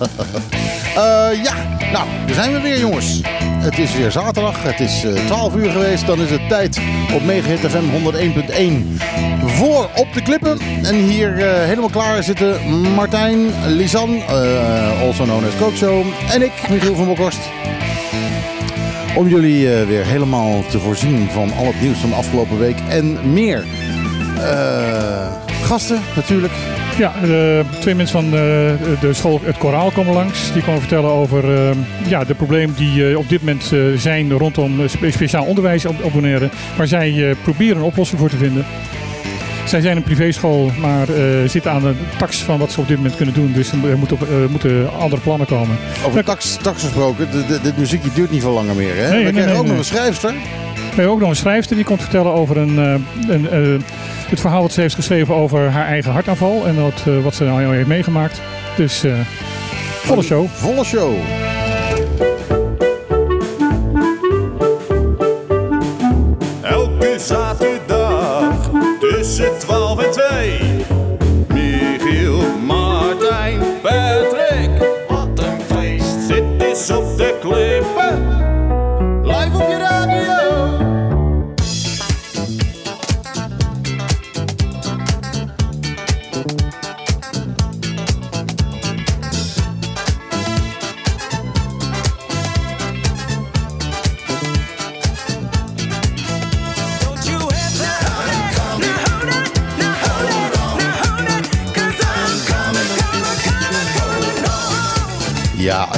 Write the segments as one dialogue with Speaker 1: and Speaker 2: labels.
Speaker 1: uh, ja, nou, daar zijn we weer jongens. Het is weer zaterdag, het is uh, 12 uur geweest. Dan is het tijd op Megahit FM 101.1 voor op de klippen. En hier uh, helemaal klaar zitten Martijn, Lisan, also known as Coach Show. En ik, Michiel van Bokhorst. Om jullie weer helemaal te voorzien van al het nieuws van de afgelopen week en meer. gasten natuurlijk.
Speaker 2: Ja, uh, twee mensen van uh, de school Het Koraal komen langs. Die komen vertellen over uh, ja, de problemen die op dit moment zijn rondom spe speciaal onderwijs abonneren. Waar zij proberen een oplossing voor te vinden. Zij zijn een privéschool, maar zitten aan de tax van wat ze op dit moment kunnen doen. Dus er moeten, moeten andere plannen komen.
Speaker 1: Over tax, tax gesproken, dit muziekje duurt niet veel langer meer. Hè? Nee, We nee, krijgen nee, ook nog een schrijfster.
Speaker 2: We hebben ook nog een schrijfster die komt vertellen over een, een, een het verhaal wat ze heeft geschreven over haar eigen hartaanval en wat, uh, wat ze nou heeft meegemaakt. Dus uh, volle show.
Speaker 1: Volle show.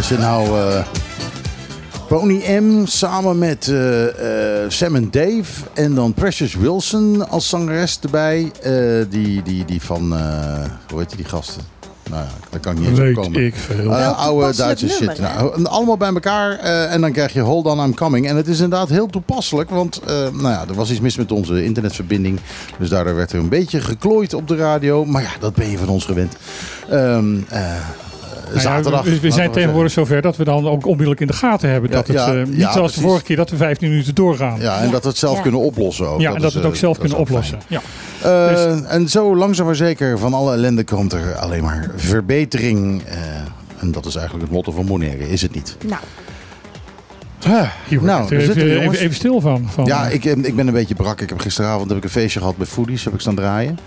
Speaker 3: Je
Speaker 1: nou uh, Pony M samen met uh, uh, Sam en Dave en dan Precious Wilson als zangeres erbij. die, die, die van, hoe heet die, die gasten? Nou ja, daar kan ik niet eens op komen.
Speaker 2: ik veel.
Speaker 1: Uh, oude Duitse shit. Nou, allemaal bij elkaar uh, en dan krijg je Hold On I'm Coming. En het is inderdaad heel toepasselijk, want uh, nou ja, er was iets mis met onze internetverbinding. Dus daardoor werd er een beetje geklooid op de radio. Maar ja, dat ben je van ons gewend. Um,
Speaker 2: nou ja,
Speaker 1: zaterdag.
Speaker 2: we, we zijn tegenwoordig zover dat we dan ook onmiddellijk in de gaten hebben.
Speaker 1: Ja,
Speaker 2: dat het
Speaker 1: ja,
Speaker 2: uh, niet
Speaker 1: ja,
Speaker 2: zoals de vorige keer dat we 15 minuten doorgaan.
Speaker 1: Ja, en dat we het zelf
Speaker 4: Ja.
Speaker 1: kunnen oplossen ook.
Speaker 2: Ja, en dat
Speaker 1: is,
Speaker 2: we het ook
Speaker 1: eh,
Speaker 2: zelf
Speaker 1: dat
Speaker 2: kunnen oplossen. Ja.
Speaker 1: fijn. Eh,
Speaker 2: Dus-
Speaker 1: En zo langzaam maar zeker van alle ellende komt er alleen maar verbetering. eh, en dat is eigenlijk het motto van Bonaire, is het niet?
Speaker 4: Nou,
Speaker 1: Ah,
Speaker 2: Hier
Speaker 1: nou,
Speaker 2: wordt
Speaker 1: daar
Speaker 2: even, even, stil van. van
Speaker 1: Ja,
Speaker 2: eh,
Speaker 1: ik, eh, ik ben een beetje brak. Ik heb gisteravond heb ik een feestje gehad bij Foodies. Heb ik staan draaien.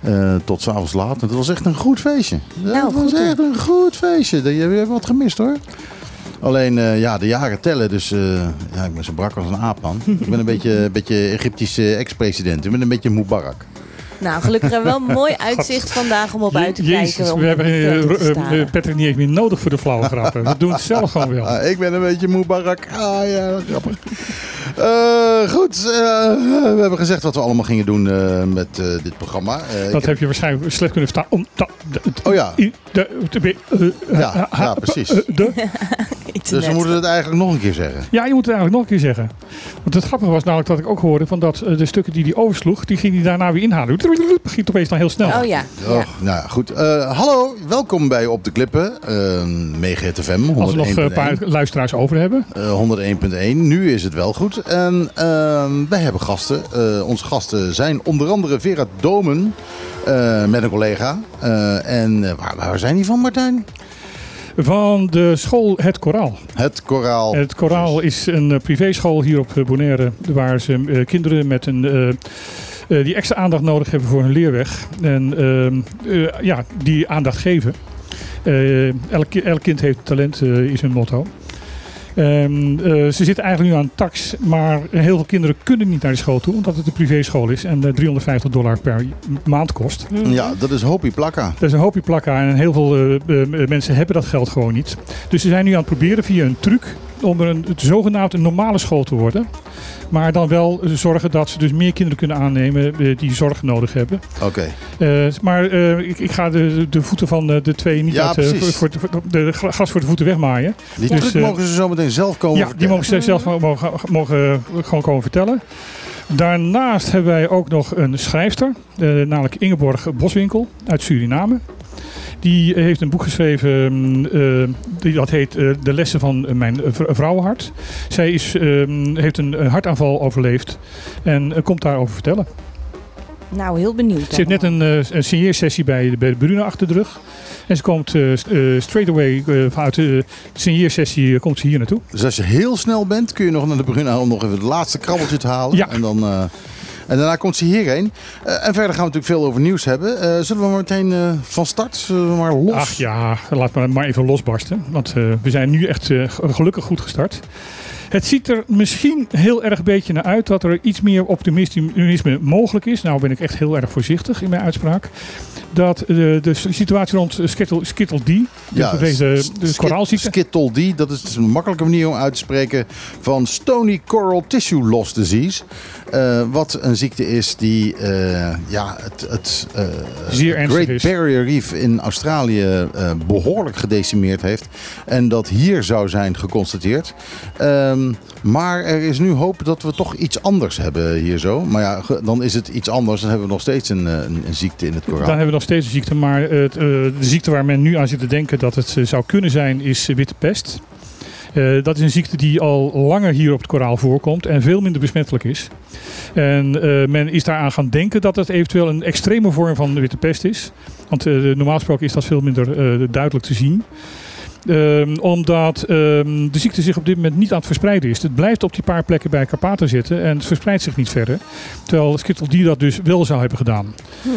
Speaker 1: Eh, tot s'avonds laat. En dat was echt een goed feestje.
Speaker 4: Nou,
Speaker 1: dat was
Speaker 4: goed, hè?
Speaker 1: echt een goed feestje. Je je hebt wat gemist hoor. Alleen, eh, ja, de jaren tellen. Dus eh, ja, ik ben zo brak als een aap, man. ik ben een beetje, een beetje Egyptische ex-president. Ik ben een beetje Mubarak.
Speaker 4: Nou, gelukkig hebben we wel een mooi uitzicht vandag om op uit te
Speaker 2: Jezus,
Speaker 4: kijken.
Speaker 2: We hebben eh, Patrick niet eens meer nodig voor de flauwe grappen. We doen het zelf gewoon wel.
Speaker 1: Ah, ik ben een beetje Mubarak. Ah ja, grappig. Eh, goed, eh, we hebben gezegd wat we allemaal gingen doen eh, met eh, dit programma. Eh,
Speaker 2: Dat heb je waarschijnlijk slecht kunnen verstaan. Om, da, de,
Speaker 1: Oh ja.
Speaker 2: i- de, de, de,
Speaker 1: Ja, ja, precies.
Speaker 2: de.
Speaker 1: Dus we moeten het eigenlijk nog een keer zeggen.
Speaker 2: Ja, je moet het eigenlijk nog een keer zeggen. Want het grappige was namelijk dat ik ook hoorde van dat de stukken die hij oversloeg, die ging hij daarna weer inhalen. Ging opeens dan heel snel.
Speaker 4: Oh ja.
Speaker 1: Oh,
Speaker 4: ja.
Speaker 1: Nou goed. Eh, hallo, welkom bij Op de Klippen. Uh, Mega FM 101.1.
Speaker 2: Als we nog eh, een paar luisteraars over hebben.
Speaker 1: Eh, 101.1. Nu is het wel goed. En ehm, wij hebben gasten. Eh, onze gasten zijn onder andere Vera Domen. eh, met een collega. Eh, en eh, waar, waar zijn die van, Martijn?
Speaker 2: Van de school Het Koraal.
Speaker 1: Het koraal.
Speaker 2: Het Koraal is een eh, privéschool hier op eh, Bonaire. Waar ze eh, kinderen met een, eh, die extra aandacht nodig hebben voor hun leerweg. En ehm, eh, ja, die aandacht geven. Eh, elk, elk kind heeft talent, is hun motto. Ehm, eh, ze zitten eigenlijk nu aan tax, maar heel veel kinderen kunnen niet naar de school toe, omdat het een privéschool is en eh, 350 dollar per maand kost.
Speaker 4: Mhm.
Speaker 1: Ja, dat is Hopie Plakka.
Speaker 2: Dat is een hoopje plakka en heel veel mensen hebben dat geld gewoon niet. Dus ze zijn nu aan het proberen via een truc om er een, het zogenaamd een normale school te worden. Maar dan wel eh, zorgen dat ze dus meer kinderen kunnen aannemen eh, die zorg nodig hebben.
Speaker 1: Oké.
Speaker 2: Eh, maar ik, ik ga de, de voeten van de, de twee niet
Speaker 1: Ja,
Speaker 2: uit, voor, voor, de gra- gras voor de voeten wegmaaien.
Speaker 1: Die
Speaker 2: Dus,
Speaker 1: truc mogen ze zo meteen zelf komen
Speaker 2: Ja, die mogen ze zelf mogen, mogen gewoon komen vertellen. Daarnaast hebben wij ook nog een schrijfster, namelijk Ingeborg Boswinkel uit Suriname. Die heeft een boek geschreven, eh, die, dat heet eh, De lessen van mijn v- vrouwenhart. Zij is, eh, heeft een, een hartaanval overleefd en eh, komt daarover vertellen.
Speaker 4: Nou, heel benieuwd.
Speaker 2: Ze heeft net een, uh, een signeersessie bij, bij de Bruna achter de rug. En ze komt uh, uh, straight away vanuit de signeersessie komt ze hier naartoe.
Speaker 1: Dus als je heel snel bent, kun je nog naar de Bruna om nog even het laatste krabbeltje te halen.
Speaker 2: Ja.
Speaker 1: En dan... En daarna komt ze hierheen. Uh, en verder gaan we natuurlijk veel over nieuws hebben. Uh, zullen we maar meteen uh, van start zullen we maar los?
Speaker 2: Ach ja, laat maar, maar even losbarsten. Want we zijn nu echt gelukkig goed gestart. Het ziet er misschien heel erg beetje naar uit dat er iets meer optimisme mogelijk is. Nou ben ik echt heel erg voorzichtig in mijn uitspraak. Dat de, de situatie rond Skittle, Skittle D,
Speaker 1: ja,
Speaker 2: deze de koraalziekte.
Speaker 1: Skittle D, dat is dus een makkelijke manier om uit te spreken van Stony Coral Tissue Loss Disease. Uh, wat een ziekte is die uh, ja, het, het uh,
Speaker 2: Zeer
Speaker 1: Great
Speaker 2: is.
Speaker 1: Barrier Reef in Australië behoorlijk gedecimeerd heeft. En dat hier zou zijn geconstateerd. Um, maar er is nu hoop dat we toch iets anders hebben hier zo. Maar ja, dan is het iets anders. Dan hebben we nog steeds een, een, een ziekte in het koraal.
Speaker 2: Dan hebben we nog steeds een ziekte. Maar het, de ziekte waar men nu aan zit te denken dat het zou kunnen zijn is witte pest. Dat is een ziekte die al langer hier op het koraal voorkomt en veel minder besmettelijk is. En men is daaraan gaan denken dat het eventueel een extreme vorm van witte pest is. Want normaal gesproken is dat veel minder duidelijk te zien. Um, omdat um, de ziekte zich op dit moment niet aan het verspreiden is. Het blijft op die paar plekken bij Karpaten zitten en het verspreidt zich niet verder. Terwijl Skittle die dat dus wel zou hebben gedaan.
Speaker 4: Hmm.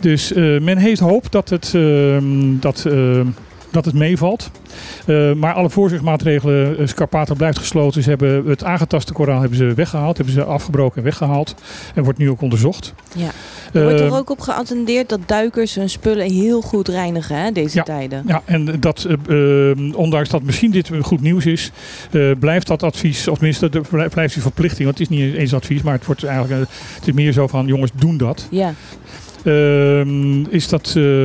Speaker 2: Dus uh, men heeft hoop dat het, uh, dat, dat het meevalt. Uh, maar alle voorzorgsmaatregelen, uh, Scarpato blijft gesloten. Ze hebben het aangetaste koraal hebben ze weggehaald, hebben ze afgebroken en weggehaald. En wordt nu ook onderzocht.
Speaker 4: Ja. Er wordt er ook op geattendeerd dat duikers hun spullen heel goed reinigen hè, deze
Speaker 2: Ja.
Speaker 4: tijden.
Speaker 2: Ja, en dat, eh, eh, ondanks dat misschien dit goed nieuws is, eh, blijft dat advies, of tenminste, er blij- blijft die verplichting, want het is niet eens advies, maar het, wordt eigenlijk, eh, het is meer zo van, jongens, doen dat.
Speaker 4: Ja,
Speaker 2: Ehm, is dat, eh,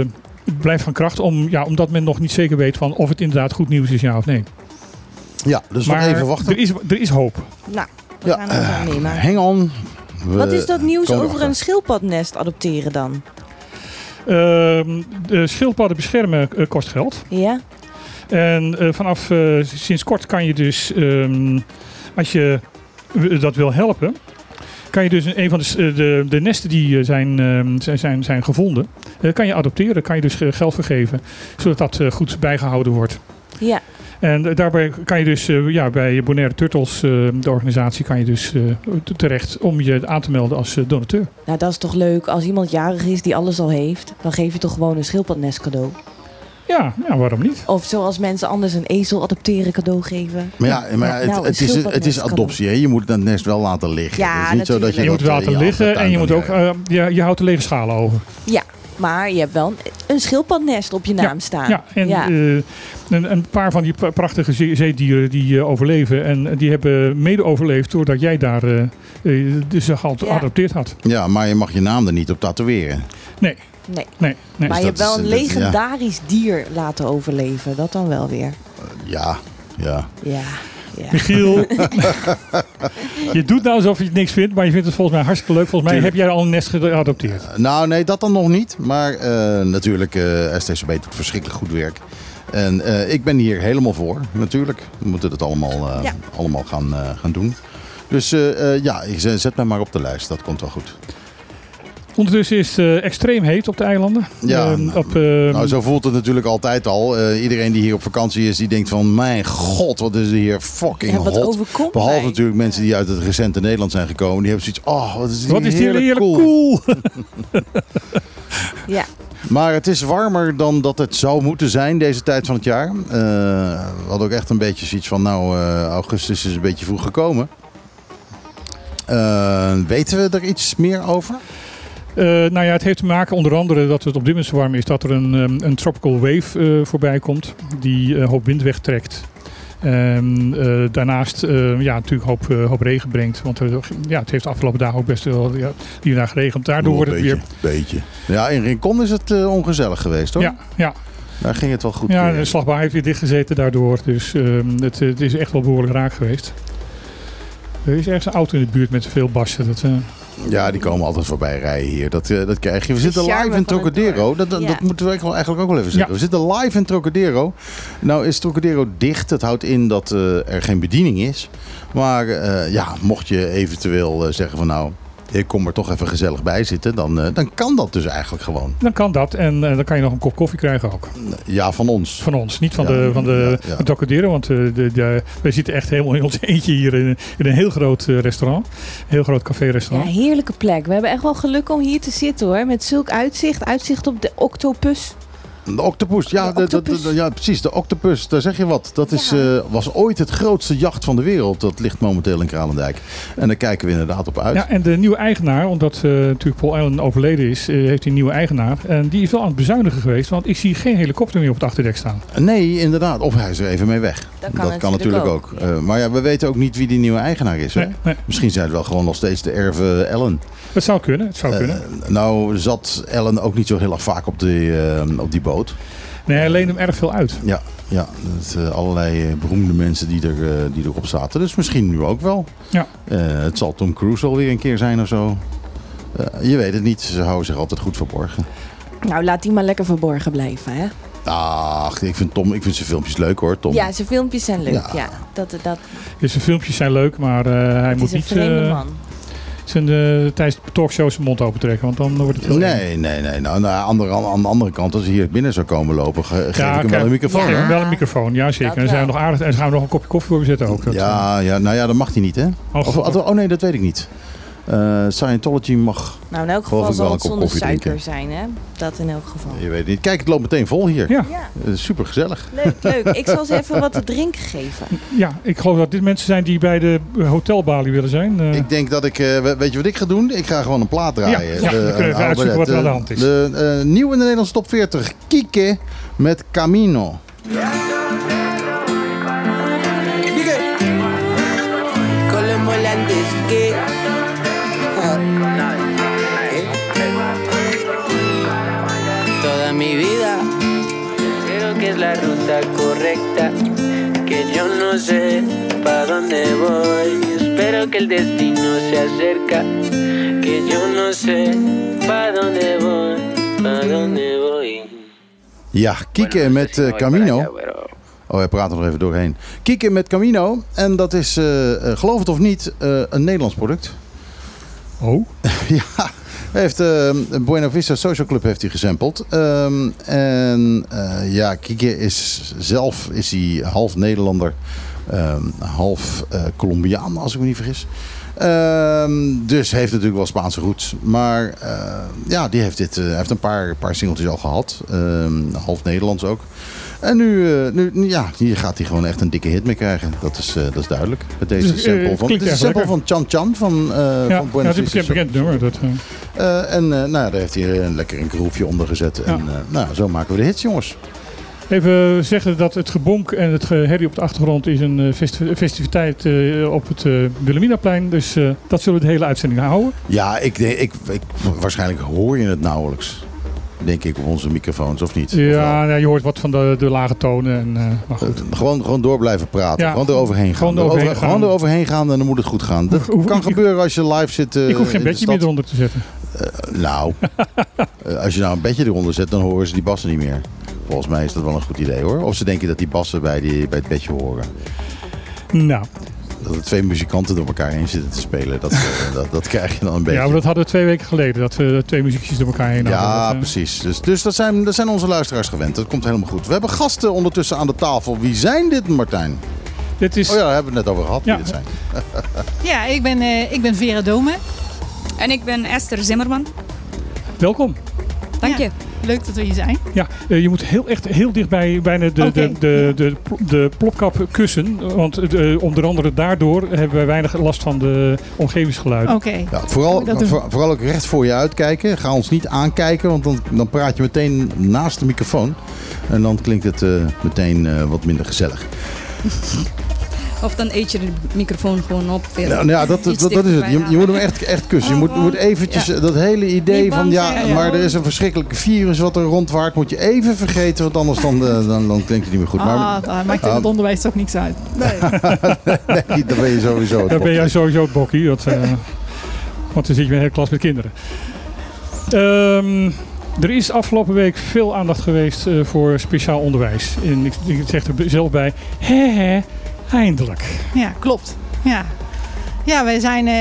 Speaker 2: blijft van kracht, om, ja, omdat men nog niet zeker weet van of het inderdaad goed nieuws is, ja of nee.
Speaker 1: Ja, dus nog
Speaker 2: maar
Speaker 1: even wachten.
Speaker 2: Er is, er is hoop.
Speaker 4: nou, we
Speaker 1: Ja,
Speaker 4: gaan het
Speaker 1: eh,
Speaker 4: aannemen.
Speaker 1: Hang on. We
Speaker 4: Wat is dat nieuws over een schildpadnest adopteren dan?
Speaker 2: Ehm, de schildpadden beschermen eh, kost geld.
Speaker 4: Ja?
Speaker 2: En eh, vanaf eh, sinds kort kan je dus, ehm, als je dat wil helpen, kan je dus een van de, eh, de, de nesten die eh, zijn, ehm, zijn, zijn, zijn gevonden, eh, kan je adopteren, kan je dus geld vergeven, zodat dat goed bijgehouden wordt.
Speaker 4: Ja.
Speaker 2: En daarbij kan je dus ja, bij Bonaire Turtles, de organisatie, kan je dus terecht om je aan te melden als donateur.
Speaker 4: Nou, dat is toch leuk. Als iemand jarig is die alles al heeft, dan geef je toch gewoon een schildpadnest cadeau.
Speaker 2: Ja, ja waarom niet?
Speaker 4: Of zoals mensen anders een ezel adopteren cadeau geven.
Speaker 1: Maar ja, maar
Speaker 4: Ja,
Speaker 1: het,
Speaker 4: nou, een
Speaker 1: het, is, het is adoptie. Hè? Je moet het nest wel laten liggen.
Speaker 4: Ja,
Speaker 1: het is niet zo dat je,
Speaker 2: moet
Speaker 1: dat,
Speaker 2: het
Speaker 1: eh,
Speaker 2: laten liggen en je moet ook, eh, je, je houdt de lege schalen over.
Speaker 4: Maar je hebt wel een, een schildpadnest op je naam staan.
Speaker 2: Ja, en
Speaker 4: Ja.
Speaker 2: eh, een, een paar van die pra- prachtige zee- zeedieren die eh, overleven. En die hebben mede overleefd doordat jij daar eh, eh, dus ze al
Speaker 4: Ja.
Speaker 2: geadopteerd had.
Speaker 1: Ja, maar je mag je naam er niet op tatoeëren.
Speaker 2: Nee,
Speaker 4: Nee.
Speaker 2: nee, nee.
Speaker 4: Maar je
Speaker 1: dat
Speaker 4: hebt wel
Speaker 1: is-
Speaker 4: een
Speaker 1: ja.
Speaker 4: legendarisch dier laten overleven. Dat dan wel weer.
Speaker 1: Ja, ja.
Speaker 4: Ja. ja.
Speaker 2: Michiel, je doet nou alsof je het niks vindt, maar je vindt het volgens mij hartstikke leuk. Volgens mij heb jij al een nest geadopteerd.
Speaker 1: Nou, nee, dat dan nog niet. Maar eh, natuurlijk, eh STCB doet verschrikkelijk goed werk. En eh, ik ben hier helemaal voor, natuurlijk. We moeten het allemaal, eh,
Speaker 4: Ja.
Speaker 1: allemaal gaan, eh, gaan doen. Dus eh, eh, ja, zet mij maar op de lijst. Dat komt wel goed.
Speaker 2: Ondertussen is het eh, extreem heet op de eilanden.
Speaker 1: Ja,
Speaker 2: Ehm,
Speaker 1: nou,
Speaker 2: op, ehm,
Speaker 1: Nou, zo voelt het natuurlijk altijd al. Eh, iedereen die hier op vakantie is, die denkt van... Mijn god, wat is er hier fucking
Speaker 4: Ja, wat
Speaker 1: hot.
Speaker 4: overkomt
Speaker 1: Behalve
Speaker 4: mij?
Speaker 1: natuurlijk mensen die uit het recente Nederland zijn gekomen. Die hebben zoiets oh, wat is,
Speaker 2: wat is die
Speaker 1: heerlijk
Speaker 2: heerlijk
Speaker 1: cool.
Speaker 2: cool.
Speaker 4: Ja.
Speaker 1: Maar het is warmer dan dat het zou moeten zijn deze tijd van het jaar. Eh, we hadden ook echt een beetje zoiets van... Nou, eh, augustus is een beetje vroeg gekomen. Eh, weten we er iets meer over?
Speaker 2: Eh, nou ja, het heeft te maken onder andere dat het op dit moment zo warm is dat er een, ehm, een tropical wave eh, voorbij komt die een hoop wind wegtrekt. En eh, daarnaast eh, ja, natuurlijk hoop, eh, hoop regen brengt. Want ja, het heeft de afgelopen dagen ook best wel ja, hier en daar geregend. Daardoor wordt het
Speaker 1: een
Speaker 2: weer.
Speaker 1: beetje, beetje. Ja, in Rincon is het eh, ongezellig geweest hoor.
Speaker 2: Ja, ja,
Speaker 1: Daar ging het wel goed.
Speaker 2: ja, de slagbaar heeft weer dichtgezeten daardoor. Dus ehm, het, het is echt wel behoorlijk raak geweest. Er is ergens een auto in de buurt met veel bassen. Dat, eh,
Speaker 1: Ja, die komen altijd voorbij rijden hier. Dat, eh, dat krijg je. We zitten live in Trocadero. Dat, dat,
Speaker 4: Ja.
Speaker 1: dat moeten we eigenlijk wel- eigenlijk ook wel even zeggen.
Speaker 2: Ja.
Speaker 1: We zitten live in Trocadero. Nou is Trocadero dicht. Dat houdt in dat eh, er geen bediening is. Maar eh, ja, mocht je eventueel eh, zeggen van nou... ik kom er toch even gezellig bij zitten, dan, eh, dan kan dat dus eigenlijk gewoon.
Speaker 2: Dan kan dat en eh, dan kan je nog een kop koffie krijgen ook.
Speaker 1: Ja, van ons.
Speaker 2: Van ons, niet van
Speaker 1: Ja,
Speaker 2: de, van de
Speaker 1: ja, ja.
Speaker 2: want eh, de, de, wij zitten echt helemaal in ons eentje hier in, in een heel groot restaurant. Een heel groot
Speaker 4: Ja,
Speaker 2: café-restaurant.
Speaker 4: heerlijke plek. We hebben echt wel geluk om hier te zitten hoor. Met zulk uitzicht. Uitzicht op de octopus.
Speaker 1: De octopus, ja,
Speaker 4: De
Speaker 1: de- de-
Speaker 4: octopus.
Speaker 1: de- ja, precies. De octopus, daar zeg je wat. Dat is,
Speaker 4: Ja.
Speaker 1: eh, was ooit het grootste jacht van de wereld. Dat ligt momenteel in Kralendijk. En daar kijken we inderdaad op uit.
Speaker 2: Ja, en de nieuwe eigenaar, omdat eh, natuurlijk Paul Allen overleden is, eh, heeft hij een nieuwe eigenaar. En die is wel aan het bezuinigen geweest, want ik zie geen helikopter meer op het achterdek staan.
Speaker 1: Nee, inderdaad. Of hij is er even mee weg.
Speaker 4: Dat kan
Speaker 1: natuurlijk
Speaker 4: natuurlijk
Speaker 1: ook. Eh, maar ja, we weten ook niet wie die nieuwe eigenaar is. Hè?
Speaker 2: Nee, nee,
Speaker 1: Misschien zijn het wel gewoon nog steeds de erven Ellen.
Speaker 2: Het zou kunnen, het zou
Speaker 1: Eh,
Speaker 2: kunnen.
Speaker 1: nou zat Ellen ook niet zo heel erg vaak op die, eh, op die boot.
Speaker 2: Nee, hij leent hem erg veel uit.
Speaker 1: Ja, ja het, eh, allerlei beroemde mensen die, er, die erop zaten. Dus misschien nu ook wel.
Speaker 2: Ja.
Speaker 1: Eh, het zal Tom Cruise alweer een keer zijn of zo. Eh, je weet het niet. Ze houden zich altijd goed verborgen.
Speaker 4: Nou, laat die maar lekker verborgen blijven hè.
Speaker 1: Ach, ik vind, Tom, ik vind zijn filmpjes leuk hoor, Tom.
Speaker 4: Ja, zijn filmpjes zijn leuk.
Speaker 1: Ja.
Speaker 4: Ja. dat, dat,
Speaker 2: Dus zijn filmpjes zijn leuk, maar eh, hij
Speaker 4: het
Speaker 2: moet
Speaker 4: is een
Speaker 2: niet
Speaker 4: vreemde
Speaker 2: eh,
Speaker 4: man.
Speaker 2: Zijn, eh, tijdens de talkshow zijn mond open trekken, want dan wordt het heel eng.
Speaker 1: Nee, nee, nee. Nou, nou, aan, de, aan de andere kant, als hij hier binnen zou komen lopen, ge- geef ik hem wel een microfoon.
Speaker 2: geef
Speaker 1: hè?
Speaker 2: hem wel een microfoon, ja zeker. En zijn we nog aardig, en gaan we nog een kopje koffie voor zetten ook. Dat,
Speaker 1: Ja, ja, nou ja, dat mag hij niet, hè?
Speaker 2: Oh,
Speaker 1: Of,
Speaker 2: God.
Speaker 1: oh nee, dat weet ik niet. Eh, Scientology mag,
Speaker 4: Nou, in elk geval zal
Speaker 1: een
Speaker 4: het
Speaker 1: kop
Speaker 4: zonder
Speaker 1: koffie
Speaker 4: suiker
Speaker 1: drinken.
Speaker 4: zijn hè. Dat in elk geval.
Speaker 1: je weet het niet. Kijk, het loopt meteen vol hier.
Speaker 2: Ja.
Speaker 4: Ja,
Speaker 1: Super gezellig.
Speaker 4: leuk, leuk. Ik zal ze even wat te drinken geven.
Speaker 2: ja, ik geloof dat dit mensen zijn die bij de hotelbalie willen zijn. Eh,
Speaker 1: Ik denk dat ik, eh, we- weet je wat ik ga doen? Ik ga gewoon een plaat draaien.
Speaker 2: Ja, ja, dan kunnen we uitzoeken wat er aan de hand is.
Speaker 1: De, eh, nieuw in de Nederlandse top 40, Kike met Camino.
Speaker 5: con no sé para dónde voy espero que el destino se acerca que yo no sé para dónde voy para dónde voy
Speaker 1: Ja, Kike met eh, Camino. Oh, hij praat er nog even doorheen. Kike met Camino. En dat is, eh, eh, geloof het of niet, eh, een Nederlands product.
Speaker 2: Oh,
Speaker 1: ja, hij heeft eh, Buena Vista Social Club heeft hij gesampled. Ehm, en eh, ja, Kike is zelf is hij half Nederlander, ehm, half eh, Colombiaan, als ik me niet vergis. Ehm, dus heeft natuurlijk wel Spaanse roots. Maar eh, ja, die heeft, dit, eh, heeft een paar, paar singeltjes al gehad. Ehm, half Nederlands ook. En nu, eh, nu, nu- ja, hier gaat hij gewoon echt een dikke hit mee krijgen. Dat is, dat is duidelijk. Met deze
Speaker 2: Dus,
Speaker 1: sample van,
Speaker 2: echt
Speaker 1: sample van Chan Chan van,
Speaker 2: ja,
Speaker 1: van
Speaker 2: ja,
Speaker 1: Buena
Speaker 2: het is een bekend, nummer. Dat,
Speaker 1: en nou, ja, daar heeft hij een lekker een groefje onder gezet. En nou, zo maken we de hits, jongens.
Speaker 2: Even zeggen dat het gebonk en het herrie op de achtergrond is een eh, festi- festiviteit eh, op het eh Wilhelminaplein. Dus dat zullen we de hele uitzending houden.
Speaker 1: Ja, ik, denk- ik, ik, waarschijnlijk hoor je het nauwelijks. Denk ik op onze microfoons, of niet?
Speaker 2: Ja, nou, je hoort wat van de, de lage tonen. En, maar goed.
Speaker 1: Gewoon, gewoon door blijven praten.
Speaker 2: Ja,
Speaker 1: gewoon eroverheen gaan.
Speaker 2: gewoon
Speaker 1: Erover-
Speaker 2: eroverheen gaan.
Speaker 1: Gewoon eroverheen gaan en dan moet het goed gaan. Dat
Speaker 2: Hoef-
Speaker 1: kan
Speaker 2: ik-
Speaker 1: gebeuren als je live zit.
Speaker 2: ik hoef geen bedje meer eronder te zetten.
Speaker 1: Nou, als je nou een bedje eronder zet, dan horen ze die bassen niet meer. Volgens mij is dat wel een goed idee hoor. Of ze denken dat die bassen bij, die, bij het bedje horen.
Speaker 2: Nou,
Speaker 1: Dat er twee muzikanten door elkaar heen zitten te spelen. Dat, eh, dat, dat krijg je dan een beetje.
Speaker 2: ja, maar dat hadden we twee weken geleden. Dat we twee muziekjes door elkaar heen hadden.
Speaker 1: Ja,
Speaker 2: Dat, eh,
Speaker 1: precies. Dus, dus dat, zijn, dat zijn onze luisteraars gewend. Dat komt helemaal goed. We hebben gasten ondertussen aan de tafel. Wie zijn dit, Martijn?
Speaker 2: Dit is,
Speaker 1: Oh ja, daar hebben we het net over gehad. Wie
Speaker 2: Ja.
Speaker 1: dit zijn.
Speaker 6: Ja, ik ben, eh, ik ben Vera Dome.
Speaker 7: En ik ben Esther Zimmerman.
Speaker 2: Welkom.
Speaker 7: Dank
Speaker 6: Ja. Leuk dat we hier zijn.
Speaker 2: Ja, eh, je moet heel, echt heel dichtbij bijna de, de, de, de, de plopkap kussen. Want eh, onder andere daardoor hebben wij weinig last van de omgevingsgeluiden.
Speaker 6: Oké.
Speaker 1: Ja, vooral, voor- vooral ook recht voor je uitkijken. Ga ons niet aankijken, want dan, dan praat je meteen naast de microfoon. En dan klinkt het eh, meteen eh, wat minder gezellig.
Speaker 7: Of dan eet je de microfoon gewoon op. Weer.
Speaker 1: Nou, ja, dat, dat, is het. Je, je moet hem echt, echt kussen. Je
Speaker 6: Oh,
Speaker 1: moet, moet eventjes
Speaker 7: Ja.
Speaker 1: eh, dat hele idee van ja, maar er is een verschrikkelijk virus wat er rondwaart. Moet je even vergeten, want anders dan, eh, dan, dan klinkt het niet meer goed. Maar
Speaker 6: Ah, maakt in
Speaker 1: Ah.
Speaker 6: het onderwijs toch niks uit.
Speaker 1: nee, dan ben je sowieso het
Speaker 2: Daar ben jij sowieso het bokkie. Dat, eh, want dan zit je met een hele klas met kinderen. Ehm, er is afgelopen week veel aandacht geweest eh, voor speciaal onderwijs. En ik, ik zeg er zelf bij, hè hè, eindelijk.
Speaker 6: Ja, klopt. Ja. Ja, wij, zijn, eh,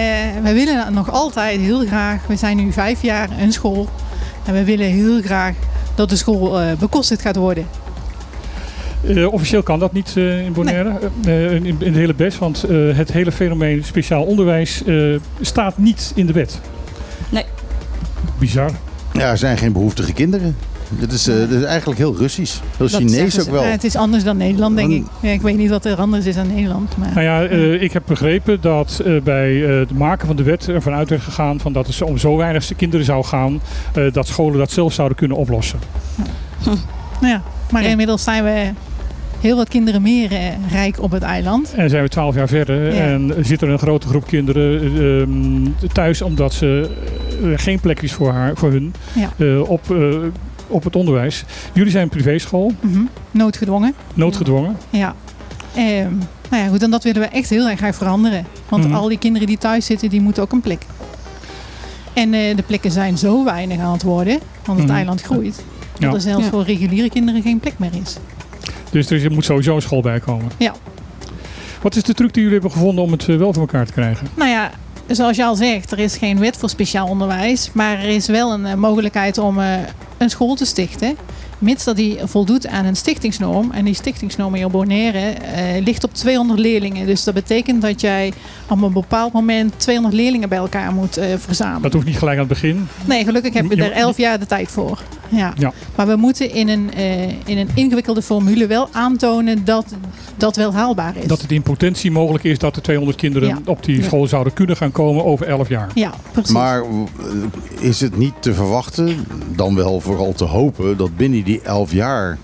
Speaker 6: wij willen nog altijd heel graag. We zijn nu vijf jaar een school. En we willen heel graag dat de school eh, bekostigd gaat worden.
Speaker 2: Eh, officieel kan dat niet eh, in Bonaire, eh, in, in de hele BES, want eh, het hele fenomeen speciaal onderwijs eh, staat niet in de wet.
Speaker 7: Nee.
Speaker 2: Bizar.
Speaker 1: Ja, er zijn geen behoeftige kinderen. Dit is, eh, is eigenlijk heel Russisch. Heel
Speaker 6: Dat
Speaker 1: Chinees ook wel.
Speaker 6: Eh, het is anders dan Nederland, denk ik. Ja, ik weet niet wat er anders is dan Nederland. Maar...
Speaker 2: Nou ja, eh, ik heb begrepen dat eh, bij eh, het maken van de wet ervan uit werd gegaan van dat het om zo weinig kinderen zou gaan, eh, dat scholen dat zelf zouden kunnen oplossen.
Speaker 6: Nou ja, maar
Speaker 7: Ja.
Speaker 6: inmiddels zijn we heel wat kinderen meer eh, rijk op het eiland.
Speaker 2: En zijn we twaalf jaar verder
Speaker 6: Ja.
Speaker 2: en zit er een grote groep kinderen eh, ehm, thuis omdat ze geen plek is voor, haar, voor hun
Speaker 6: Ja.
Speaker 2: eh, op, eh, op het onderwijs. Jullie zijn een privéschool,
Speaker 6: Mhm. Noodgedwongen.
Speaker 2: noodgedwongen.
Speaker 6: Ja. Ehm, nou ja, goed, en dat willen we echt heel erg graag veranderen. Want
Speaker 2: Mhm.
Speaker 6: al die kinderen die thuis zitten, die moeten ook een plek. En eh, de plekken zijn zo weinig aan het worden, want het
Speaker 2: Mhm.
Speaker 6: eiland groeit.
Speaker 2: Ja.
Speaker 6: Dat er zelfs
Speaker 7: Ja.
Speaker 6: voor reguliere kinderen geen plek meer is.
Speaker 2: Dus er moet sowieso een school bij komen.
Speaker 6: Ja.
Speaker 2: Wat is de truc die jullie hebben gevonden om het eh, wel voor elkaar te krijgen?
Speaker 6: Nou ja, zoals je al zegt, er is geen wet voor speciaal onderwijs. Maar er is wel een eh, mogelijkheid om eh, een school te stichten. Mits dat die voldoet aan een stichtingsnorm. En die stichtingsnorm op Bonaire eh, ligt op 200 leerlingen. Dus dat betekent dat jij op een bepaald moment 200 leerlingen bij elkaar moet eh, verzamelen.
Speaker 2: Dat hoeft niet gelijk aan het begin.
Speaker 6: Nee, gelukkig hebben we
Speaker 2: Je-
Speaker 6: er 11 jaar de tijd voor. Ja.
Speaker 2: Ja.
Speaker 6: Maar we moeten in een, eh, in een ingewikkelde formule wel aantonen dat dat wel haalbaar is.
Speaker 2: Dat het in potentie mogelijk is dat er 200 kinderen
Speaker 6: Ja.
Speaker 2: op die
Speaker 6: Ja.
Speaker 2: school zouden kunnen gaan komen over 11 jaar.
Speaker 6: Ja, precies.
Speaker 1: Maar eh, is het niet te verwachten, dan wel vooral te hopen, dat binnen die elf jaar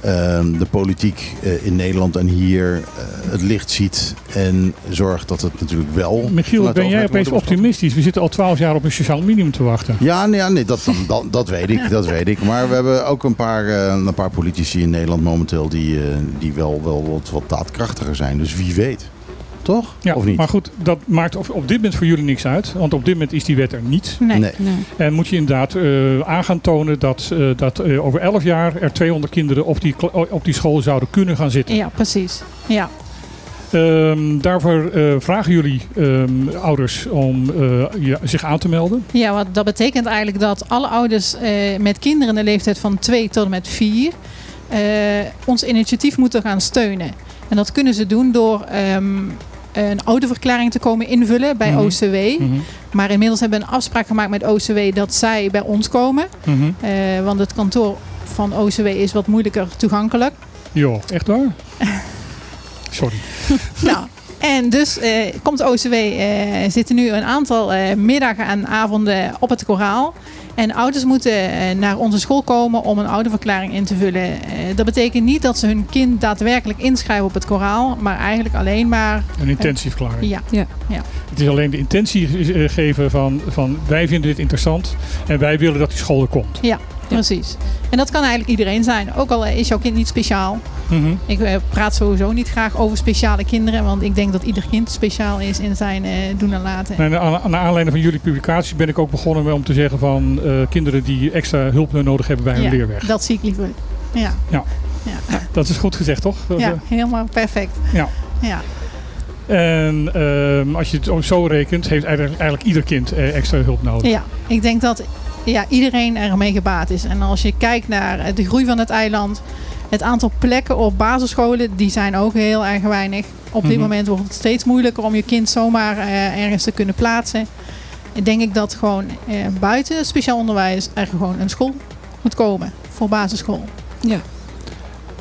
Speaker 1: eh, de politiek eh, in Nederland en hier eh, het licht ziet en zorgt dat het natuurlijk wel.
Speaker 2: Michiel, ben jij opeens optimistisch? We zitten al 12 jaar op een sociaal minimum te wachten.
Speaker 1: Ja, nee, ja, nee dat, dat, dat, dat weet ik, dat weet ik. Maar we hebben ook een paar, eh, een paar politici in Nederland momenteel die, die wel, wel wat, wat daadkrachtiger zijn. Dus wie weet. Toch?
Speaker 2: Ja,
Speaker 1: of niet?
Speaker 2: maar goed, dat maakt op, op dit moment voor jullie niks uit. Want op dit moment is die wet er niet.
Speaker 6: nee.
Speaker 1: nee.
Speaker 7: Nee.
Speaker 2: En moet je inderdaad eh aan gaan tonen dat, eh, dat eh, over 11 jaar er 200 kinderen op die, op die school zouden kunnen gaan zitten.
Speaker 6: Ja, precies. Ja.
Speaker 2: Ehm, daarvoor eh, vragen jullie ehm, ouders om eh, ja, zich aan te melden.
Speaker 6: Ja, wat dat betekent eigenlijk dat alle ouders eh, met kinderen in de leeftijd van 2 tot en met 4 eh, ons initiatief moeten gaan steunen. En dat kunnen ze doen door ehm, een ouderverklaring te komen invullen bij
Speaker 2: Mhm.
Speaker 6: OCW.
Speaker 2: Mhm.
Speaker 6: Maar inmiddels hebben we een afspraak gemaakt met OCW dat zij bij ons komen.
Speaker 2: Mhm.
Speaker 6: Eh, want het kantoor van OCW is wat moeilijker toegankelijk.
Speaker 2: Joh, echt waar? Sorry.
Speaker 6: nou, en dus eh, komt OCW, eh zitten nu een aantal eh, middagen en avonden op het koraal. En ouders moeten eh, naar onze school komen om een ouderverklaring in te vullen. Eh, dat betekent niet dat ze hun kind daadwerkelijk inschrijven op het koraal, maar eigenlijk alleen maar.
Speaker 2: Een intentieverklaring.
Speaker 6: Ja,
Speaker 2: Het is alleen de intentie geven van, van wij vinden dit interessant en wij willen dat die school er komt.
Speaker 6: Precies. En dat kan eigenlijk iedereen zijn. Ook al is jouw kind niet speciaal.
Speaker 2: Mhm.
Speaker 6: Ik eh, praat sowieso niet graag over speciale kinderen, want ik denk dat ieder kind speciaal is in zijn eh, doen en laten.
Speaker 2: En aan, naar aanleiding van jullie publicatie ben ik ook begonnen om te zeggen van eh, kinderen die extra hulp nodig hebben bij hun
Speaker 6: Ja,
Speaker 2: leerweg.
Speaker 6: Dat zie ik liever. Ja.
Speaker 2: Ja.
Speaker 6: Ja.
Speaker 2: Dat is goed gezegd, toch? Dat,
Speaker 6: Ja,
Speaker 2: eh,
Speaker 6: helemaal perfect.
Speaker 2: Ja.
Speaker 6: ja.
Speaker 2: En ehm, als je het zo rekent, heeft eigenlijk, eigenlijk ieder kind eh, extra hulp nodig.
Speaker 6: Ja, ik denk dat ja, iedereen ermee gebaat is. En als je kijkt naar de groei van het eiland, het aantal plekken op basisscholen, die zijn ook heel erg weinig. Op dit
Speaker 2: Mhm.
Speaker 6: moment wordt het steeds moeilijker om je kind zomaar eh, ergens te kunnen plaatsen. En denk ik dat gewoon eh, buiten speciaal onderwijs er gewoon een school moet komen voor basisschool.
Speaker 7: Ja.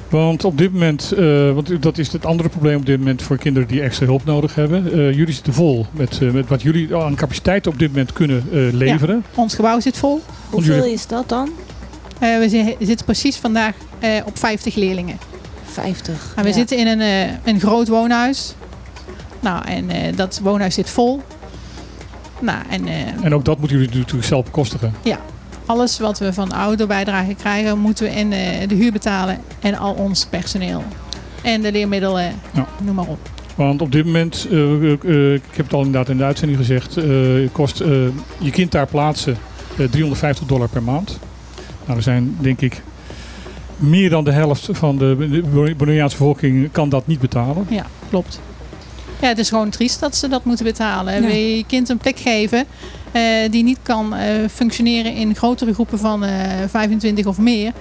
Speaker 2: Want op dit moment, eh, want dat is het andere probleem op dit moment voor kinderen die extra hulp nodig hebben. Eh, jullie zitten vol met, eh, met wat jullie aan capaciteit op dit moment kunnen eh, leveren.
Speaker 6: Ons gebouw zit vol.
Speaker 4: Hoeveel
Speaker 2: jullie-
Speaker 4: is dat dan?
Speaker 6: Eh, we zi- zitten precies vandaag eh, op 50 leerlingen.
Speaker 4: 50.
Speaker 6: En we
Speaker 4: Ja.
Speaker 6: zitten in een, eh, een groot woonhuis. Nou, en eh, dat woonhuis zit vol. Nou, en eh,
Speaker 2: En ook dat moeten jullie natuurlijk zelf bekostigen.
Speaker 6: Alles wat we van ouderbijdrage krijgen, moeten we in eh, de huur betalen. En al ons personeel. En de leermiddelen,
Speaker 2: Ja.
Speaker 6: noem maar op.
Speaker 2: Want op dit moment, eh, eh, ik heb het al inderdaad in de uitzending gezegd, kost je kind daar plaatsen eh, 350 dollar per maand. Nou, er zijn denk ik meer dan de helft van de Bonaireaanse bevolking kan dat niet betalen.
Speaker 6: Ja, klopt. Ja, het is gewoon triest dat ze dat moeten betalen.
Speaker 7: Ja.
Speaker 6: Wil je je kind een plek geven die niet kan eh, functioneren in grotere groepen van eh 25 of meer,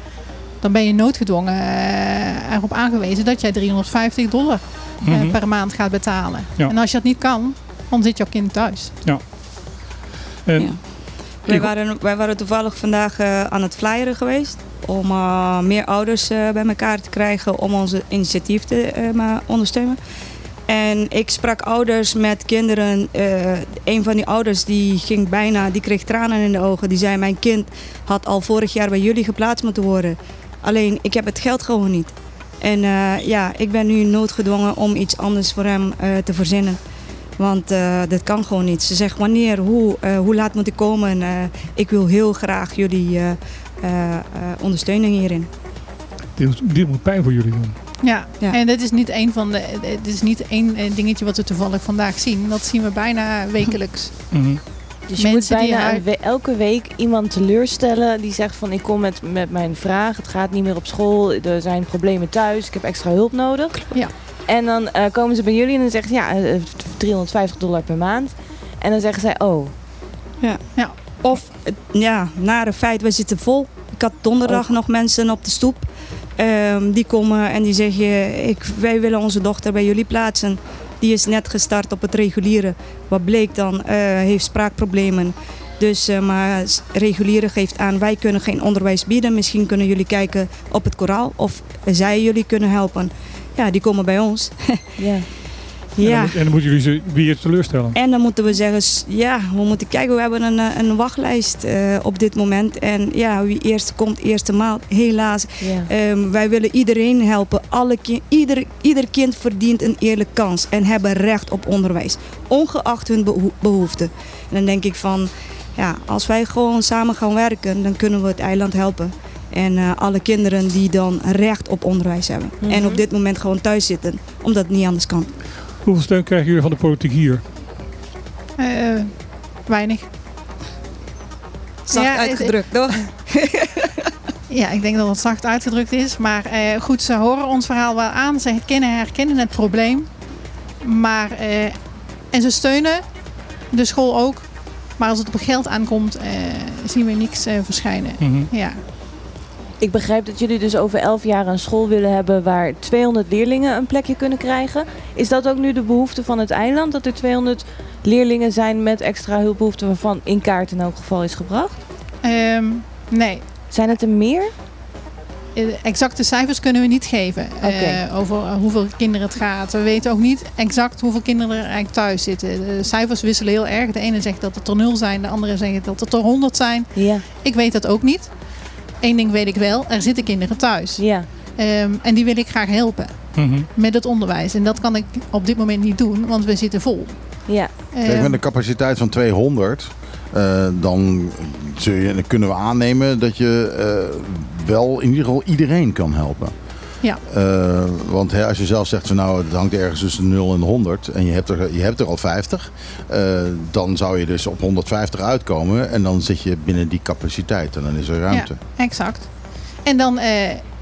Speaker 6: dan ben je noodgedwongen eh, erop aangewezen dat jij 350 dollar eh,
Speaker 2: Mhm.
Speaker 6: per maand gaat betalen.
Speaker 2: Ja.
Speaker 6: En als je dat niet kan, dan zit jouw kind thuis.
Speaker 2: En
Speaker 7: Ja. Wij
Speaker 2: Ik-
Speaker 7: waren, wij waren toevallig vandaag eh, aan het flyeren geweest. Om eh, meer ouders eh, bij elkaar te krijgen om onze initiatief te eh, maar ondersteunen. En ik sprak ouders met kinderen. eh, een van die ouders die ging bijna, die kreeg tranen in de ogen. Die zei: Mijn kind had al vorig jaar bij jullie geplaatst moeten worden. Alleen ik heb het geld gewoon niet. En eh, ja, ik ben nu noodgedwongen om iets anders voor hem eh, te verzinnen. Want dat kan gewoon niet. Ze zegt wanneer, hoe, hoe laat moet ik komen. En, ik wil heel graag jullie ondersteuning hierin.
Speaker 2: dit moet pijn voor jullie doen.
Speaker 6: Ja.
Speaker 7: Ja.
Speaker 6: en dit is niet één van de. Dit is niet één eh, dingetje wat we toevallig vandaag zien. Dat zien we bijna wekelijks.
Speaker 2: Mhm.
Speaker 4: Dus je moet
Speaker 6: Mensen die
Speaker 4: bijna
Speaker 6: haar-
Speaker 4: een we- elke week iemand teleurstellen die zegt van ik kom met, met mijn vraag, het gaat niet meer op school, er zijn problemen thuis, ik heb extra hulp nodig.
Speaker 6: Ja.
Speaker 4: En dan eh, komen ze bij jullie en dan zeggen ze ja, eh, 350 dollar per maand. En dan zeggen zij oh,
Speaker 7: Of, eh, ja, nare feit, we zitten vol. Ik had donderdag nog mensen op de stoep. Ehm, die komen en die zeggen, ik, wij willen onze dochter bij jullie plaatsen. Die is net gestart op het reguliere. Wat bleek dan, eh, heeft spraakproblemen. Dus, eh, maar reguliere geeft aan, wij kunnen geen onderwijs bieden. Misschien kunnen jullie kijken op het koraal of zij jullie kunnen helpen. Ja, die komen bij ons.
Speaker 4: ja.
Speaker 2: En, dan,
Speaker 7: Ja.
Speaker 2: en dan moeten jullie ze weer teleurstellen.
Speaker 7: En dan moeten we zeggen, ja, we moeten kijken. We hebben een, eh, een wachtlijst eh, op dit moment. En ja, wie eerst komt, eerste maal. Helaas,
Speaker 4: ja.
Speaker 7: Ehm, wij willen iedereen helpen. Alle ki- ieder, ieder kind verdient een eerlijke kans en hebben recht op onderwijs. Ongeacht hun beho- behoeften. En dan denk ik van, ja, als wij gewoon samen gaan werken, dan kunnen we het eiland helpen. En eh, alle kinderen die dan recht op onderwijs hebben. En
Speaker 4: Mhm.
Speaker 7: op dit moment gewoon thuis zitten, omdat het niet anders kan.
Speaker 2: Hoeveel steun krijgen jullie van de politiek hier?
Speaker 6: Eh, weinig.
Speaker 7: Zacht
Speaker 6: Ja,
Speaker 7: uitgedrukt, toch?
Speaker 6: Ja, ik denk dat het zacht uitgedrukt is. Maar eh, goed, ze horen ons verhaal wel aan. Ze herkennen, herkennen het probleem. Maar, eh, en ze steunen de school ook. Maar als het op geld aankomt, eh, zien we niks verschijnen.
Speaker 2: Mhm.
Speaker 6: Ja.
Speaker 4: Ik begrijp dat jullie dus over 11 jaar een school willen hebben waar 200 leerlingen een plekje kunnen krijgen. Is dat ook nu de behoefte van het eiland? Dat er 200 leerlingen zijn met extra hulpbehoeften waarvan in kaart in elk geval is gebracht?
Speaker 6: Ehm, nee,
Speaker 4: Zijn het er meer?
Speaker 6: Eh, exacte cijfers kunnen we niet geven eh, over eh, hoeveel kinderen het gaat. We weten ook niet exact hoeveel kinderen er eigenlijk thuis zitten. De cijfers wisselen heel erg. De ene zegt dat het er nul zijn, de andere zegt dat het er 100 zijn.
Speaker 4: Ja,
Speaker 6: Ik weet dat ook niet. Eén ding weet ik wel, er zitten kinderen thuis.
Speaker 4: ja.
Speaker 6: Ehm, en die wil ik graag helpen
Speaker 2: Mhm.
Speaker 6: met het onderwijs. En dat kan ik op dit moment niet doen, want we zitten vol.
Speaker 4: ja.
Speaker 1: Kijk,
Speaker 6: Ehm,
Speaker 1: met een capaciteit van 200, eh, dan, zul je, dan kunnen we aannemen dat je eh, wel in ieder geval iedereen kan helpen.
Speaker 6: Ja.
Speaker 1: Eh, want hè, als je zelf zegt van nou, het hangt ergens tussen de 0 en de 100 en je hebt er, je hebt er al 50, eh, dan zou je dus op 150 uitkomen en dan zit je binnen die capaciteit en dan is er ruimte.
Speaker 6: Exact. En dan eh,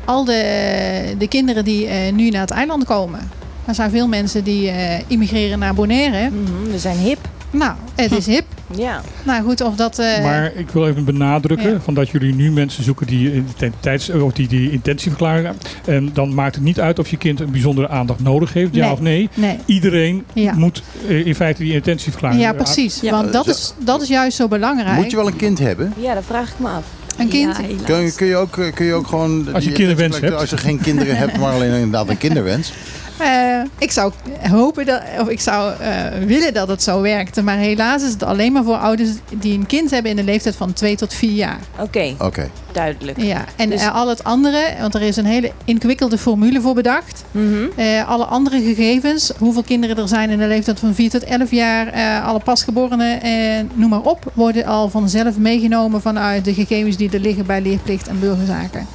Speaker 6: al de, de kinderen die eh, nu naar het eiland komen. Er zijn veel mensen die eh, immigreren naar Bonaire.
Speaker 4: Mhm, we zijn hip.
Speaker 6: Nou, het is hip.
Speaker 4: Ja.
Speaker 6: Nou goed, of dat... eh,
Speaker 2: Maar ik wil even benadrukken
Speaker 6: Ja.
Speaker 2: van dat jullie nu mensen zoeken die, identiteits, of die, die intentie verklaren. En dan maakt het niet uit of je kind een bijzondere aandacht nodig heeft, ja
Speaker 6: Nee.
Speaker 2: of nee.
Speaker 6: Nee.
Speaker 2: Iedereen
Speaker 6: Ja.
Speaker 2: moet eh, in feite die intentieverklaring
Speaker 6: Ja,
Speaker 2: eh,
Speaker 6: precies.
Speaker 7: Ja.
Speaker 6: Want dat is, dat is juist zo belangrijk.
Speaker 1: Moet je wel een kind hebben?
Speaker 4: ja, dat vraag ik me af.
Speaker 6: Een kind...
Speaker 7: Ja.
Speaker 1: Kun je, kun je, ook, eh, kun je ook gewoon...
Speaker 2: Als je kinderwens hebt.
Speaker 1: Als je geen kinderen hebt, maar alleen inderdaad een kinderwens.
Speaker 6: Eh, ik zou hopen dat, of ik zou eh, willen dat het zo werkte. Maar helaas is het alleen maar voor ouders die een kind hebben in de leeftijd van 2 tot 4 jaar.
Speaker 4: Oké,
Speaker 1: Oké.
Speaker 4: duidelijk.
Speaker 6: Ja, en
Speaker 4: Dus-
Speaker 6: eh, al het andere, want er is een hele ingewikkelde formule voor bedacht.
Speaker 4: Mhm.
Speaker 6: Eh, alle andere gegevens, hoeveel kinderen er zijn in de leeftijd van 4 tot 11 jaar, eh, alle pasgeborenen, en noem maar op, worden al vanzelf meegenomen vanuit de gegevens die er liggen bij leerplicht en burgerzaken.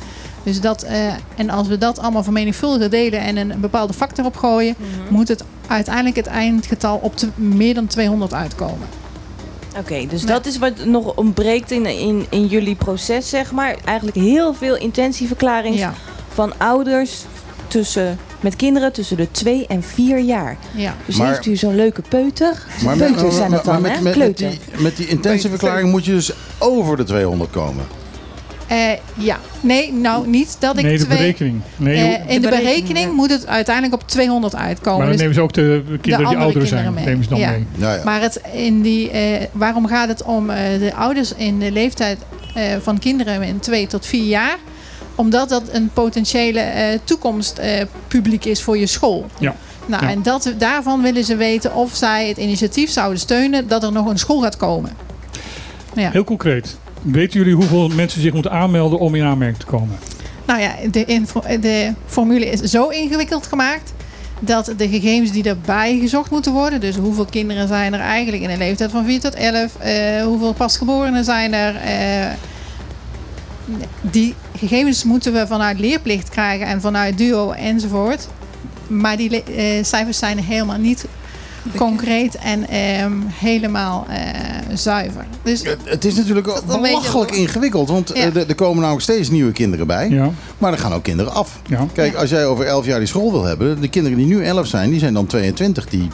Speaker 6: Dus dat, eh, en als we dat allemaal vermenigvuldigen delen en een, bepaalde factor opgooien,
Speaker 4: Mhm.
Speaker 6: moet het uiteindelijk het eindgetal op te- meer dan 200 uitkomen.
Speaker 4: Oké, dus dat is wat nog ontbreekt in, in, in jullie proces, zeg maar. Eigenlijk heel veel intentieverklaringen
Speaker 6: Ja.
Speaker 4: van ouders tussen met kinderen tussen de 2 en 4 jaar.
Speaker 6: Ja.
Speaker 4: Dus
Speaker 1: Maar-
Speaker 4: heeft u zo'n leuke peuter.
Speaker 1: Maar
Speaker 4: Peuters zijn dat dan,
Speaker 1: met,
Speaker 4: hè?
Speaker 1: met, met,
Speaker 4: Kleuter.
Speaker 1: die, met die intentieverklaring moet je dus over de 200 komen.
Speaker 6: Eh, ja. Nee, nou niet dat ik
Speaker 2: Nee, de
Speaker 6: twee...
Speaker 2: berekening. Nee,
Speaker 6: Eh, in de,
Speaker 7: De berekening,
Speaker 6: moet het uiteindelijk op 200 uitkomen.
Speaker 2: maar dan
Speaker 6: Dus-
Speaker 2: nemen ze ook de kinderen die ouder zijn.
Speaker 6: mee.
Speaker 2: Nemen ze dan
Speaker 6: Ja.
Speaker 2: mee.
Speaker 1: Ja, ja.
Speaker 6: Maar het, in die, eh, waarom gaat het om eh, de ouders in de leeftijd eh, van kinderen in 2 tot 4 jaar? Omdat dat een potentiële eh, toekomstpubliek is voor je school.
Speaker 2: Ja.
Speaker 6: Nou,
Speaker 2: Ja.
Speaker 6: En dat, daarvan willen ze weten of zij het initiatief zouden steunen dat er nog een school gaat komen. Ja.
Speaker 2: Heel concreet. Weten jullie hoeveel mensen zich moeten aanmelden om in aanmerking te komen?
Speaker 6: Nou ja, de, info- de formule is zo ingewikkeld gemaakt dat de gegevens die erbij gezocht moeten worden, dus hoeveel kinderen zijn er eigenlijk in een leeftijd van 4 tot 11, eh, hoeveel pasgeborenen zijn er, eh, die gegevens moeten we vanuit leerplicht krijgen en vanuit duo enzovoort. Maar die eh, cijfers zijn helemaal niet concreet en ehm, helemaal eh, zuiver. Dus
Speaker 1: Het- Het is natuurlijk
Speaker 6: is
Speaker 1: belachelijk
Speaker 6: beetje-
Speaker 1: ingewikkeld, want eh,
Speaker 6: Ja.
Speaker 1: er, er komen namelijk steeds nieuwe kinderen bij.
Speaker 2: Ja.
Speaker 1: Maar er gaan ook kinderen af.
Speaker 2: ja.
Speaker 1: Kijk, als jij over 11 jaar die school wil hebben, de kinderen die nu 11 zijn, die zijn dan 22. Die,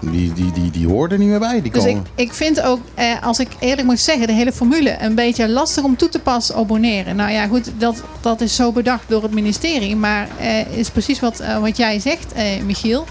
Speaker 1: die, die, die, die horen er niet meer bij. Die
Speaker 6: Dus ik,
Speaker 1: komen.
Speaker 6: ik vind ook, eh, als ik eerlijk moet zeggen, de hele formule een beetje lastig om toe te passen op abonneren. Nou ja, goed, dat, dat is zo bedacht door het ministerie. Maar eh, is precies wat, eh, wat jij zegt, eh, Michiel.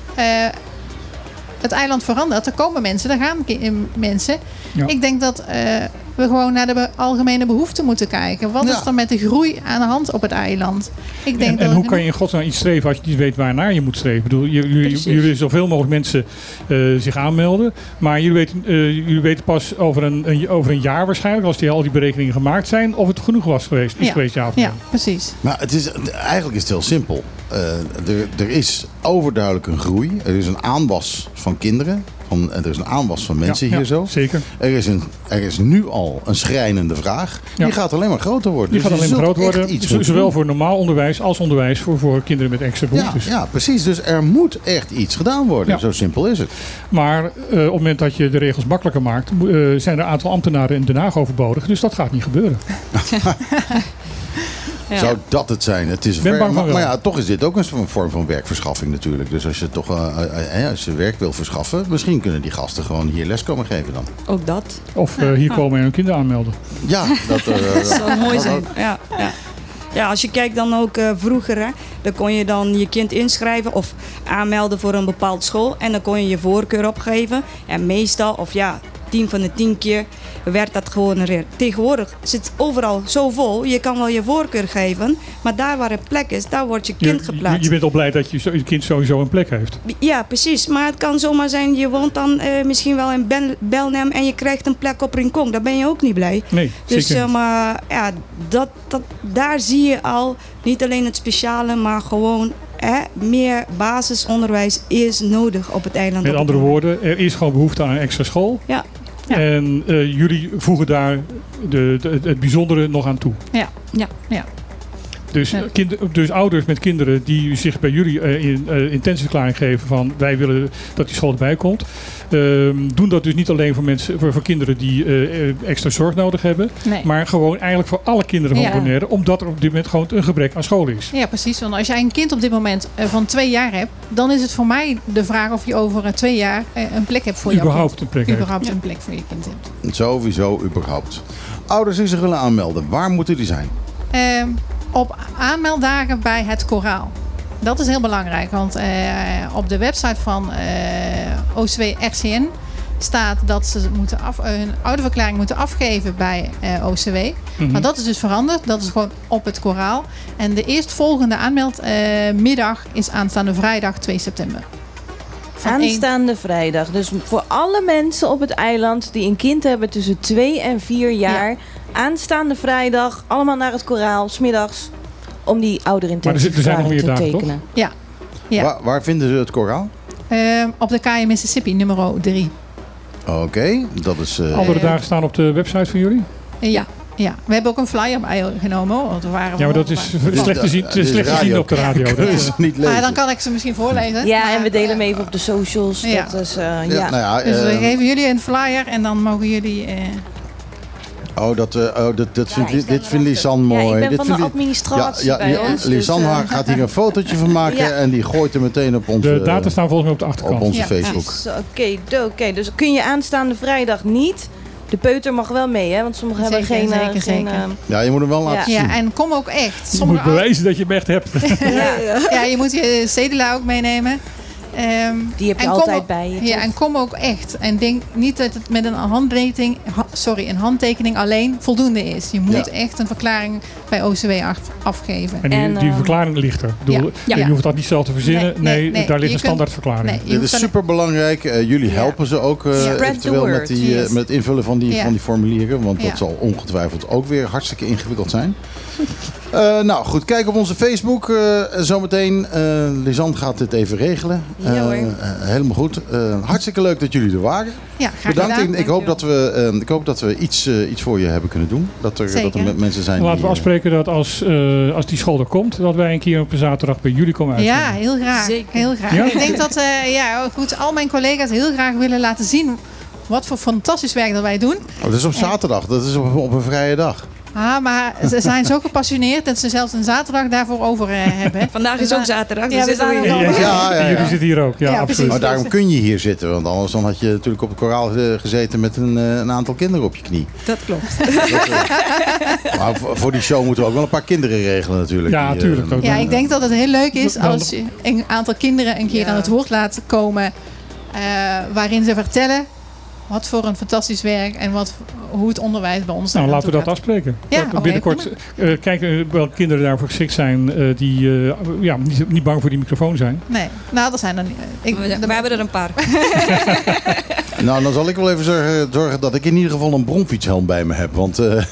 Speaker 6: Het eiland verandert, er komen mensen, er gaan mensen.
Speaker 2: Ja.
Speaker 6: Ik denk dat eh, we gewoon naar de be- algemene behoeften moeten kijken. Wat
Speaker 1: Ja.
Speaker 6: is er met de groei aan de hand op het eiland? Ik denk
Speaker 2: En,
Speaker 6: dat
Speaker 2: en hoe kan je in godsnaam iets streven als je niet weet waarnaar je moet streven? Ik bedoel, jullie, jullie zoveel mogelijk mensen eh, zich aanmelden. Maar jullie weten, eh, jullie weten pas over een, een, over een jaar waarschijnlijk, als die, al die berekeningen gemaakt zijn, of het genoeg was geweest. Is
Speaker 6: Ja.
Speaker 2: geweest, ja of
Speaker 6: Ja, precies.
Speaker 1: Maar het is, eigenlijk is het heel simpel. Eh, er, er is overduidelijk een groei. Er is een aanwas van kinderen. Van, er is een aanwas van mensen
Speaker 2: Ja,
Speaker 1: hier zo.
Speaker 2: Zeker.
Speaker 1: Er is, een, er is nu al een schrijnende vraag. Die gaat alleen maar groter worden.
Speaker 2: Die
Speaker 1: Dus
Speaker 2: gaat alleen maar
Speaker 1: echt
Speaker 2: worden.
Speaker 1: iets
Speaker 2: Zowel voor normaal onderwijs als onderwijs voor, voor kinderen met extra behoeftes.
Speaker 1: ja, precies. Dus er moet echt iets gedaan worden. Zo simpel is het.
Speaker 2: Maar eh, op het moment dat je de regels makkelijker maakt, eh, zijn er een aantal ambtenaren in Den Haag overbodig. Dus dat gaat niet gebeuren.
Speaker 7: Ja.
Speaker 1: Zou dat het zijn? Het is
Speaker 2: Ben
Speaker 1: ver- maar, maar ja, toch is dit ook een soort vorm van werkverschaffing natuurlijk. Dus als je toch eh, eh, eh, als je werk wil verschaffen, misschien kunnen die gasten gewoon hier les komen geven dan.
Speaker 7: Ook dat.
Speaker 2: Of eh, hier komen en hun kinderen aanmelden.
Speaker 1: Ja, dat, eh,
Speaker 7: Dat zou mooi zijn. Ja, ja. ja, als je kijkt dan ook eh, vroeger, hè, dan kon je dan je kind inschrijven of aanmelden voor een bepaald school. En dan kon je je voorkeur opgeven. En meestal, of ja, tien van de tien keer werd dat gehonoreerd. Tegenwoordig zit het overal zo vol. Je kan wel je voorkeur geven, maar daar waar een plek is, daar wordt je kind
Speaker 2: je,
Speaker 7: geplaatst.
Speaker 2: je bent al blij dat je, je kind sowieso een plek heeft.
Speaker 7: Ja, precies. Maar het kan zomaar zijn, je woont dan eh, misschien wel in Bel- Belnem en je krijgt een plek op Rincon. Daar ben je ook niet blij.
Speaker 2: Nee,
Speaker 7: Dus
Speaker 2: zeker.
Speaker 7: eh, maar ja, dat, dat, daar zie je al niet alleen het speciale, maar gewoon hè, meer basisonderwijs is nodig op het eiland.
Speaker 2: Met andere woorden, er is gewoon behoefte aan een extra school.
Speaker 7: Ja.
Speaker 6: Ja.
Speaker 2: En eh, jullie voegen daar de, de- het bijzondere nog aan toe.
Speaker 6: Ja.
Speaker 7: Ja.
Speaker 6: Ja.
Speaker 2: Dus,
Speaker 6: Ja.
Speaker 2: kind, dus ouders met kinderen die zich bij jullie eh, in, eh, intentieverklaring geven van wij willen dat die school erbij komt. ehm, doen dat dus niet alleen voor, mensen, voor, voor kinderen die eh, extra zorg nodig hebben.
Speaker 6: Nee.
Speaker 2: Maar gewoon eigenlijk voor alle kinderen van
Speaker 6: Ja.
Speaker 2: Bonaire. Omdat er op dit moment gewoon een gebrek aan school is.
Speaker 6: Ja, precies. Want als jij een kind op dit moment van twee jaar hebt, dan is het voor mij de vraag of je over twee jaar een plek hebt voor jouw
Speaker 2: Überhaupt
Speaker 6: kind.
Speaker 2: een plek heeft.
Speaker 6: Überhaupt een plek voor je kind hebt.
Speaker 1: Sowieso, überhaupt. Ouders die zich willen aanmelden, waar moeten die zijn?
Speaker 6: Ehm, op aanmelddagen bij het koraal. Dat is heel belangrijk, want eh, op de website van eh, OCW RCN staat dat ze moeten af, eh, hun ouderverklaring moeten afgeven bij eh, OCW.
Speaker 2: Mhm.
Speaker 6: Maar dat is dus veranderd. Dat is gewoon op het koraal. En de eerstvolgende aanmeldmiddag is aanstaande vrijdag 2 september. Van
Speaker 4: Aanstaande vrijdag. Dus voor alle mensen op het eiland die een kind hebben tussen 2 en 4 jaar. Aanstaande vrijdag, allemaal naar het koraal, smiddags. Om die
Speaker 2: Maar er zit- er zijn nog meer
Speaker 4: te
Speaker 2: dagen, toch?
Speaker 4: tekenen.
Speaker 6: Ja. Ja.
Speaker 1: Waar, waar vinden ze het koraal?
Speaker 6: Ehm, op de KM Mississippi, nummer 3.
Speaker 1: Oké, dat is... eh,
Speaker 2: Andere
Speaker 6: Eh,
Speaker 2: dagen staan op de website van jullie?
Speaker 6: Ja. ja, we hebben ook een flyer bijgenomen. hoor, Want we waren
Speaker 2: Ja, maar dat is slecht te zien,
Speaker 1: is
Speaker 2: slecht te zien op de radio. Dat is-
Speaker 1: niet
Speaker 6: Maar
Speaker 1: lezen.
Speaker 6: dan kan ik ze misschien voorlezen.
Speaker 4: Ja,
Speaker 6: Maar,
Speaker 4: en we delen hem
Speaker 6: eh,
Speaker 4: even op de socials.
Speaker 6: Ja.
Speaker 4: Dat is, eh,
Speaker 1: ja,
Speaker 4: ja.
Speaker 1: Nou ja,
Speaker 6: Dus we
Speaker 1: eh,
Speaker 6: geven jullie een flyer en dan mogen jullie... eh,
Speaker 1: Oh, dat, eh, oh, dat, dat dit vindt Lisanne mooi.
Speaker 4: Ja, ik ben
Speaker 1: dit
Speaker 4: van de administratie
Speaker 1: ja,
Speaker 4: bij
Speaker 1: ja,
Speaker 4: ons. dus,
Speaker 1: Lisanne
Speaker 4: eh,
Speaker 1: gaat hier een fotootje van maken
Speaker 4: Ja.
Speaker 1: en die gooit er meteen op onze,
Speaker 2: De data staan volgens mij op de
Speaker 1: op
Speaker 2: achterkant.
Speaker 1: onze
Speaker 6: Ja.
Speaker 1: Facebook.
Speaker 4: Zo, Oké, oké. dus kun je aanstaande vrijdag niet. De peuter mag wel mee, hè? Want sommigen hebben geen... eh,
Speaker 6: zeker,
Speaker 4: geen,
Speaker 6: zeker.
Speaker 4: eh,
Speaker 1: Ja, je moet hem wel laten zien.
Speaker 6: Ja, en kom ook echt.
Speaker 2: Je
Speaker 6: Sommige
Speaker 2: moet bewijzen dat je hem echt hebt.
Speaker 6: ja, ja, je moet je cedula ook meenemen. Ehm,
Speaker 4: die heb je altijd
Speaker 6: ook-
Speaker 4: bij je.
Speaker 6: Ja,
Speaker 4: toch?
Speaker 6: en kom ook echt. En denk niet dat het met een handtekening, ha- sorry, een handtekening alleen voldoende is. Je moet
Speaker 1: Ja.
Speaker 6: echt een verklaring bij OCW af- afgeven.
Speaker 2: En die,
Speaker 4: En,
Speaker 2: die
Speaker 4: eh,
Speaker 2: verklaring ligt er. Ik bedoel,
Speaker 6: Ja.
Speaker 2: Je hoeft dat niet zelf te verzinnen.
Speaker 6: Nee,
Speaker 2: Nee,
Speaker 6: nee, nee.
Speaker 2: daar ligt een
Speaker 6: kunt-
Speaker 2: standaard verklaring.
Speaker 6: Nee, je
Speaker 1: Dit is
Speaker 6: alleen-
Speaker 1: super belangrijk. jullie
Speaker 6: Ja.
Speaker 1: helpen ze ook eh, eventueel met, die, eh,
Speaker 6: yes.
Speaker 1: met het invullen van die,
Speaker 6: Ja.
Speaker 1: van die formulieren. Want
Speaker 6: Ja.
Speaker 1: dat zal ongetwijfeld ook weer hartstikke ingewikkeld zijn. Eh, nou goed, kijk op onze Facebook. eh, zometeen, eh Lisanne gaat dit even regelen.
Speaker 4: Ja, hoor.
Speaker 1: helemaal goed. Eh, hartstikke leuk dat jullie er waren.
Speaker 6: Ja, graag
Speaker 1: Bedankt.
Speaker 6: gedaan.
Speaker 1: Ik, ik hoop dat we, eh, ik hoop dat we iets, eh, iets voor je hebben kunnen doen. Dat er, dat er mensen zijn
Speaker 2: Laten
Speaker 1: die,
Speaker 2: we afspreken dat als, eh, als die school er komt, dat wij een keer op een zaterdag bij jullie komen
Speaker 6: Ja,
Speaker 2: uitzenden.
Speaker 6: heel graag.
Speaker 4: Zeker.
Speaker 6: Heel graag.
Speaker 2: Ja?
Speaker 6: Ik denk dat eh, ja, goed, al mijn collega's heel graag willen laten zien wat voor fantastisch werk dat wij doen.
Speaker 1: Oh, dat is op zaterdag. Dat is op, op een vrije dag.
Speaker 6: Ah, maar ze zijn zo gepassioneerd dat ze zelfs een zaterdag daarvoor over eh, hebben.
Speaker 7: Vandaag is
Speaker 6: Dus,
Speaker 7: ook zaterdag, dus
Speaker 6: ja, al.
Speaker 1: Ja, ja,
Speaker 2: En
Speaker 1: ja.
Speaker 2: jullie zitten hier ook. Ja,
Speaker 6: Ja,
Speaker 2: absoluut.
Speaker 1: Maar daarom kun je hier zitten, want anders dan had je natuurlijk op het koraal eh, gezeten met een, eh, een aantal kinderen op je knie.
Speaker 7: Dat klopt.
Speaker 1: Dat, maar voor, die show moeten we ook wel een paar kinderen regelen natuurlijk.
Speaker 2: Ja,
Speaker 1: Die, eh,
Speaker 2: tuurlijk ook.
Speaker 6: Ja, ik denk dat het heel leuk is als je een aantal kinderen een keer
Speaker 7: Ja.
Speaker 6: aan het woord laat komen. eh, waarin ze vertellen wat voor een fantastisch werk en wat, hoe het onderwijs bij ons
Speaker 2: Nou, laten we dat afspreken.
Speaker 6: Ja,
Speaker 2: Dat binnenkort eh, kijken welke kinderen daarvoor geschikt zijn eh, die eh, ja, niet, niet bang voor die microfoon zijn.
Speaker 6: Nee, nou, dat zijn er niet. Ik,
Speaker 7: We, we hebben er een paar.
Speaker 1: Nou, dan zal ik wel even zorgen, zorgen dat ik in ieder geval een bromfietshelm bij me heb. Want eh,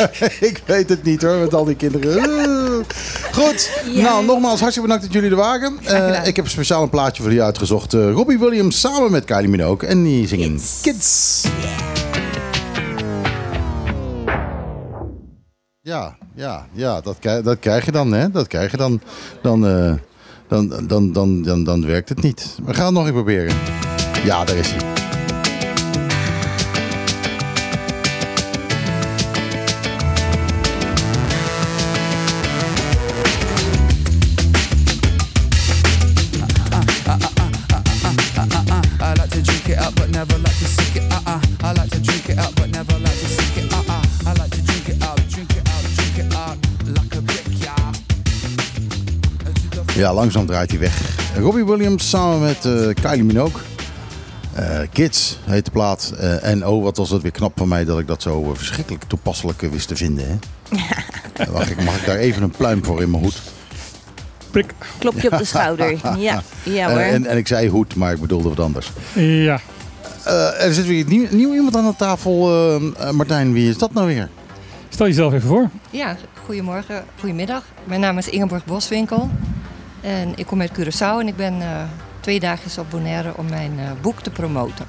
Speaker 1: ik weet het niet hoor, met al die kinderen. Goed, nou nogmaals hartstikke bedankt dat jullie er waren. Eh, ik heb speciaal een plaatje voor jullie uitgezocht. Eh, Robbie Williams samen met Kylie Minogue. En die zingen Kids. Ja, ja, ja, dat, krijg- dat krijg je dan, hè? Dat krijg je dan. Dan, eh, dan, dan, dan, dan, dan werkt het niet. We gaan het nog even proberen. Ja, daar is hij. Ja, langzaam draait hij weg. Robbie Williams samen met eh, Kylie Minogue. Eh, Kids heet de plaat. Eh, en oh, wat was het weer knap van mij dat ik dat zo verschrikkelijk toepasselijk wist te vinden. Hè? Mag, ik, mag ik daar even een pluim voor in mijn hoed?
Speaker 2: Prik.
Speaker 4: Klopje op de schouder. Ja, ja hoor.
Speaker 1: En, en, en ik zei hoed, maar ik bedoelde wat anders.
Speaker 2: Ja,
Speaker 1: Eh, er zit weer nieuw, nieuw iemand aan de tafel. Martijn, wie is dat nou weer?
Speaker 2: stel jezelf even voor.
Speaker 8: Ja, goedemorgen, goedemiddag. Mijn naam is Ingeborg Boswinkel en ik kom uit Curaçao en ik ben eh, twee dagen op Bonaire om mijn eh, boek te promoten.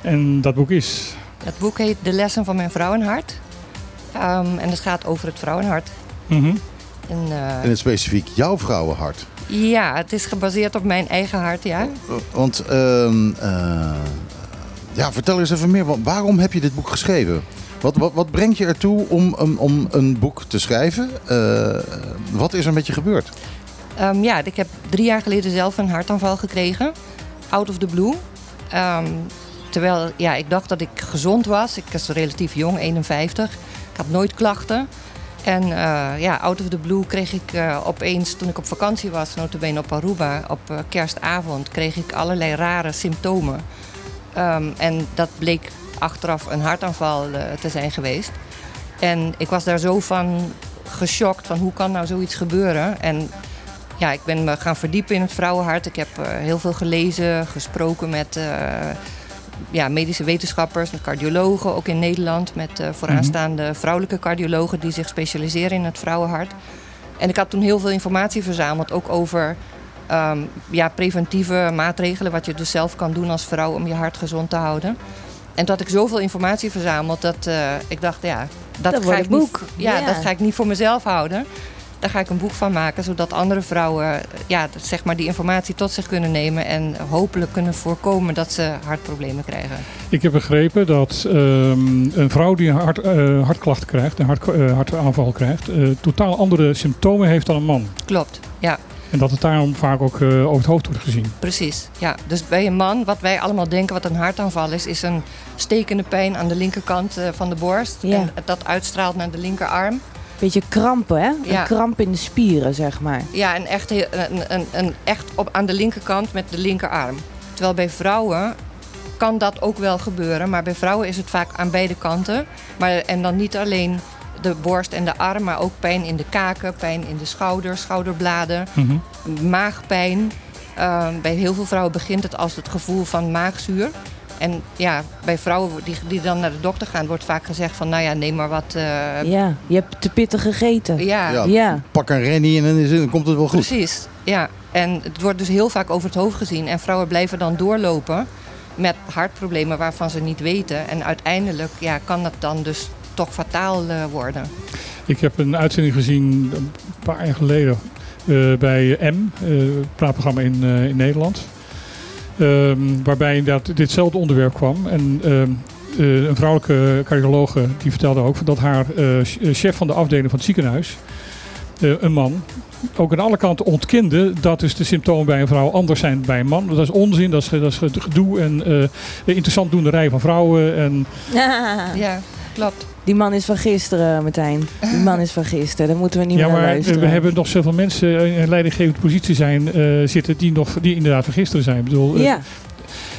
Speaker 2: En dat boek is...
Speaker 8: Het boek heet De lessen van mijn vrouwenhart Ehm, en het gaat over het vrouwenhart.
Speaker 2: Mhm.
Speaker 8: En, eh,
Speaker 1: In het specifiek jouw vrouwenhart.
Speaker 8: ja, het is gebaseerd op mijn eigen hart, ja.
Speaker 1: Want, ehm, eh, ja, vertel eens even meer. Wa- Waarom heb je dit boek geschreven? Wat, wat, wat brengt je ertoe om, om, om een boek te schrijven? Eh, wat is er met je gebeurd?
Speaker 8: Ehm, ja, ik heb drie jaar geleden zelf een hartaanval gekregen. Out of the blue. Ehm, terwijl ja, ik dacht dat ik gezond was. Ik was relatief jong, 51. Ik had nooit klachten. En eh, ja, out of the blue kreeg ik eh, opeens, toen ik op vakantie was, notabene op Aruba, op eh, kerstavond, kreeg ik allerlei rare symptomen. Ehm, en dat bleek achteraf een hartaanval te zijn geweest. En ik was daar zo van geschokt van hoe kan nou zoiets gebeuren. En ja, ik ben me gaan verdiepen in het vrouwenhart. Ik heb eh, heel veel gelezen, gesproken met eh, ja, medische wetenschappers, met cardiologen, ook in Nederland. Met eh, vooraanstaande vrouwelijke cardiologen die zich specialiseren in het vrouwenhart. En ik had toen heel veel informatie verzameld, ook over ehm, ja, preventieve maatregelen, wat je dus zelf kan doen als vrouw om je hart gezond te houden. En toen had ik zoveel informatie verzameld dat eh, ik dacht, ja, dat,
Speaker 4: Dat
Speaker 8: ga ik niet, Ja. dat ga ik niet voor mezelf houden. Daar ga ik een boek van maken, zodat andere vrouwen eh, ja, zeg maar die informatie tot zich kunnen nemen en hopelijk kunnen voorkomen dat ze hartproblemen krijgen.
Speaker 2: Ik heb begrepen dat ehm, een vrouw die een hart, eh, hartklachten krijgt, een hart, eh, hartaanval krijgt, eh, totaal andere symptomen heeft dan een man.
Speaker 8: Klopt, ja.
Speaker 2: En dat het daarom vaak ook over het hoofd wordt gezien.
Speaker 8: Precies, ja. Dus bij een man, wat wij allemaal denken wat een hartaanval is, is een stekende pijn aan de linkerkant van de borst.
Speaker 4: Ja.
Speaker 8: En dat uitstraalt naar de linkerarm.
Speaker 4: Beetje krampen, hè?
Speaker 8: Ja.
Speaker 4: Een kramp in de spieren, zeg maar.
Speaker 8: Ja, en echt, een, een, een, echt op, aan de linkerkant met de linkerarm. Terwijl bij vrouwen kan dat ook wel gebeuren, maar bij vrouwen is het vaak aan beide kanten. Maar, en dan niet alleen de borst en de arm, maar ook pijn in de kaken, pijn in de schouders, schouderbladen,
Speaker 2: Mhm.
Speaker 8: maagpijn. Eh, bij heel veel vrouwen begint het als het gevoel van maagzuur. En ja, bij vrouwen die, die dan naar de dokter gaan, wordt vaak gezegd van, nou ja, neem maar wat. eh,
Speaker 4: Ja, je hebt te pittig gegeten.
Speaker 8: ja,
Speaker 1: Ja.
Speaker 4: Ja.
Speaker 1: Pak een rennie en dan, is, dan komt het wel goed.
Speaker 8: Precies, ja. En het wordt dus heel vaak over het hoofd gezien. En vrouwen blijven dan doorlopen met hartproblemen waarvan ze niet weten. En uiteindelijk ja, kan dat dan dus toch fataal eh, worden.
Speaker 2: Ik heb een uitzending gezien een paar jaar geleden eh, bij M, eh, het praatprogramma in, eh, in Nederland. Ehm, waarbij inderdaad ditzelfde onderwerp kwam. En ehm, eh, een vrouwelijke cardiologe die vertelde ook dat haar eh, eh, chef van de afdeling van het ziekenhuis, een man, ook aan alle kanten ontkende dat dus de symptomen bij een vrouw anders zijn bij een man. Dat is onzin, dat is, dat gedoe en interessant doenerij van vrouwen. En
Speaker 8: Ja, klopt.
Speaker 4: Die man is van gisteren, Martijn. Die man is van gisteren. Daar moeten we niet
Speaker 2: ja,
Speaker 4: meer naar
Speaker 2: maar
Speaker 4: luisteren.
Speaker 2: we hebben nog zoveel mensen in een leidinggevende positie zijn, eh, zitten die, nog, die inderdaad van gisteren zijn. Ik bedoel, eh,
Speaker 4: Ja,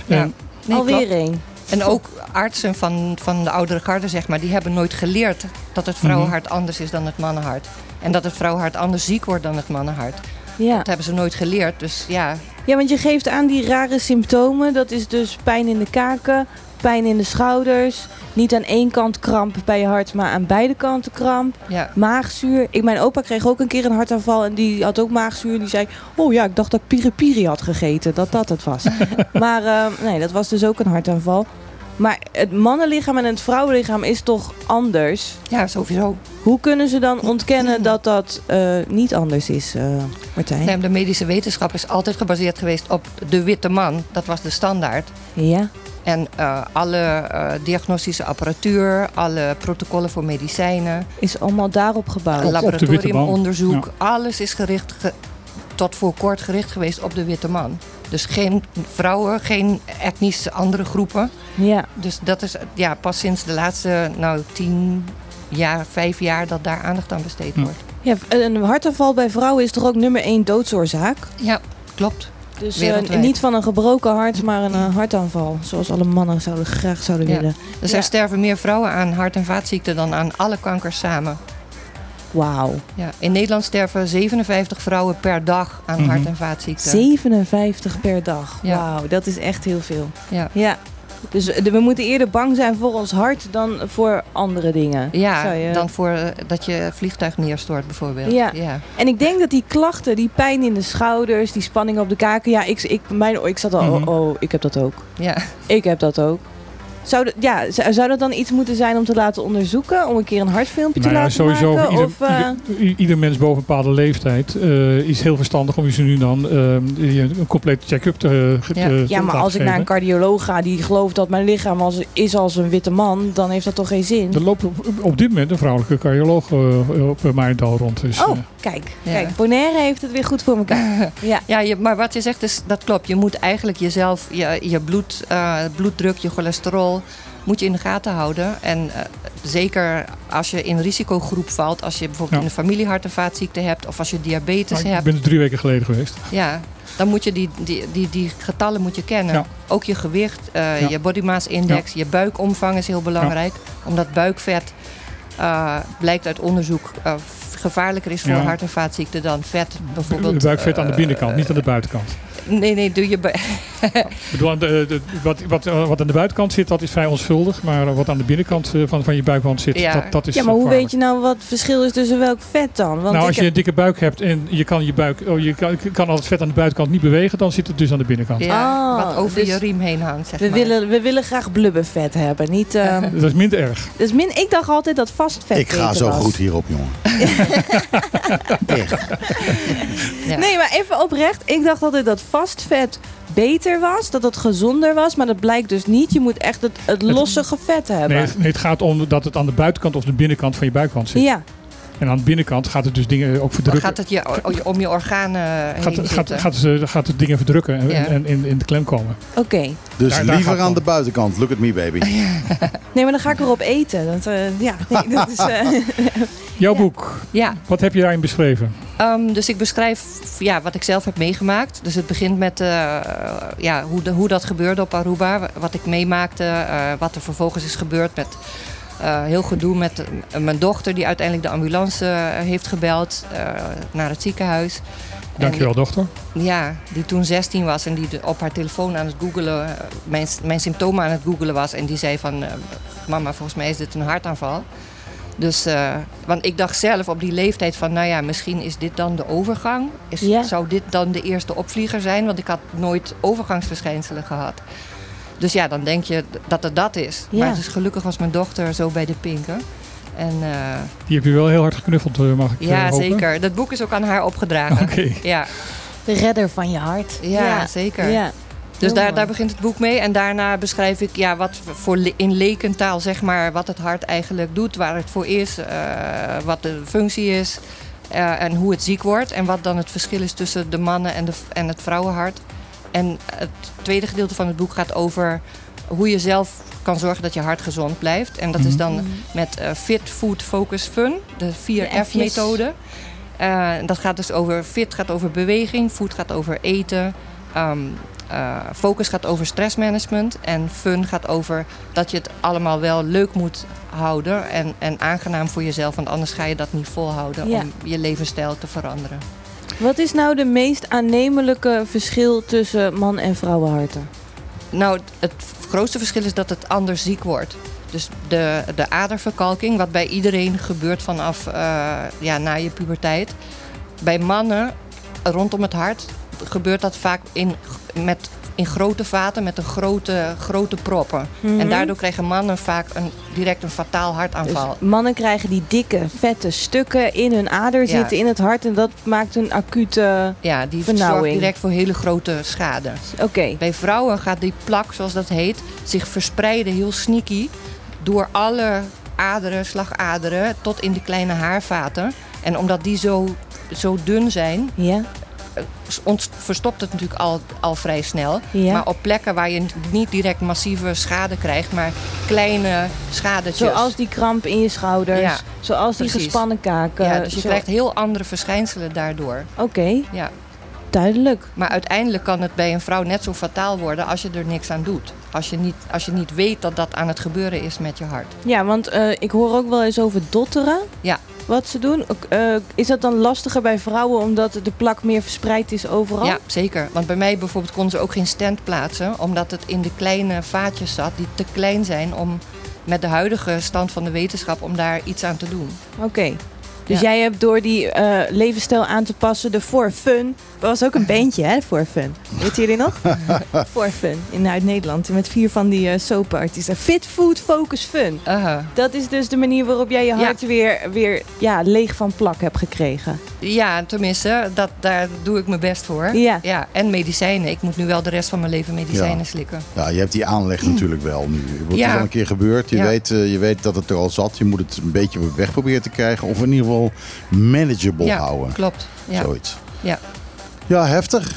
Speaker 2: en-
Speaker 8: Ja. Nee,
Speaker 4: alweer één.
Speaker 8: En ook artsen van, van de oudere garde, zeg maar, die hebben nooit geleerd dat het vrouwenhart anders is dan het mannenhart. En dat het vrouwenhart anders ziek wordt dan het mannenhart.
Speaker 4: Ja.
Speaker 8: Dat hebben ze nooit geleerd. Dus ja,
Speaker 4: ja, want je geeft aan die rare symptomen. Dat is dus pijn in de kaken, pijn in de schouders. Niet aan één kant kramp bij je hart, maar aan beide kanten kramp.
Speaker 8: ja.
Speaker 4: Maagzuur. Ik, mijn opa kreeg ook een keer een hartaanval en die had ook maagzuur. Die zei, oh ja, ik dacht dat ik piripiri had gegeten. Dat dat het was. maar eh, nee, dat was dus ook een hartaanval. Maar het mannenlichaam en het vrouwenlichaam is toch anders?
Speaker 8: ja, sowieso.
Speaker 4: Hoe kunnen ze dan ontkennen dat dat eh, niet anders is, eh, Martijn?
Speaker 8: Nee, de medische wetenschap is altijd gebaseerd geweest op de witte man. Dat was de standaard.
Speaker 4: Ja,
Speaker 8: En eh, alle eh, diagnostische apparatuur, alle protocollen voor medicijnen,
Speaker 4: is allemaal daarop gebouwd.
Speaker 8: Laboratoriumonderzoek, alles is gericht ge- tot voor kort gericht geweest op de witte man. Dus geen vrouwen, geen etnische andere groepen.
Speaker 4: Ja,
Speaker 8: Dus dat is ja, pas sinds de laatste nou, tien jaar, vijf jaar dat daar aandacht aan besteed
Speaker 2: Hm.
Speaker 8: wordt.
Speaker 4: ja, een hartaanval bij vrouwen is toch ook nummer één doodsoorzaak?
Speaker 8: Ja, klopt.
Speaker 4: Dus eh, niet van een gebroken hart, maar een eh, hartaanval. Zoals alle mannen zouden graag zouden
Speaker 8: Ja.
Speaker 4: willen.
Speaker 8: Dus
Speaker 4: Ja.
Speaker 8: er sterven meer vrouwen aan hart- en vaatziekten dan aan alle kankers samen.
Speaker 4: Wauw.
Speaker 8: Ja, in Nederland sterven 57 vrouwen per dag aan
Speaker 2: Mhm.
Speaker 8: hart- en vaatziekten.
Speaker 4: 57 per dag. Wauw, dat is echt heel veel.
Speaker 8: Ja.
Speaker 4: Ja. Dus we moeten eerder bang zijn voor ons hart dan voor andere dingen.
Speaker 8: Ja,
Speaker 4: je-
Speaker 8: dan voor eh, dat je vliegtuig neerstort bijvoorbeeld.
Speaker 4: Ja.
Speaker 8: ja.
Speaker 4: En ik denk dat die klachten, die pijn in de schouders, die spanning op de kaken. Ja, ik, ik, mijn, ik zat al,
Speaker 2: Mhm.
Speaker 4: oh, oh, ik heb dat ook.
Speaker 8: ja.
Speaker 4: Ik heb dat ook. Zou, dat- ja, zou dat dan iets moeten zijn om te laten onderzoeken? Om een keer een hartfilmpje
Speaker 2: Nou
Speaker 4: te
Speaker 2: ja,
Speaker 4: laten
Speaker 2: sowieso
Speaker 4: maken?
Speaker 2: ieder,
Speaker 4: of, eh,
Speaker 2: ieder, ieder mens boven een bepaalde leeftijd eh, is heel verstandig om je ze nu dan eh, een complete check-up te,
Speaker 8: Ja.
Speaker 2: te-
Speaker 4: ja, maar als ik naar een cardioloog ga die gelooft dat mijn lichaam als, is als een witte man, dan heeft dat toch geen zin?
Speaker 2: Er loopt op, op dit moment een vrouwelijke cardioloog op Maarndal rond. Dus,
Speaker 4: Oh, kijk.
Speaker 8: Ja.
Speaker 4: Kijk, Bonaire heeft het weer goed voor elkaar. ja.
Speaker 8: Ja, je, maar wat je zegt is, dat klopt. Je moet eigenlijk jezelf, je, je bloed, eh, bloeddruk, je cholesterol, moet je in de gaten houden. En eh, zeker als je in risicogroep valt, als je bijvoorbeeld
Speaker 2: Ja.
Speaker 8: een familie hart- en vaatziekte hebt of als je diabetes
Speaker 2: maar ik
Speaker 8: hebt,
Speaker 2: ben er drie weken geleden geweest.
Speaker 8: ja, dan moet je die, die, die, die getallen moet je kennen.
Speaker 2: Ja.
Speaker 8: Ook je gewicht, eh,
Speaker 2: Ja.
Speaker 8: je body mass index, je buikomvang is heel belangrijk. Omdat buikvet eh, blijkt uit onderzoek gevaarlijker is voor hart- en vaatziekten dan vet bijvoorbeeld.
Speaker 2: De buikvet aan de binnenkant, niet aan de buitenkant.
Speaker 8: Nee, nee, doe je, bu-
Speaker 2: Ik bedoel, aan de, de- wat, wat, eh, wat aan de buitenkant zit, dat is vrij onschuldig. Maar wat aan de binnenkant eh, van, van je buikwand zit,
Speaker 8: Ja.
Speaker 2: dat, dat is
Speaker 4: Ja, maar hoe weet je nou wat het verschil is tussen welk vet dan? Want
Speaker 2: nou, als je een dikke buik hebt en je kan je buik, oh, je kan, kan al het vet aan de buitenkant niet bewegen, dan zit het dus aan de binnenkant.
Speaker 8: Ja,
Speaker 4: Oh,
Speaker 8: wat over
Speaker 4: dus
Speaker 8: je riem heen hangt, zeg
Speaker 4: we,
Speaker 8: maar.
Speaker 4: willen, we willen graag blubbervet hebben, niet... ehm,
Speaker 2: Dat is minder erg.
Speaker 4: dus min, ik dacht altijd dat vast vet
Speaker 1: Ik ga zo
Speaker 4: was.
Speaker 1: goed hierop, jongen. Echt.
Speaker 8: Ja.
Speaker 4: Nee, maar even oprecht. Ik dacht altijd dat vast vet beter was, dat het gezonder was. Maar dat blijkt dus niet. Je moet echt het, het lossige vet hebben.
Speaker 2: Nee, het, nee, het gaat om dat het aan de buitenkant of de binnenkant van je buikwand zit.
Speaker 4: ja,
Speaker 2: En aan de binnenkant gaat het dus dingen ook
Speaker 8: Dan
Speaker 2: verdrukken.
Speaker 8: gaat het je, om je organen heen
Speaker 2: gaat, gaat,
Speaker 8: zitten.
Speaker 2: gaat, het dingen verdrukken en,
Speaker 8: Ja.
Speaker 2: en in, in de klem komen.
Speaker 4: oké.
Speaker 1: Dus
Speaker 2: Daar-
Speaker 1: liever aan de buitenkant. Look at me, baby.
Speaker 4: Nee, maar dan ga ik erop eten. Dat, eh, ja, nee, dat is... eh,
Speaker 2: Jouw
Speaker 4: Ja.
Speaker 2: boek,
Speaker 8: Ja,
Speaker 2: wat heb je daarin beschreven?
Speaker 8: Ehm, dus ik beschrijf ja, wat ik zelf heb meegemaakt. Dus het begint met eh, ja, hoe, de, hoe dat gebeurde op Aruba. Wat ik meemaakte. eh, wat er vervolgens is gebeurd met eh, heel gedoe met eh, mijn dochter... die uiteindelijk de ambulance eh, heeft gebeld eh, naar het ziekenhuis.
Speaker 2: Dankjewel, dochter.
Speaker 8: Ja, die toen 16 was en die de- op haar telefoon aan het googelen... mijn, mijn symptomen aan het googelen was. En die zei van... eh, mama, volgens mij is dit een hartaanval. Dus, eh, want ik dacht zelf op die leeftijd van, nou ja, misschien is dit dan de overgang. Is,
Speaker 4: Ja.
Speaker 8: Zou dit dan de eerste opvlieger zijn? Want ik had nooit overgangsverschijnselen gehad. Dus ja, dan denk je dat het dat is.
Speaker 4: Ja.
Speaker 8: Maar dus gelukkig was mijn dochter zo bij de pinken. En eh,
Speaker 2: Die heb je wel heel hard geknuffeld, eh, mag ik eh,
Speaker 8: ja,
Speaker 2: hopen?
Speaker 8: zeker. Dat boek is ook aan haar opgedragen.
Speaker 2: Oké.
Speaker 8: Ja,
Speaker 4: de redder van je hart.
Speaker 8: ja, zeker.
Speaker 4: Ja.
Speaker 8: Dus daar, daar begint het boek mee. En daarna beschrijf ik ja, wat voor le- in lekentaal, zeg maar, wat het hart eigenlijk doet, waar het voor is, eh, wat de functie is eh, en hoe het ziek wordt. En wat dan het verschil is tussen de mannen en, de, en het vrouwenhart. En het tweede gedeelte van het boek gaat over hoe je zelf kan zorgen dat je hart gezond blijft. En dat is dan met eh, Fit, Food, Focus, Fun, de
Speaker 4: De
Speaker 8: 4F-methode. Eh, dat gaat dus over fit gaat over beweging, food gaat over eten, ehm, eh, focus gaat over stressmanagement en fun gaat over dat je het allemaal wel leuk moet houden en, en aangenaam voor jezelf, want anders ga je dat niet volhouden
Speaker 4: Ja.
Speaker 8: om je levensstijl te veranderen.
Speaker 4: Wat is nou de meest aannemelijke verschil tussen man- en vrouwenharten?
Speaker 8: Nou, het grootste verschil is dat het anders ziek wordt. Dus de, de aderverkalking, wat bij iedereen gebeurt vanaf eh, ja, na je puberteit. Bij mannen rondom het hart gebeurt dat vaak in, met, in grote vaten met een grote, grote proppen.
Speaker 4: Mhm.
Speaker 8: En daardoor krijgen mannen vaak een, direct een fataal hartaanval.
Speaker 4: Dus mannen krijgen die dikke, vette stukken in hun ader
Speaker 8: Ja.
Speaker 4: zitten in het hart en dat maakt een acute.
Speaker 8: ja, die
Speaker 4: vernauwing.
Speaker 8: zorgt direct voor hele grote schade.
Speaker 4: Oké.
Speaker 8: Bij vrouwen gaat die plak, zoals dat heet, zich verspreiden heel sneaky door alle aderen, slagaderen, tot in de kleine haarvaten. En omdat die zo, zo dun zijn,
Speaker 4: Ja.
Speaker 8: Verstopt het natuurlijk al, al vrij snel.
Speaker 4: Ja.
Speaker 8: Maar op plekken waar je niet direct massieve schade krijgt, maar kleine schadetjes.
Speaker 4: Zoals die kramp in je schouders.
Speaker 8: Ja,
Speaker 4: zoals die
Speaker 8: precies.
Speaker 4: gespannen kaken.
Speaker 8: ja, dus je
Speaker 4: zo-
Speaker 8: krijgt heel andere verschijnselen daardoor.
Speaker 4: Oké,
Speaker 8: Ja.
Speaker 4: duidelijk.
Speaker 8: Maar uiteindelijk kan het bij een vrouw net zo fataal worden als je er niks aan doet. Als je niet, als je niet weet dat dat aan het gebeuren is met je hart.
Speaker 4: Ja, want eh, ik hoor ook wel eens over dotteren.
Speaker 8: Ja.
Speaker 4: Wat ze doen. Eh, is dat dan lastiger bij vrouwen omdat de plak meer verspreid is overal?
Speaker 8: Ja, zeker. Want bij mij bijvoorbeeld konden ze ook geen stand plaatsen, omdat het in de kleine vaatjes zat die te klein zijn om met de huidige stand van de wetenschap om daar iets aan te doen.
Speaker 4: Oké. Dus
Speaker 8: Ja.
Speaker 4: jij hebt door die eh, levensstijl aan te passen, de For Fun. Er was ook een bandje, hè, For Fun. Weet jullie nog? For Fun in uit Nederland. Met vier van die uh, soapartiesten. Fit Food Focus Fun.
Speaker 8: Aha.
Speaker 4: Dat is dus de manier waarop jij je
Speaker 8: Ja.
Speaker 4: hart weer, weer ja, leeg van plak hebt gekregen.
Speaker 8: Ja, tenminste, dat, daar doe ik mijn best voor.
Speaker 4: Ja.
Speaker 8: ja. En medicijnen. Ik moet nu wel de rest van mijn leven medicijnen
Speaker 1: Ja.
Speaker 8: slikken.
Speaker 1: Ja, je hebt die aanleg natuurlijk wel nu. Het
Speaker 8: Ja.
Speaker 1: is al een keer gebeurd. Je,
Speaker 8: Ja.
Speaker 1: weet, eh, je weet dat het er al zat. Je moet het een beetje weg proberen te krijgen. Of in ieder geval manageable
Speaker 8: ja,
Speaker 1: houden.
Speaker 8: klopt. Ja.
Speaker 1: Zoiets.
Speaker 8: Ja.
Speaker 1: Ja, heftig.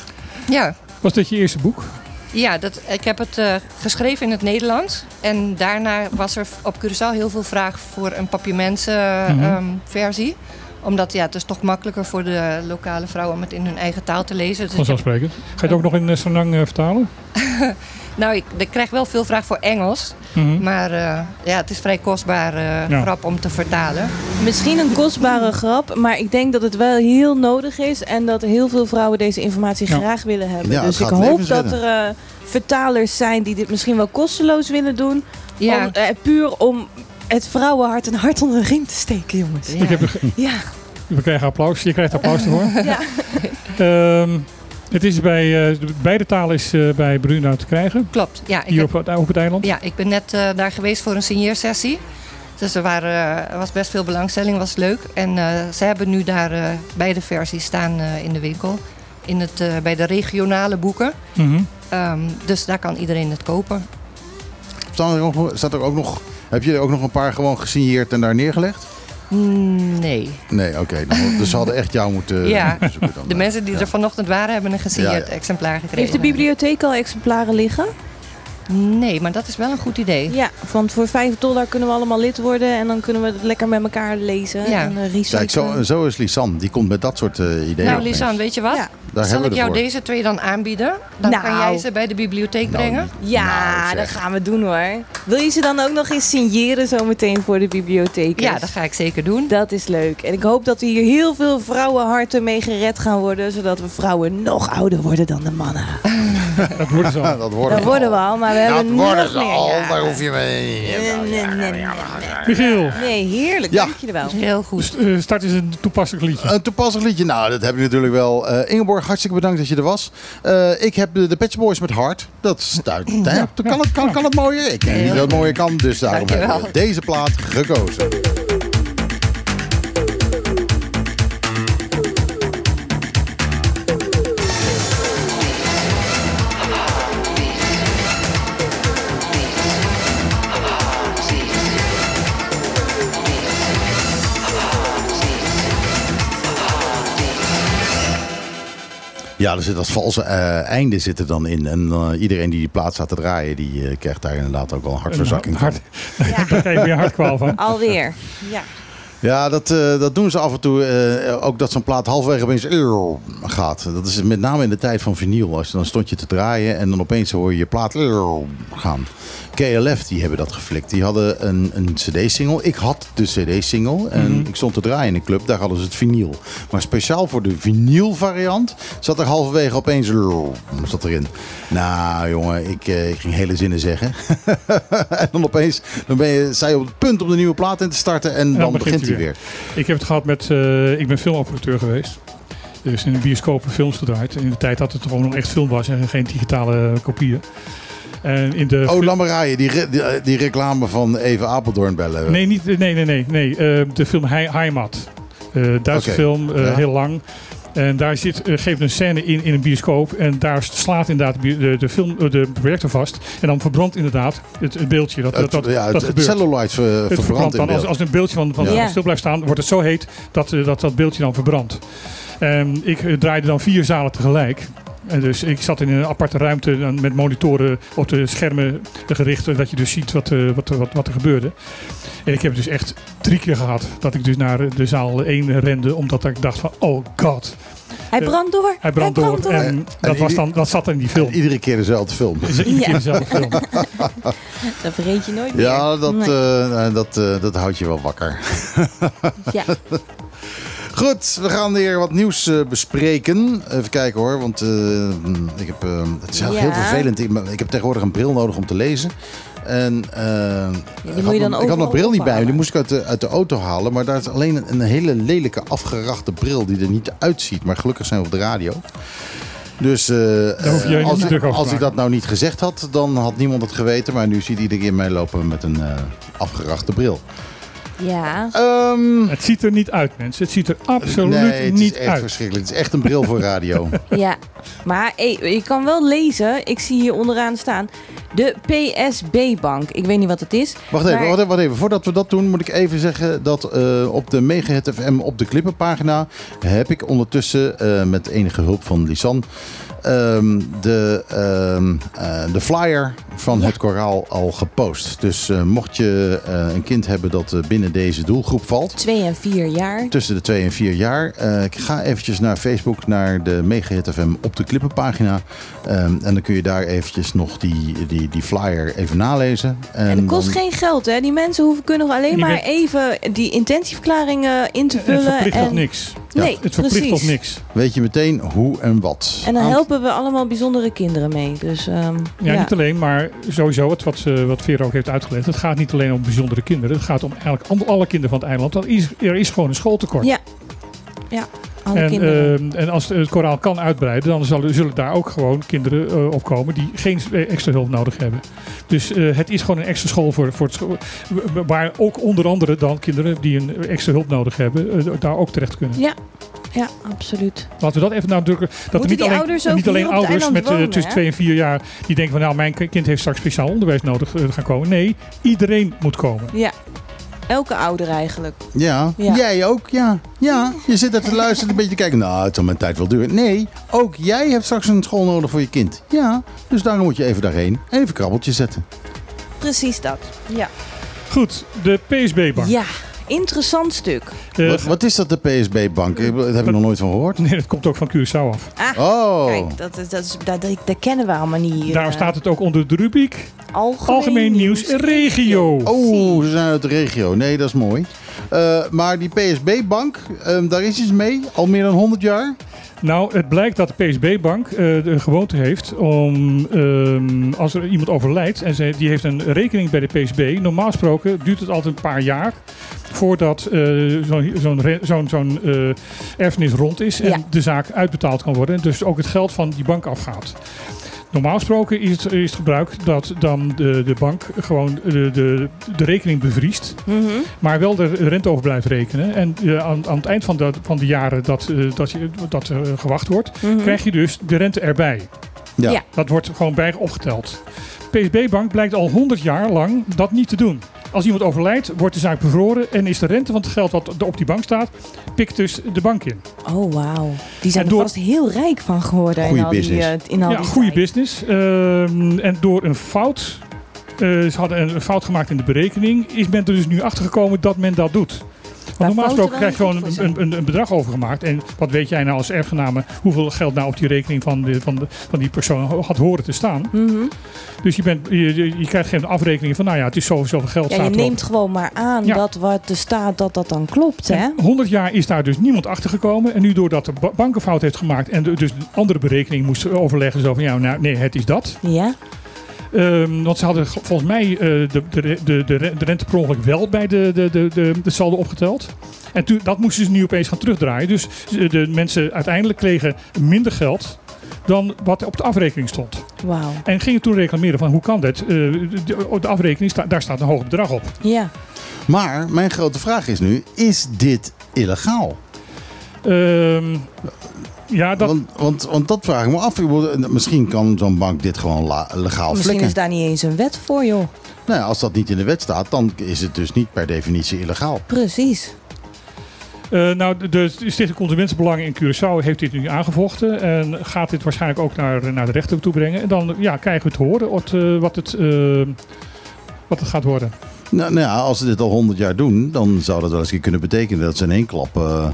Speaker 8: Ja.
Speaker 2: Was dit je eerste boek?
Speaker 8: Ja, dat, ik heb het eh, geschreven in het Nederlands. En daarna was er op Curaçao heel veel vraag voor een papiaments eh,
Speaker 2: Mhm.
Speaker 8: ehm, versie. Omdat ja, het is toch makkelijker voor de lokale vrouwen om het in hun eigen taal te lezen. Dus
Speaker 2: Vanzelfsprekend. Ga je het ook nog in uh, Sanang eh, vertalen?
Speaker 8: Nou, ik, ik krijg wel veel vraag voor Engels.
Speaker 2: Mhm.
Speaker 8: Maar eh, ja, het is vrij kostbaar eh,
Speaker 2: Ja.
Speaker 8: grap om te vertalen.
Speaker 4: Misschien een kostbare grap, maar ik denk dat het wel heel nodig is en dat heel veel vrouwen deze informatie
Speaker 2: Ja.
Speaker 4: graag willen hebben.
Speaker 1: Ja,
Speaker 4: dus ik hoop dat er eh, vertalers zijn die dit misschien wel kosteloos willen doen.
Speaker 8: Ja,
Speaker 4: Om, puur om het vrouwenhart een hart onder de riem te steken, jongens.
Speaker 8: ja.
Speaker 2: Ik heb,
Speaker 4: Ja,
Speaker 2: we krijgen applaus. Je krijgt applaus ervoor.
Speaker 4: ja.
Speaker 2: Ehm, het is bij, eh, de- beide talen is eh, bij Bruna te krijgen.
Speaker 8: klopt. Ja, ik
Speaker 2: Hier
Speaker 8: heb-
Speaker 2: op, het- op het eiland.
Speaker 8: Ja, ik ben net eh, daar geweest voor een signeersessie. Dus er, waren, was best veel belangstelling, was leuk. En eh, ze hebben nu daar eh, beide versies staan eh, in de winkel. In het, eh, bij de regionale boeken.
Speaker 2: Mhm.
Speaker 8: Ehm, dus daar kan iedereen het kopen.
Speaker 1: Staan er ook nog- Staat er ook nog, heb je er ook nog een paar gewoon gesigneerd en daar neergelegd?
Speaker 8: Mm, Nee.
Speaker 1: Nee, oké. dan- dus ze hadden echt jou moeten
Speaker 8: Ja,
Speaker 1: zoeken dan.
Speaker 8: De mensen die
Speaker 1: Ja.
Speaker 8: er vanochtend waren, hebben een gesigneerd
Speaker 1: Ja, ja.
Speaker 8: exemplaar gekregen.
Speaker 4: Heeft de bibliotheek al exemplaren liggen?
Speaker 8: Nee, maar dat is wel een goed idee.
Speaker 4: Ja, want voor 5 dollar kunnen we allemaal lid worden en dan kunnen we het lekker met elkaar lezen
Speaker 8: Ja.
Speaker 4: en eh, researchen.
Speaker 1: Kijk, zo, zo is Lisanne. Die komt met dat soort eh, ideeën.
Speaker 8: Nou. Lisanne, weet je wat?
Speaker 4: Ja.
Speaker 1: Daar
Speaker 8: Zal ik jou deze twee dan aanbieden? Dan
Speaker 4: Nou.
Speaker 8: kan jij ze bij de bibliotheek
Speaker 1: Nou,
Speaker 8: brengen.
Speaker 4: Ja,
Speaker 1: Nou,
Speaker 4: dat gaan we doen hoor. Wil je ze dan ook nog eens signeren zometeen voor de bibliotheek?
Speaker 8: Ja, dat ga ik zeker doen.
Speaker 4: Dat is leuk. En ik hoop dat hier heel veel vrouwenharten mee gered gaan worden. Zodat we vrouwen nog ouder worden dan de mannen.
Speaker 2: Dat worden ze al.
Speaker 1: dat worden
Speaker 4: Dat worden we al, maar we
Speaker 1: Dat worden
Speaker 4: nog
Speaker 1: ze
Speaker 4: meer.
Speaker 1: al. Daar hoef je mee.
Speaker 4: Nee, nee, nee, nee,
Speaker 2: Michiel,
Speaker 4: nee, heerlijk.
Speaker 1: Ja.
Speaker 4: Dank je wel.
Speaker 8: Heel goed.
Speaker 2: st- eh, start is een toepasselijk liedje.
Speaker 1: Een toepasselijk liedje. Nou, dat heb ik natuurlijk wel. Eh, Ingeborg, hartstikke bedankt dat je er was. Eh, ik heb de, de Patch Boys met Hart. Dat is duidelijk. hè? Kan, het, kan, kan het mooier? Ik denk niet dat het mooier kan. Dus daarom
Speaker 8: Dankjewel.
Speaker 1: hebben we deze plaat gekozen. Ja, er zit dat valse eh, einde zit er dan in. En eh, iedereen die die plaat staat te draaien, die eh, krijgt daar inderdaad ook wel een hartverzakking van.
Speaker 2: Hart, daar krijg je weer hartkwaal van.
Speaker 4: Alweer. Ja.
Speaker 1: Ja, dat, eh, dat doen ze af en toe. eh, ook dat zo'n plaat halverwege opeens gaat. Dat is met name in de tijd van vinyl. Als je, dan stond je te draaien en dan opeens hoor je je plaat gaan. KLF die hebben dat geflikt. Die hadden een, een cd-single. Ik had de cd-single en
Speaker 2: Mhm.
Speaker 1: ik stond te draaien in een club. Daar hadden ze het vinyl. Maar speciaal voor de vinyl variant zat er halverwege opeens zat erin. Nou jongen, ik, eh, ik ging hele zinnen zeggen. en dan opeens dan ben je, je op het punt om de nieuwe plaat in te starten en dan, begint hij weer.
Speaker 2: Ik heb het gehad met... eh, ik ben filmoperateur geweest. Dus in de bioscoop films gedraaid. In de tijd dat het gewoon nog echt film was en geen digitale kopieën. En in de
Speaker 1: Oh, Lammeraaien, die, re- die, die reclame van Even Apeldoorn bellen.
Speaker 2: Nee, niet, nee, nee, nee. nee. Eh, de film Hei- Heimat. Eh Duitse film, eh,
Speaker 1: Ja.
Speaker 2: heel lang. En daar zit, eh, geeft een scène in in een bioscoop. En daar slaat inderdaad de, de, film, eh, de projector vast. En dan verbrandt inderdaad het, het beeldje. Dat,
Speaker 1: het,
Speaker 2: dat, dat,
Speaker 1: ja, het,
Speaker 2: dat
Speaker 1: het
Speaker 2: gebeurt.
Speaker 1: cellulite eh,
Speaker 2: het verbrandt dan. Als, als een beeldje van, van
Speaker 4: Ja.
Speaker 2: stil blijft staan, wordt het zo heet dat dat, dat beeldje dan verbrandt. En ik eh, draaide dan vier zalen tegelijk. En dus ik zat in een aparte ruimte met monitoren op de schermen gericht. Dat je dus ziet wat, eh, wat, wat, wat er gebeurde. En ik heb het dus echt drie keer gehad dat ik dus naar de zaal 1 rende. Omdat ik dacht van, oh god,
Speaker 4: Hij brandt door.
Speaker 2: hij brandt door. En dat, was dan, dat zat in die film.
Speaker 1: Iedere keer dezelfde film.
Speaker 2: Iedere keer dezelfde film.
Speaker 4: Dat vergeet je nooit meer.
Speaker 1: Ja, dat,
Speaker 4: Nee.
Speaker 1: eh, dat, eh, dat houdt je wel wakker.
Speaker 4: Ja.
Speaker 1: Goed, we gaan weer wat nieuws eh, bespreken. Even kijken hoor, want eh, ik heb, eh, het is heel,
Speaker 4: Ja.
Speaker 1: heel vervelend. Ik, ik heb tegenwoordig een bril nodig om te lezen. En ik, had mijn, ik had mijn
Speaker 4: overal
Speaker 1: bril niet bij me, die moest ik uit de, uit de auto halen. Maar daar is alleen een, een hele lelijke afgerachte bril die er niet uitziet. Maar gelukkig zijn we op de radio. Dus als,
Speaker 2: te
Speaker 1: als ik dat nou niet gezegd had, dan had niemand het geweten. Maar nu ziet iedereen mij lopen met een afgerachte bril.
Speaker 4: Ja.
Speaker 1: Ehm,
Speaker 2: Het ziet er niet uit, mensen. Het ziet er absoluut
Speaker 1: nee, het
Speaker 2: niet
Speaker 1: is echt
Speaker 2: uit.
Speaker 1: verschrikkelijk. Het is echt een bril voor radio.
Speaker 4: Ja, maar hey, je kan wel lezen. Ik zie hier onderaan staan. De PSB-bank. Ik weet niet wat het is.
Speaker 1: Wacht even, wacht even, wacht even. Voordat we dat doen, moet ik even zeggen dat eh, op de Megahit FM op de Klippenpagina heb ik ondertussen eh, met enige hulp van Lisan ehm, de, ehm, eh, de flyer van het koraal al gepost. Dus eh, mocht je eh, een kind hebben dat binnen deze doelgroep valt,
Speaker 4: Twee en vier jaar.
Speaker 1: tussen de 2 en 4 jaar, ik ga eventjes naar Facebook, naar de Megahit FM op de klippenpagina. Ehm, en dan kun je daar eventjes nog die, die, die flyer even nalezen. En,
Speaker 4: En het kost
Speaker 1: dan-
Speaker 4: geen geld, hè? Die mensen hoeven kunnen alleen
Speaker 2: Die
Speaker 4: maar even die intentieverklaringen in te
Speaker 2: Het
Speaker 4: vullen.
Speaker 2: verplicht
Speaker 4: en
Speaker 2: tot niks.
Speaker 4: Nee,
Speaker 2: Het verplicht
Speaker 4: precies.
Speaker 2: tot niks.
Speaker 1: weet je meteen hoe en wat.
Speaker 4: En dan
Speaker 1: Aan-
Speaker 4: helpen we allemaal bijzondere kinderen mee. Dus ehm,
Speaker 2: Ja,
Speaker 4: ja,
Speaker 2: niet alleen, maar sowieso het wat, eh, wat Vera ook heeft uitgelegd. Het gaat niet alleen om bijzondere kinderen. Het gaat om eigenlijk alle kinderen van het eiland. Er is, er is gewoon een schooltekort.
Speaker 4: Ja. Ja, alle
Speaker 2: En,
Speaker 4: kinderen.
Speaker 2: eh, en als het koraal kan uitbreiden, dan zullen, zullen daar ook gewoon kinderen eh, op komen die geen eh, extra hulp nodig hebben. Dus eh, het is gewoon een extra school voor, voor het scho- w- waar ook onder andere dan kinderen die een extra hulp nodig hebben, daar ook terecht kunnen.
Speaker 4: ja. ja, absoluut.
Speaker 2: Laten we dat even nadrukken. Dat er niet alleen,
Speaker 4: ouders
Speaker 2: niet alleen ouders met
Speaker 4: wonen,
Speaker 2: tussen? 2 en 4 jaar die denken van nou mijn kind heeft straks speciaal onderwijs nodig gaan komen. Nee, iedereen moet komen.
Speaker 4: Ja, elke ouder eigenlijk.
Speaker 1: Ja,
Speaker 4: Ja.
Speaker 1: jij ook, ja. Ja, je zit er te luisteren, een beetje te kijken. Nou, het zal mijn tijd wel duren. Nee, ook jij hebt straks een school nodig voor je kind. Ja, dus daarom moet je even daarheen en even krabbeltje zetten.
Speaker 4: Precies dat. Ja,
Speaker 2: Goed, de PSB-bank.
Speaker 4: ja. Interessant stuk.
Speaker 2: Eh,
Speaker 1: wat, wat is dat, de PSB-bank? Ik- Daar heb ik nog nooit van gehoord.
Speaker 2: nee, dat komt ook van Curaçao af.
Speaker 4: Ah,
Speaker 1: Oh,
Speaker 4: kijk, dat, is, dat, is, dat, dat, dat kennen we allemaal niet hier.
Speaker 2: Daarom
Speaker 4: eh,
Speaker 2: staat het ook onder de rubriek
Speaker 4: algemeen,
Speaker 2: Algemeen Nieuws Regio.
Speaker 1: oh, ze zijn uit de regio. Nee, dat is mooi. Eh, maar die PSB-bank, ehm, daar is iets mee. Al meer dan 100 jaar.
Speaker 2: Nou, het blijkt dat de PSB-bank eh, de gewoonte heeft om, ehm, als er iemand overlijdt en ze, die heeft een rekening bij de PSB, normaal gesproken duurt het altijd een paar jaar voordat eh, zo'n zo'n zo'n eh, erfenis rond is en
Speaker 4: Ja.
Speaker 2: de zaak uitbetaald kan worden. En dus ook het geld van die bank afgaat. Normaal gesproken is het, is het gebruik dat dan de, de bank gewoon de, de, de rekening bevriest.
Speaker 4: Mhm.
Speaker 2: Maar wel de rente over blijft rekenen. En eh, aan, aan het eind van de, van de jaren dat, eh, dat, je, dat eh, gewacht wordt,
Speaker 4: Mhm.
Speaker 2: krijg je dus de rente erbij.
Speaker 1: Ja.
Speaker 4: Ja.
Speaker 2: Dat wordt gewoon bij opgeteld. PSB-bank blijkt al 100 jaar lang dat niet te doen. Als iemand overlijdt, wordt de zaak bevroren en is de rente van het geld wat er op die bank staat, pikt dus de bank in.
Speaker 4: Oh, wauw. Die zijn er vast heel rijk van geworden.
Speaker 1: Goeie
Speaker 4: in al die,
Speaker 1: business.
Speaker 4: eh, in al
Speaker 2: ja,
Speaker 4: die
Speaker 2: goede
Speaker 4: tijd.
Speaker 2: business. Ehm, en door een fout, eh, ze hadden een fout gemaakt in de berekening, is men er dus nu achter gekomen dat men dat doet. Want normaal gesproken krijg je gewoon een, een, een bedrag overgemaakt. En wat weet jij nou als erfgename hoeveel geld nou op die rekening van, de, van, de, van die persoon had horen te staan.
Speaker 4: Mhm.
Speaker 2: Dus je, bent, je, je, krijgt geen afrekening van, nou ja, het is zoveel, geld
Speaker 4: Ja, je neemt gewoon maar aan
Speaker 2: Ja.
Speaker 4: dat wat er staat, dat dat dan klopt, hè?
Speaker 2: En 100 jaar is daar dus niemand achter gekomen. En nu doordat de ba- bank een fout heeft gemaakt en de- dus een andere berekening moest overleggen. Zo van, ja, nou, nee, het is dat.
Speaker 4: Ja.
Speaker 2: Ehm, want ze hadden ge- volgens mij eh, de, de, de, de, de rente per ongeluk wel bij de, de, de, de, de saldo opgeteld. En toen, dat moesten ze nu opeens gaan terugdraaien. Dus de mensen uiteindelijk kregen minder geld dan wat op de afrekening stond.
Speaker 4: Wauw.
Speaker 2: En gingen toen reclameren van hoe kan dat? Eh, de, de afrekening, sta, daar staat een hoog bedrag op.
Speaker 4: Ja.
Speaker 1: Maar mijn grote vraag is nu, is dit illegaal?
Speaker 2: Ehm, ja, dat,
Speaker 1: Want, want, want dat vraag ik me af. Misschien kan zo'n bank dit gewoon la- legaal
Speaker 4: Misschien
Speaker 1: flikken.
Speaker 4: is daar niet eens een wet voor, joh.
Speaker 1: Nou ja, als dat niet in de wet staat, dan is het dus niet per definitie illegaal.
Speaker 4: Precies.
Speaker 2: Eh, nou, de, de Stichting Consumentenbelangen in Curaçao heeft dit nu aangevochten. En gaat dit waarschijnlijk ook naar, naar de rechter toe brengen. En dan ja, krijgen we te horen wat, eh, wat, het, eh, wat het gaat worden.
Speaker 1: Nou, nou ja, als ze dit al 100 jaar doen, dan zou dat wel eens kunnen betekenen dat ze in één klap eh,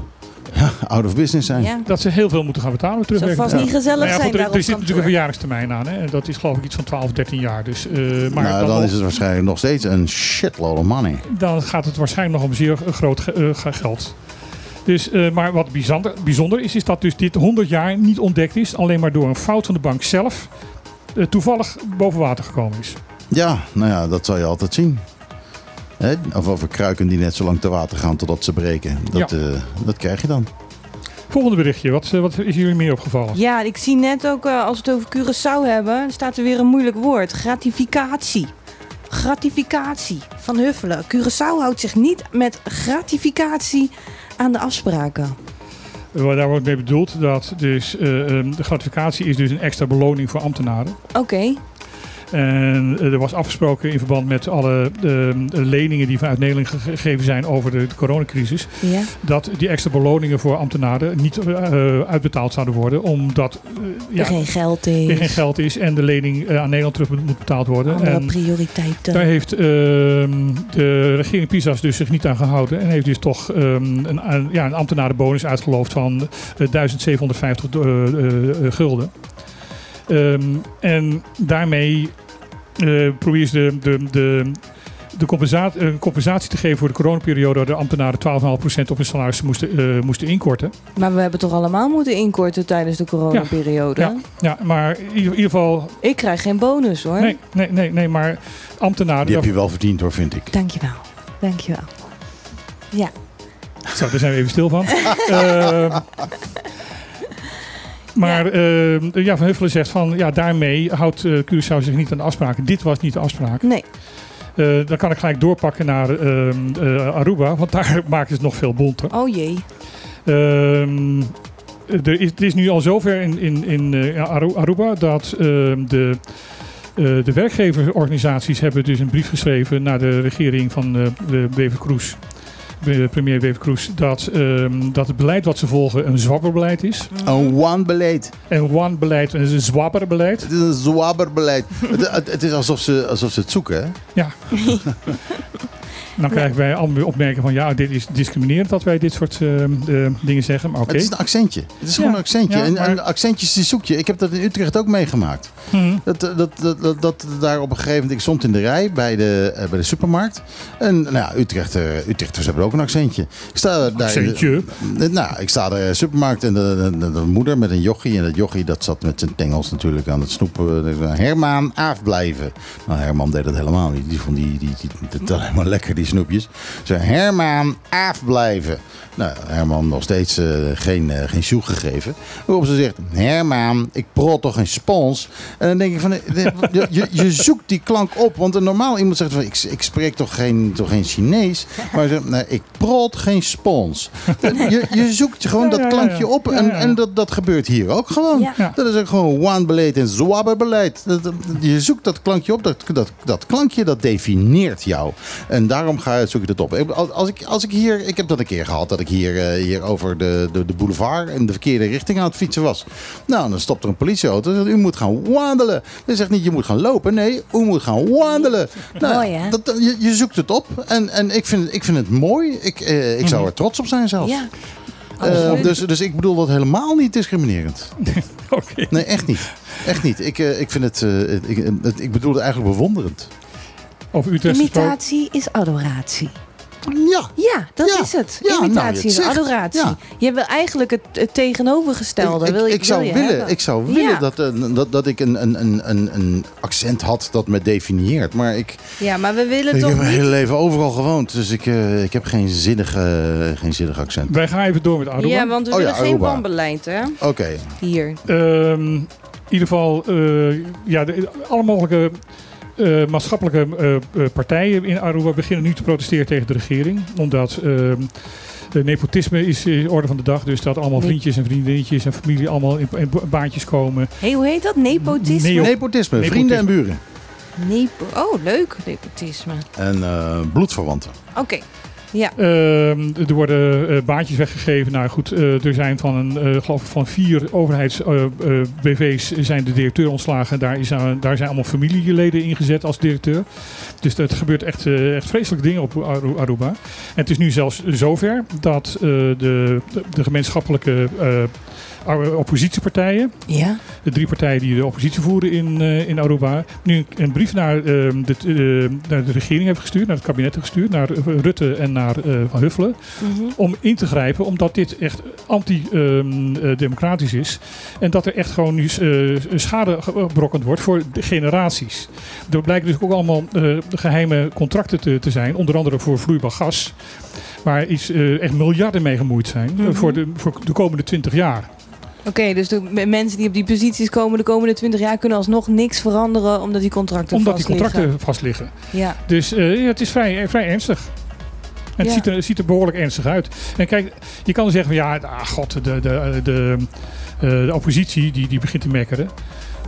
Speaker 1: out of business zijn.
Speaker 4: Ja.
Speaker 2: Dat ze heel veel moeten gaan betalen.
Speaker 4: Zou
Speaker 2: terugwerkend.
Speaker 4: vast niet gezellig
Speaker 2: Nou ja,
Speaker 4: zijn
Speaker 2: goed, er, er zit natuurlijk een verjaardagstermijn aan. Hè? En dat is geloof ik iets van 12, 13 jaar. Dus, eh, maar
Speaker 1: nou, dan
Speaker 2: dan,
Speaker 1: is het waarschijnlijk nog steeds een shitload of money.
Speaker 2: dan gaat het waarschijnlijk nog om zeer groot ge- eh, ge- geld. Dus, eh, maar wat bijzonder, bijzonder is, is dat dus dit 100 jaar niet ontdekt is. Alleen maar door een fout van de bank zelf toevallig boven water gekomen is.
Speaker 1: Ja, nou ja, dat zal je altijd zien. Hè? Of over kruiken die net zo lang te water gaan totdat ze breken. Dat, eh, dat krijg je dan.
Speaker 2: Volgende berichtje. Wat, eh, wat is jullie meer opgevallen?
Speaker 4: Ja, ik zie net ook, eh, als we het over Curaçao hebben, staat er weer een moeilijk woord. Gratificatie. Gratificatie van Huffelen. Curaçao houdt zich niet met gratificatie aan de afspraken.
Speaker 2: Waar daar wordt mee bedoeld dat dus, eh, ehm, de gratificatie is dus een extra beloning voor ambtenaren.
Speaker 4: Oké,
Speaker 2: En eh, er was afgesproken in verband met alle eh, leningen die vanuit Nederland ge- gegeven zijn over de, de coronacrisis.
Speaker 4: Ja.
Speaker 2: Dat die extra beloningen voor ambtenaren niet eh, uitbetaald zouden worden. Omdat eh,
Speaker 4: Er geen geld is.
Speaker 2: er geen geld is en de lening eh, aan Nederland terug moet, betaald worden.
Speaker 4: Andere
Speaker 2: En
Speaker 4: prioriteiten.
Speaker 2: daar heeft ehm, de regering Pisas dus zich niet aan gehouden. En heeft dus toch ehm, een, ja, een ambtenarenbonus uitgeloofd van eh, 1750 eh, eh, eh, gulden. Ehm, en daarmee eh probeert ze de, de, de, de compensatie, eh, compensatie te geven voor de coronaperiode... waar de ambtenaren 12,5% op hun salaris moesten, eh, moesten inkorten.
Speaker 4: Maar we hebben toch allemaal moeten inkorten tijdens de coronaperiode?
Speaker 2: Ja, ja, maar in ieder, in ieder geval...
Speaker 4: Ik krijg geen bonus hoor.
Speaker 2: Nee, nee, nee, nee maar ambtenaren...
Speaker 1: Die heb je wel verdiend hoor, vind ik.
Speaker 4: Dankjewel. Dankjewel. Ja.
Speaker 2: Zo, daar zijn we even stil van. Ehm, maar ehm, ja, Van Huffelen zegt van ja, daarmee houdt eh Curaçao zich niet aan de afspraken. Dit was niet de afspraak.
Speaker 4: Nee.
Speaker 2: Eh, dan kan ik gelijk doorpakken naar ehm, eh, Aruba, want daar maken ze het nog veel bonter.
Speaker 4: Oh jee.
Speaker 2: Ehm, er is, het is nu al zover in, in, in Aru- Aruba dat de, eh, de werkgeversorganisaties hebben dus een brief geschreven naar de regering van de Kroes. de Premier Bever Kroes, dat, ehm, dat het beleid wat ze volgen een zwabberbeleid is.
Speaker 1: Een one-beleid.
Speaker 2: Een one-beleid, een zwabberbeleid.
Speaker 1: Het is een zwabberbeleid. het, het, het is alsof ze, alsof ze het zoeken, hè?
Speaker 2: Ja. Dan krijgen wij allemaal weer opmerken van ja, dit is discriminerend dat wij dit soort ehm, eh, dingen zeggen. Maar oké.
Speaker 1: Het is een accentje. Het is
Speaker 2: Ja,
Speaker 1: gewoon een accentje.
Speaker 2: ja,
Speaker 1: en,
Speaker 2: maar-
Speaker 1: en accentjes die zoek je. Ik heb dat in Utrecht ook meegemaakt.
Speaker 2: Mhm.
Speaker 1: Dat, dat, dat, dat, dat daar op een gegeven moment... Ik stond in de rij bij de, eh, bij de supermarkt. En nou ja, Utrecht, eh, Utrechters hebben ook een accentje. Ik sta daar in de-
Speaker 2: Accentje?
Speaker 1: Eh, nou, ik sta daar in de supermarkt en de, de, de- de moeder met een jochie. En dat jochie dat zat met zijn tengels natuurlijk aan het snoepen. Herman, afblijven. Nou, Herman deed dat helemaal niet. Die vond die, die, die, dat was helemaal lekker, die snoepjes. Ze Herman, afblijven. Nou, Herman nog steeds eh, geen, eh, geen sjoe gegeven. Waarop ze zegt, Herman, ik prot toch geen spons? En dan denk ik van, eh, je, je, je zoekt die klank op. Want een normaal iemand zegt van, ik, ik spreek toch geen, toch geen Chinees? Maar ze zegt, nee, ik prot geen spons. Je, je zoekt gewoon dat klankje op. En, en dat, dat gebeurt hier ook gewoon. Dat is ook gewoon one-beleid en zwabberbeleid. Je zoekt dat klankje op. Dat, dat, dat klankje dat definieert jou. En daarom ga je, zoek je het op. Als ik, als ik hier, ik heb dat een keer gehad dat ik hier, eh, hier over de, de, de boulevard in de verkeerde richting aan het fietsen was. Nou, dan stopt er een politieauto. en zegt, U moet gaan wandelen. Dat zegt niet je moet gaan lopen. Nee, u moet gaan wandelen. Nou,
Speaker 4: Mooi, hè?
Speaker 1: dat, je, je zoekt het op. En, en ik, vind, ik vind het mooi. Ik, eh, ik zou er trots op zijn zelfs.
Speaker 4: Ja.
Speaker 1: Eh, dus, dus ik bedoel dat helemaal niet discriminerend.
Speaker 2: Oké.
Speaker 1: Nee, echt niet. Echt niet. Ik, eh, ik vind het, ik, ik bedoel het eigenlijk bewonderend.
Speaker 2: Over Utrecht gesproken.
Speaker 4: Imitatie is adoratie.
Speaker 1: Ja.
Speaker 4: Ja, dat
Speaker 1: Ja.
Speaker 4: is het.
Speaker 1: Ja, nou,
Speaker 4: Imitatie
Speaker 1: het
Speaker 4: is adoratie.
Speaker 1: Ja.
Speaker 4: Je wil eigenlijk het, het tegenovergestelde.
Speaker 1: ik,
Speaker 4: wil je,
Speaker 1: ik, zou
Speaker 4: wil je
Speaker 1: willen,
Speaker 4: hebben.
Speaker 1: ik zou willen
Speaker 4: Ja.
Speaker 1: dat, eh, dat, dat ik een, een, een, een, een accent had dat me definieert. Maar ik,
Speaker 4: Ja, maar we willen
Speaker 1: ik
Speaker 4: toch
Speaker 1: heb mijn hele leven overal gewoond. Dus ik, eh, ik heb geen zinnig, eh, geen zinnig accent.
Speaker 2: Wij gaan even door met Aruba.
Speaker 4: Ja, want we
Speaker 1: Oh ja,
Speaker 4: willen geen wanbeleid, hè?
Speaker 1: Oké.
Speaker 4: Hier.
Speaker 2: Ehm, in ieder geval, eh, ja, de, alle mogelijke eh, maatschappelijke eh, eh, partijen in Aruba beginnen nu te protesteren tegen de regering. Omdat ehm, de nepotisme is in orde van de dag. Dus dat allemaal vriendjes en vriendinnetjes en familie allemaal in, in baantjes komen.
Speaker 4: hey, hoe heet dat? Nepotisme?
Speaker 2: Neo-
Speaker 1: Nepotisme,
Speaker 2: Nepotisme.
Speaker 1: vrienden en buren.
Speaker 4: Nepo oh, leuk, nepotisme.
Speaker 1: En eh, bloedverwanten.
Speaker 4: Oké. Ja.
Speaker 2: Ehm, er worden eh, baantjes weggegeven. Nou goed, eh, er zijn van een, eh, geloof ik van vier overheids-BV's zijn de directeur ontslagen. Daar, is, daar zijn allemaal familieleden ingezet als directeur. Dus het gebeurt echt, echt vreselijke dingen op Aru- Aruba. En het is nu zelfs zover dat de, de gemeenschappelijke oppositiepartijen,
Speaker 4: Ja.
Speaker 2: de drie partijen die de oppositie voeren in, eh, in Aruba, nu een, een brief naar, ehm, de, eh, naar de regering hebben gestuurd, naar het kabinet hebben gestuurd, naar Rutte en naar eh, Van Huffelen,
Speaker 4: Mhm.
Speaker 2: om in te grijpen, omdat dit echt anti-democratisch is. En dat er echt gewoon nu schade gebrokkend wordt voor de generaties. Er blijken dus ook allemaal eh, geheime contracten te, te zijn, onder andere voor vloeibaar gas. Waar iets, echt miljarden mee gemoeid zijn eh,
Speaker 4: Mhm.
Speaker 2: voor, de, voor de komende 20 jaar.
Speaker 4: Oké, dus de mensen die op die posities komen de komende 20 jaar kunnen alsnog niks veranderen omdat die contracten
Speaker 2: Omdat die
Speaker 4: vast liggen.
Speaker 2: contracten vast liggen.
Speaker 4: Ja.
Speaker 2: Dus eh, ja, het is vrij, eh, vrij ernstig. En het,
Speaker 4: Ja.
Speaker 2: ziet er, het ziet er behoorlijk ernstig uit. En kijk, je kan zeggen van ja, ah, god, de, de, de, Eh, de oppositie die, die begint te mekkeren.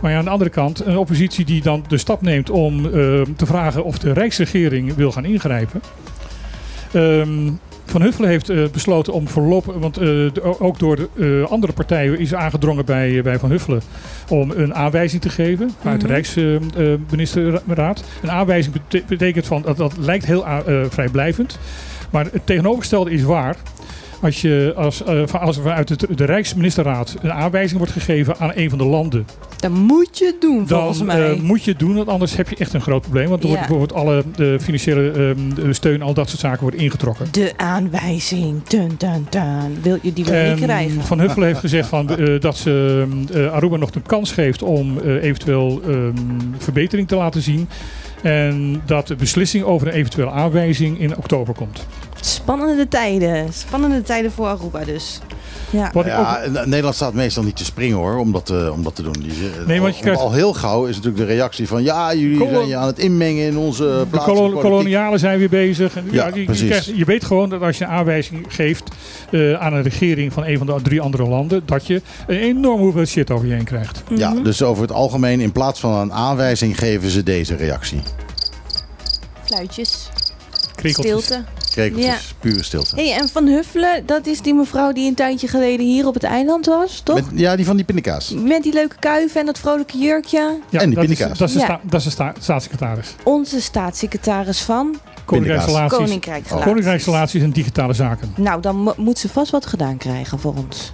Speaker 2: Maar ja, aan de andere kant, een oppositie die dan de stap neemt om te vragen of de Rijksregering wil gaan ingrijpen. Ehm, van Huffelen heeft eh, besloten om voorlopig, want eh, ook door de eh, andere partijen is aangedrongen bij, bij Van Huffelen om een aanwijzing te geven vanuit de
Speaker 4: Mhm.
Speaker 2: Rijksministerraad. een aanwijzing bete- betekent van dat, dat lijkt heel vrijblijvend, maar het tegenovergestelde is waar. Als, je, als, eh, als er vanuit de, de Rijksministerraad een aanwijzing wordt gegeven aan een van de landen,
Speaker 4: Dat moet je het doen, volgens
Speaker 2: dan
Speaker 4: mij.
Speaker 2: eh, moet je het doen, want anders heb je echt een groot probleem. Want er wordt bijvoorbeeld alle de financiële de steun, al dat soort zaken wordt ingetrokken.
Speaker 4: De aanwijzing. Dun, dun, dun. Wil je die wel niet
Speaker 2: En
Speaker 4: krijgen?
Speaker 2: Van Huffelen heeft gezegd van, eh, dat ze eh, Aruba nog de kans geeft om eh, eventueel ehm, verbetering te laten zien. En dat de beslissing over een eventuele aanwijzing in oktober komt.
Speaker 4: Spannende tijden. Spannende tijden voor Aruba dus. Ja.
Speaker 2: Ook,
Speaker 1: Ja, en Nederland staat meestal niet te springen hoor, om dat, eh, om dat te doen. Die, ze-
Speaker 2: Nee, want je
Speaker 1: al-
Speaker 2: krijgt-
Speaker 1: Al heel gauw is natuurlijk de reactie van... ja, jullie
Speaker 2: Kolo-
Speaker 1: zijn je aan het inmengen in onze
Speaker 2: de kolo-
Speaker 1: politiek.
Speaker 2: kolonialen zijn weer bezig. En
Speaker 1: Ja,
Speaker 2: je, je,
Speaker 1: precies.
Speaker 2: krijgt- je weet gewoon dat als je een aanwijzing geeft eh, aan een regering van een van de drie andere landen, dat je een enorme hoeveelheid shit over je heen krijgt.
Speaker 1: Ja,
Speaker 4: Mhm.
Speaker 1: dus over het algemeen, in plaats van een aanwijzing, geven ze deze reactie.
Speaker 4: Fluitjes. Stilte.
Speaker 1: Krekeltjes, pure stilte.
Speaker 4: hey, en Van Huffelen, dat is die mevrouw die een tijdje geleden hier op het eiland was, toch?
Speaker 1: Met, ja, die van die pindakaas.
Speaker 4: Met die leuke kuif en dat vrolijke jurkje.
Speaker 2: Ja,
Speaker 1: En die
Speaker 2: dat is,
Speaker 1: pindakaas.
Speaker 2: dat is de,
Speaker 4: Ja.
Speaker 2: sta- dat is de sta- staatssecretaris.
Speaker 4: Onze staatssecretaris van
Speaker 2: Koninkrijksrelaties.
Speaker 4: Koninkrijksrelaties.
Speaker 2: Koninkrijksrelaties en digitale zaken.
Speaker 4: Nou, dan mo- moet ze vast wat gedaan krijgen voor ons.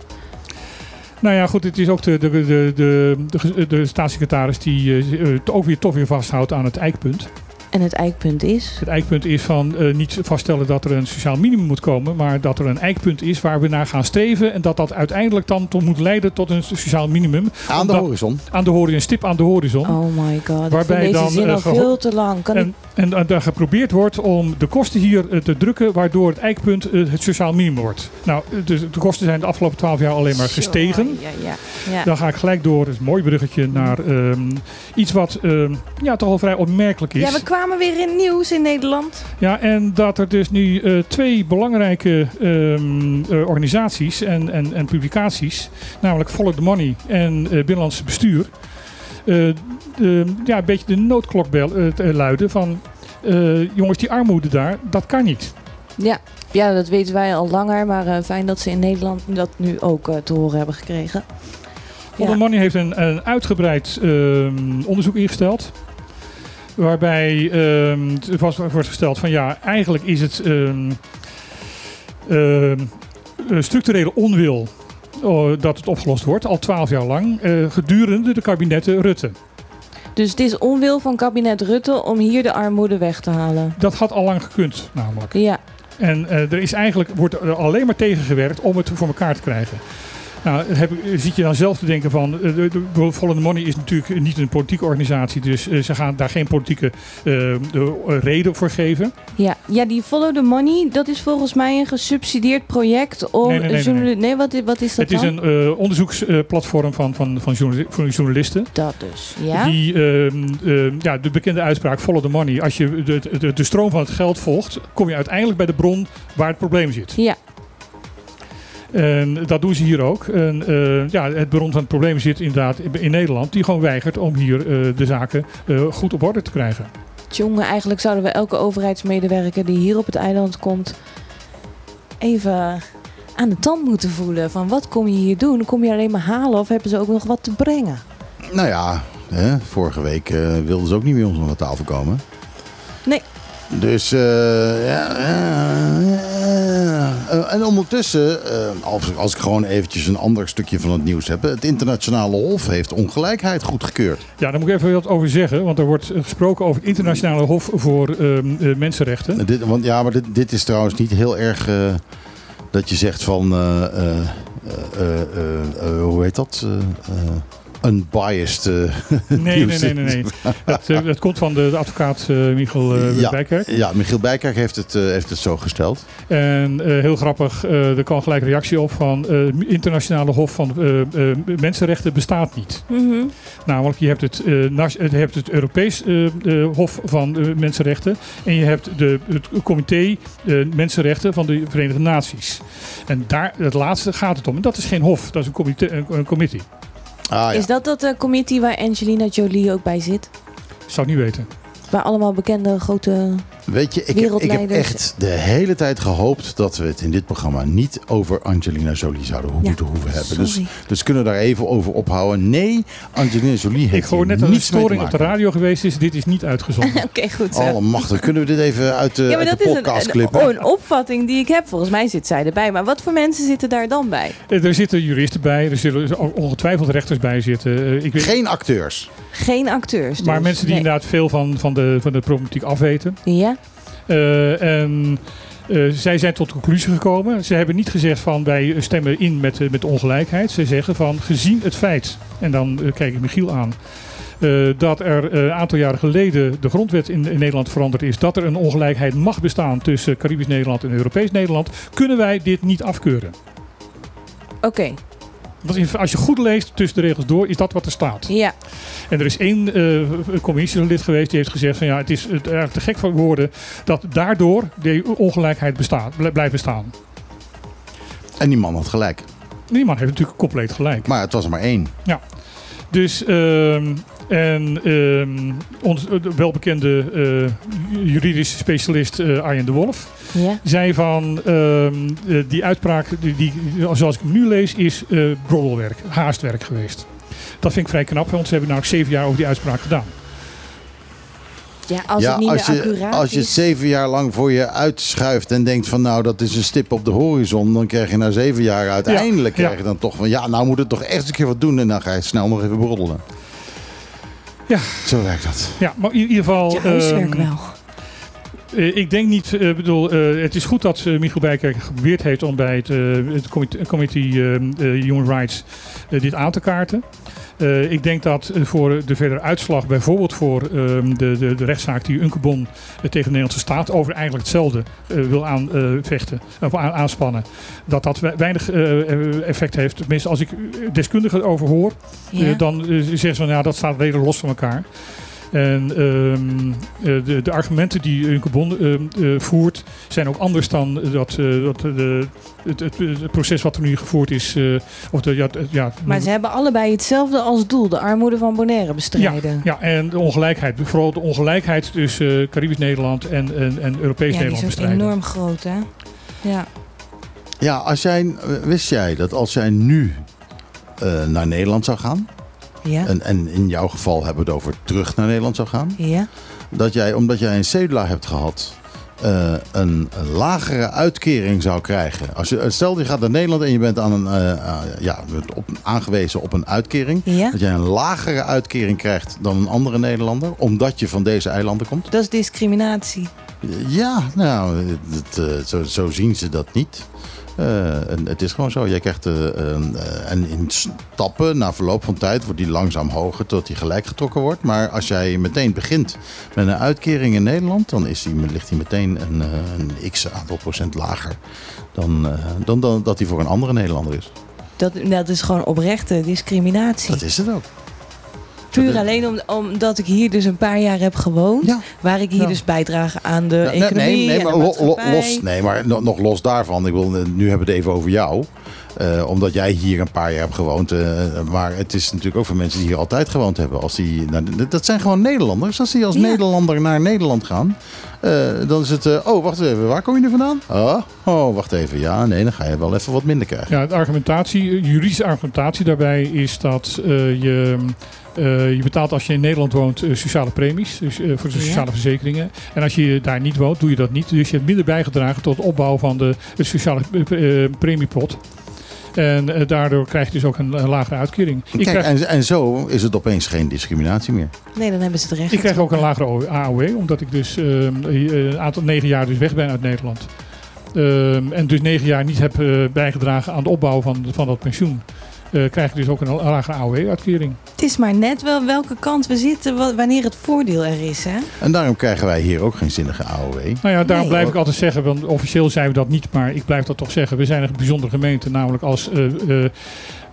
Speaker 2: Nou ja, goed, het is ook de, de, de, de, de, de staatssecretaris die eh, het ook weer toch weer vasthoudt aan het eikpunt.
Speaker 4: En het eikpunt is...
Speaker 2: Het eikpunt is van eh, niet vaststellen dat er een sociaal minimum moet komen, maar dat er een eikpunt is waar we naar gaan streven en dat dat uiteindelijk dan tot moet leiden tot een sociaal minimum
Speaker 1: Aan de horizon.
Speaker 2: aan de horizon, een stip aan de horizon.
Speaker 4: Oh my god, ik
Speaker 2: Waarbij
Speaker 4: vind deze
Speaker 2: dan,
Speaker 4: zin
Speaker 2: eh,
Speaker 4: al veel te lang. Kan ik...
Speaker 2: En, en dan daar geprobeerd wordt om de kosten hier eh, te drukken, waardoor het eikpunt het sociaal minimum wordt. Nou, dus de kosten zijn de afgelopen twaalf jaar alleen maar gestegen.
Speaker 4: Ja, ja, ja.
Speaker 2: Dan ga ik gelijk door, het mooi bruggetje, naar ehm, iets wat ehm, ja, toch wel vrij opmerkelijk is.
Speaker 4: ja, we kwamen weer in nieuws in Nederland.
Speaker 2: Ja, en dat er dus nu eh, twee belangrijke ehm, eh, organisaties en, en, en publicaties, namelijk Follow the Money en eh Binnenlands Bestuur, eh, de- ja, een beetje de noodklok bel, eh, te luiden van eh, jongens, die armoede daar, dat kan niet.
Speaker 4: Ja. ja, dat weten wij al langer. Maar eh, fijn dat ze in Nederland dat nu ook te horen hebben gekregen.
Speaker 2: Follow the Money heeft een, een uitgebreid ehm, onderzoek ingesteld. Waarbij ehm, het was, wordt gesteld van ja, eigenlijk is het ehm, ehm, eh, structurele onwil oh, dat het opgelost wordt, al twaalf jaar lang, eh, gedurende de kabinetten Rutte.
Speaker 4: Dus het is onwil van kabinet Rutte om hier de armoede weg te halen.
Speaker 2: Dat had al lang gekund, namelijk.
Speaker 4: Ja,
Speaker 2: En eh, er is eigenlijk, wordt er alleen maar tegengewerkt om het voor elkaar te krijgen. Nou, heb, zit je dan zelf te denken van, eh, de, de Follow the Money is natuurlijk niet een politieke organisatie, dus eh, ze gaan daar geen politieke eh, de, reden voor geven.
Speaker 4: ja. ja, die Follow the Money, dat is volgens mij een gesubsidieerd project om...
Speaker 2: Nee, nee,
Speaker 4: wat, is dat
Speaker 2: Het is een onderzoeksplatform van, van, van journalisten.
Speaker 4: Dat dus, ja.
Speaker 2: Die, ehm, ehm, ja, de bekende uitspraak follow the money. Als je de, de, de stroom van het geld volgt, kom je uiteindelijk bij de bron waar het probleem zit.
Speaker 4: Ja,
Speaker 2: En dat doen ze hier ook. En, eh, ja, het bron van het probleem zit inderdaad in Nederland, die gewoon weigert om hier eh, de zaken eh, goed op orde te krijgen.
Speaker 4: jongen, eigenlijk zouden we elke overheidsmedewerker die hier op het eiland komt... even aan de tand moeten voelen van wat kom je hier doen? Kom je alleen maar halen of hebben ze ook nog wat te brengen?
Speaker 1: Nou ja, hè, vorige week eh, wilden ze ook niet meer ons aan de tafel komen.
Speaker 4: Nee.
Speaker 1: Dus, eh, ja. Eh, en ondertussen, eh, als, als ik gewoon eventjes een ander stukje van het nieuws heb. Het internationale hof heeft ongelijkheid goedgekeurd.
Speaker 2: Ja, daar moet ik even wat over zeggen, want er wordt gesproken over het Internationale Hof voor ehm, eh, Mensenrechten.
Speaker 1: Dit, want, ja, maar dit, dit is trouwens niet heel erg dat je zegt van, hoe heet dat? Unbiased eh,
Speaker 2: Nee, nee, nee, nee. nee. Het, eh, het komt van de, de advocaat eh, Michiel eh
Speaker 1: Ja.
Speaker 2: Bijkerk.
Speaker 1: Ja, Michiel Bijkerk heeft het, eh, heeft het zo gesteld.
Speaker 2: En eh, heel grappig, eh, er kwam gelijk een reactie op van eh internationale hof van eh, eh, mensenrechten bestaat niet.
Speaker 4: Mhm.
Speaker 2: Namelijk, je hebt het, eh, je hebt het Europees eh, eh, Hof van Mensenrechten en je hebt de, het Comité Mensenrechten van de Verenigde Naties. En daar, het laatste gaat het om. En dat is geen hof, dat is een, comité, een, een committee.
Speaker 1: Ah ja.
Speaker 4: Is dat dat eh, committee waar Angelina Jolie ook bij zit?
Speaker 2: Zou ik niet weten.
Speaker 4: Waar allemaal bekende grote...
Speaker 1: Weet je, ik heb, ik heb echt de hele tijd gehoopt dat we het in dit programma niet over Angelina Jolie zouden ho-
Speaker 4: Ja,
Speaker 1: moeten hoeven hebben. Dus,
Speaker 4: sorry.
Speaker 1: dus kunnen we daar even over ophouden. Nee, Angelina Jolie heeft
Speaker 2: Ik hoor
Speaker 1: hier
Speaker 2: net dat er een
Speaker 1: niets mee te
Speaker 2: storing op de
Speaker 1: maken.
Speaker 2: radio geweest is. Dit is niet uitgezonden.
Speaker 4: Oké, goed zo.
Speaker 1: Allemachtig. Kunnen we dit even uit de,
Speaker 4: ja, maar
Speaker 1: uit
Speaker 4: dat
Speaker 1: de
Speaker 4: is
Speaker 1: podcast
Speaker 4: een,
Speaker 1: klippen?
Speaker 4: een, een opvatting die ik heb. Volgens mij zit zij erbij. Maar wat voor mensen zitten daar dan bij?
Speaker 2: Eh, er zitten juristen bij, er zullen ongetwijfeld rechters bij zitten. Eh, ik weet,
Speaker 1: Geen acteurs.
Speaker 4: Geen acteurs dus.
Speaker 2: maar mensen die
Speaker 4: Nee.
Speaker 2: inderdaad veel van, van, de, van de problematiek afweten.
Speaker 4: Ja?
Speaker 2: Eh, en eh, zij zijn tot de conclusie gekomen. Ze hebben niet gezegd van wij stemmen in met, eh, met ongelijkheid. Ze zeggen van gezien het feit, en dan kijk ik Michiel aan. dat er een aantal jaren geleden de grondwet in, Nederland veranderd is. Dat er een ongelijkheid mag bestaan tussen Caribisch Nederland en Europees Nederland. Kunnen wij dit niet afkeuren?
Speaker 4: Oké.
Speaker 2: Als je goed leest tussen de regels door, is dat wat er staat.
Speaker 4: Ja.
Speaker 2: En er is één eh, commissielid geweest die heeft gezegd van ja, het is het eigenlijk te gek voor woorden dat daardoor de ongelijkheid bestaat, bl- blijft bestaan.
Speaker 1: En die man had gelijk.
Speaker 2: Die man heeft natuurlijk compleet gelijk.
Speaker 1: Maar het was er maar één.
Speaker 2: Dus, ehm, en ehm, ons eh, de welbekende eh, juridische specialist eh, Arjen de Wolf
Speaker 4: Ja.
Speaker 2: zei van ehm, eh, die uitspraak, die, die, zoals ik hem nu lees, is eh broddelwerk, haastwerk geweest. Dat vind ik vrij knap, want ze hebben namelijk zeven jaar over die uitspraak gedaan.
Speaker 4: Ja, als
Speaker 1: ja,
Speaker 4: het niet
Speaker 1: als je, als je zeven jaar lang voor je uitschuift en denkt van nou dat is een stip op de horizon, dan krijg je na zeven jaar uiteindelijk
Speaker 2: Ja,
Speaker 1: krijg je dan toch van ja, nou moet het toch echt een keer wat doen en dan ga je snel nog even broddelen.
Speaker 2: Ja.
Speaker 1: Zo werkt dat.
Speaker 2: Ja, maar in ieder geval.
Speaker 4: Huiswerk wel.
Speaker 2: Eh, ik denk niet, eh, bedoel, eh, het is goed dat Michiel Bijkerk geprobeerd heeft om bij het, het comité, committee Human Rights dit aan te kaarten. Ik denk dat voor de verdere uitslag, bijvoorbeeld voor ehm, de, de, de rechtszaak die Unkebon tegen de Nederlandse staat over eigenlijk hetzelfde wil aanvechten of aan, aanspannen, dat dat we- weinig effect heeft. Tenminste, als ik deskundigen erover hoor,
Speaker 4: Ja.
Speaker 2: dan zeggen ze van ja, dat staat redelijk los van elkaar. En ehm, eh, de, de argumenten die Unkebon ehm, eh, voert zijn ook anders dan dat, eh, dat de, het, het, het proces wat er nu gevoerd is. eh, of de, ja, ja,
Speaker 4: Maar ze hebben allebei hetzelfde als doel. De armoede van Bonaire bestrijden.
Speaker 2: ja, en de ongelijkheid. Vooral de ongelijkheid tussen Caribisch Nederland en, en, en Europees
Speaker 4: Ja, die
Speaker 2: Nederland bestrijden.
Speaker 4: enorm groot, hè? Ja.
Speaker 1: Ja, als jij, wist jij dat als jij nu eh, naar Nederland zou gaan,
Speaker 4: Ja.
Speaker 1: en, en in jouw geval hebben we het over terug naar Nederland zou gaan,
Speaker 4: Ja.
Speaker 1: dat jij, omdat jij een cedula hebt gehad, eh, een, lagere uitkering zou krijgen. Als je, stel je gaat naar Nederland en je bent aan een, eh, ja, op, aangewezen op een uitkering.
Speaker 4: Ja.
Speaker 1: Dat jij een lagere uitkering krijgt dan een andere Nederlander, omdat je van deze eilanden komt.
Speaker 4: Dat is discriminatie.
Speaker 1: Ja, nou, eh, zo, zo zien ze dat niet. Eh, en het is gewoon zo. Jij krijgt eh, een, eh, en in stappen, na verloop van tijd, wordt die langzaam hoger tot die gelijk getrokken wordt. Maar als jij meteen begint met een uitkering in Nederland, dan is die, ligt die meteen een, een x aantal procent lager dan, dan, dan dat die voor een andere Nederlander is.
Speaker 4: Dat, dat is gewoon oprechte discriminatie.
Speaker 1: Dat is het ook.
Speaker 4: Puur alleen om, omdat ik hier dus een paar jaar heb gewoond.
Speaker 1: Ja.
Speaker 4: Waar ik hier
Speaker 2: Ja.
Speaker 4: dus bijdrage aan de
Speaker 1: nee,
Speaker 4: economie
Speaker 1: nee, nee,
Speaker 4: en
Speaker 1: maar lo- lo- los, nee, maar no- nog los daarvan. Ik wil, nu hebben we het even over jou. Eh, omdat jij hier een paar jaar hebt gewoond. eh, maar het is natuurlijk ook voor mensen die hier altijd gewoond hebben. Als die, nou, dat zijn gewoon Nederlanders. Als die als
Speaker 4: Ja.
Speaker 1: Nederlander naar Nederland gaan. eh, dan is het. eh, oh, wacht even. Waar kom je nu vandaan? Oh, oh, wacht even. Ja, nee, dan ga je wel even wat minder krijgen.
Speaker 2: Ja, de argumentatie, juridische argumentatie daarbij is dat eh, je, eh, je betaalt als je in Nederland woont eh, sociale premies, dus eh, voor de
Speaker 4: Ja.
Speaker 2: sociale verzekeringen. En als je daar niet woont, doe je dat niet. Dus je hebt minder bijgedragen tot de opbouw van de, de sociale premiepot. En daardoor krijg je dus ook een, een lagere uitkering. Ik
Speaker 1: Kijk,
Speaker 2: krijg,
Speaker 1: en, en zo is het opeens geen discriminatie meer.
Speaker 4: Nee, dan hebben ze het recht.
Speaker 2: ik krijg ook een lagere AOW, omdat ik dus eh, een aantal negen jaar dus weg ben uit Nederland. Ehm, en dus negen jaar niet heb bijgedragen aan de opbouw van, van dat pensioen. Eh, krijg je dus ook een lagere AOW-uitkering.
Speaker 4: Het is maar net wel welke kant we zitten wa- wanneer het voordeel er is. Hè?
Speaker 1: En daarom krijgen wij hier ook geen zinnige AOW.
Speaker 2: Nou ja, daarom
Speaker 4: Nee.
Speaker 2: blijf ik altijd zeggen, want officieel zijn we dat niet, maar ik blijf dat toch zeggen. We zijn een bijzondere gemeente, namelijk als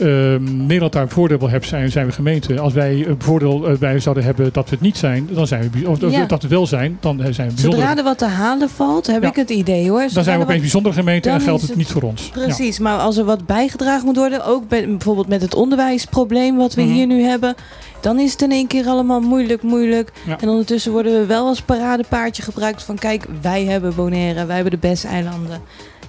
Speaker 2: eh, eh, eh, Nederland daar een voordeel wil hebben, zijn, zijn we gemeente. Als wij een voordeel eh, bij zouden hebben dat we het niet zijn, dan zijn we, of
Speaker 4: Ja.
Speaker 2: dat we wel zijn, dan eh, zijn we bijzonder.
Speaker 4: Zodra er wat te halen valt, heb
Speaker 2: Ja.
Speaker 4: ik het idee hoor.
Speaker 2: Dan zijn we opeens bijzondere gemeente en geldt het
Speaker 4: het-
Speaker 2: niet voor ons. Ja.
Speaker 4: Precies, maar als er wat bijgedragen moet worden, ook bij, bijvoorbeeld met het onderwijsprobleem wat we
Speaker 2: Mhm.
Speaker 4: hier nu hebben, dan is het in één keer allemaal moeilijk, moeilijk.
Speaker 2: Ja.
Speaker 4: En ondertussen worden we wel als paradepaardje gebruikt van kijk, wij hebben Bonaire, wij hebben de beste eilanden.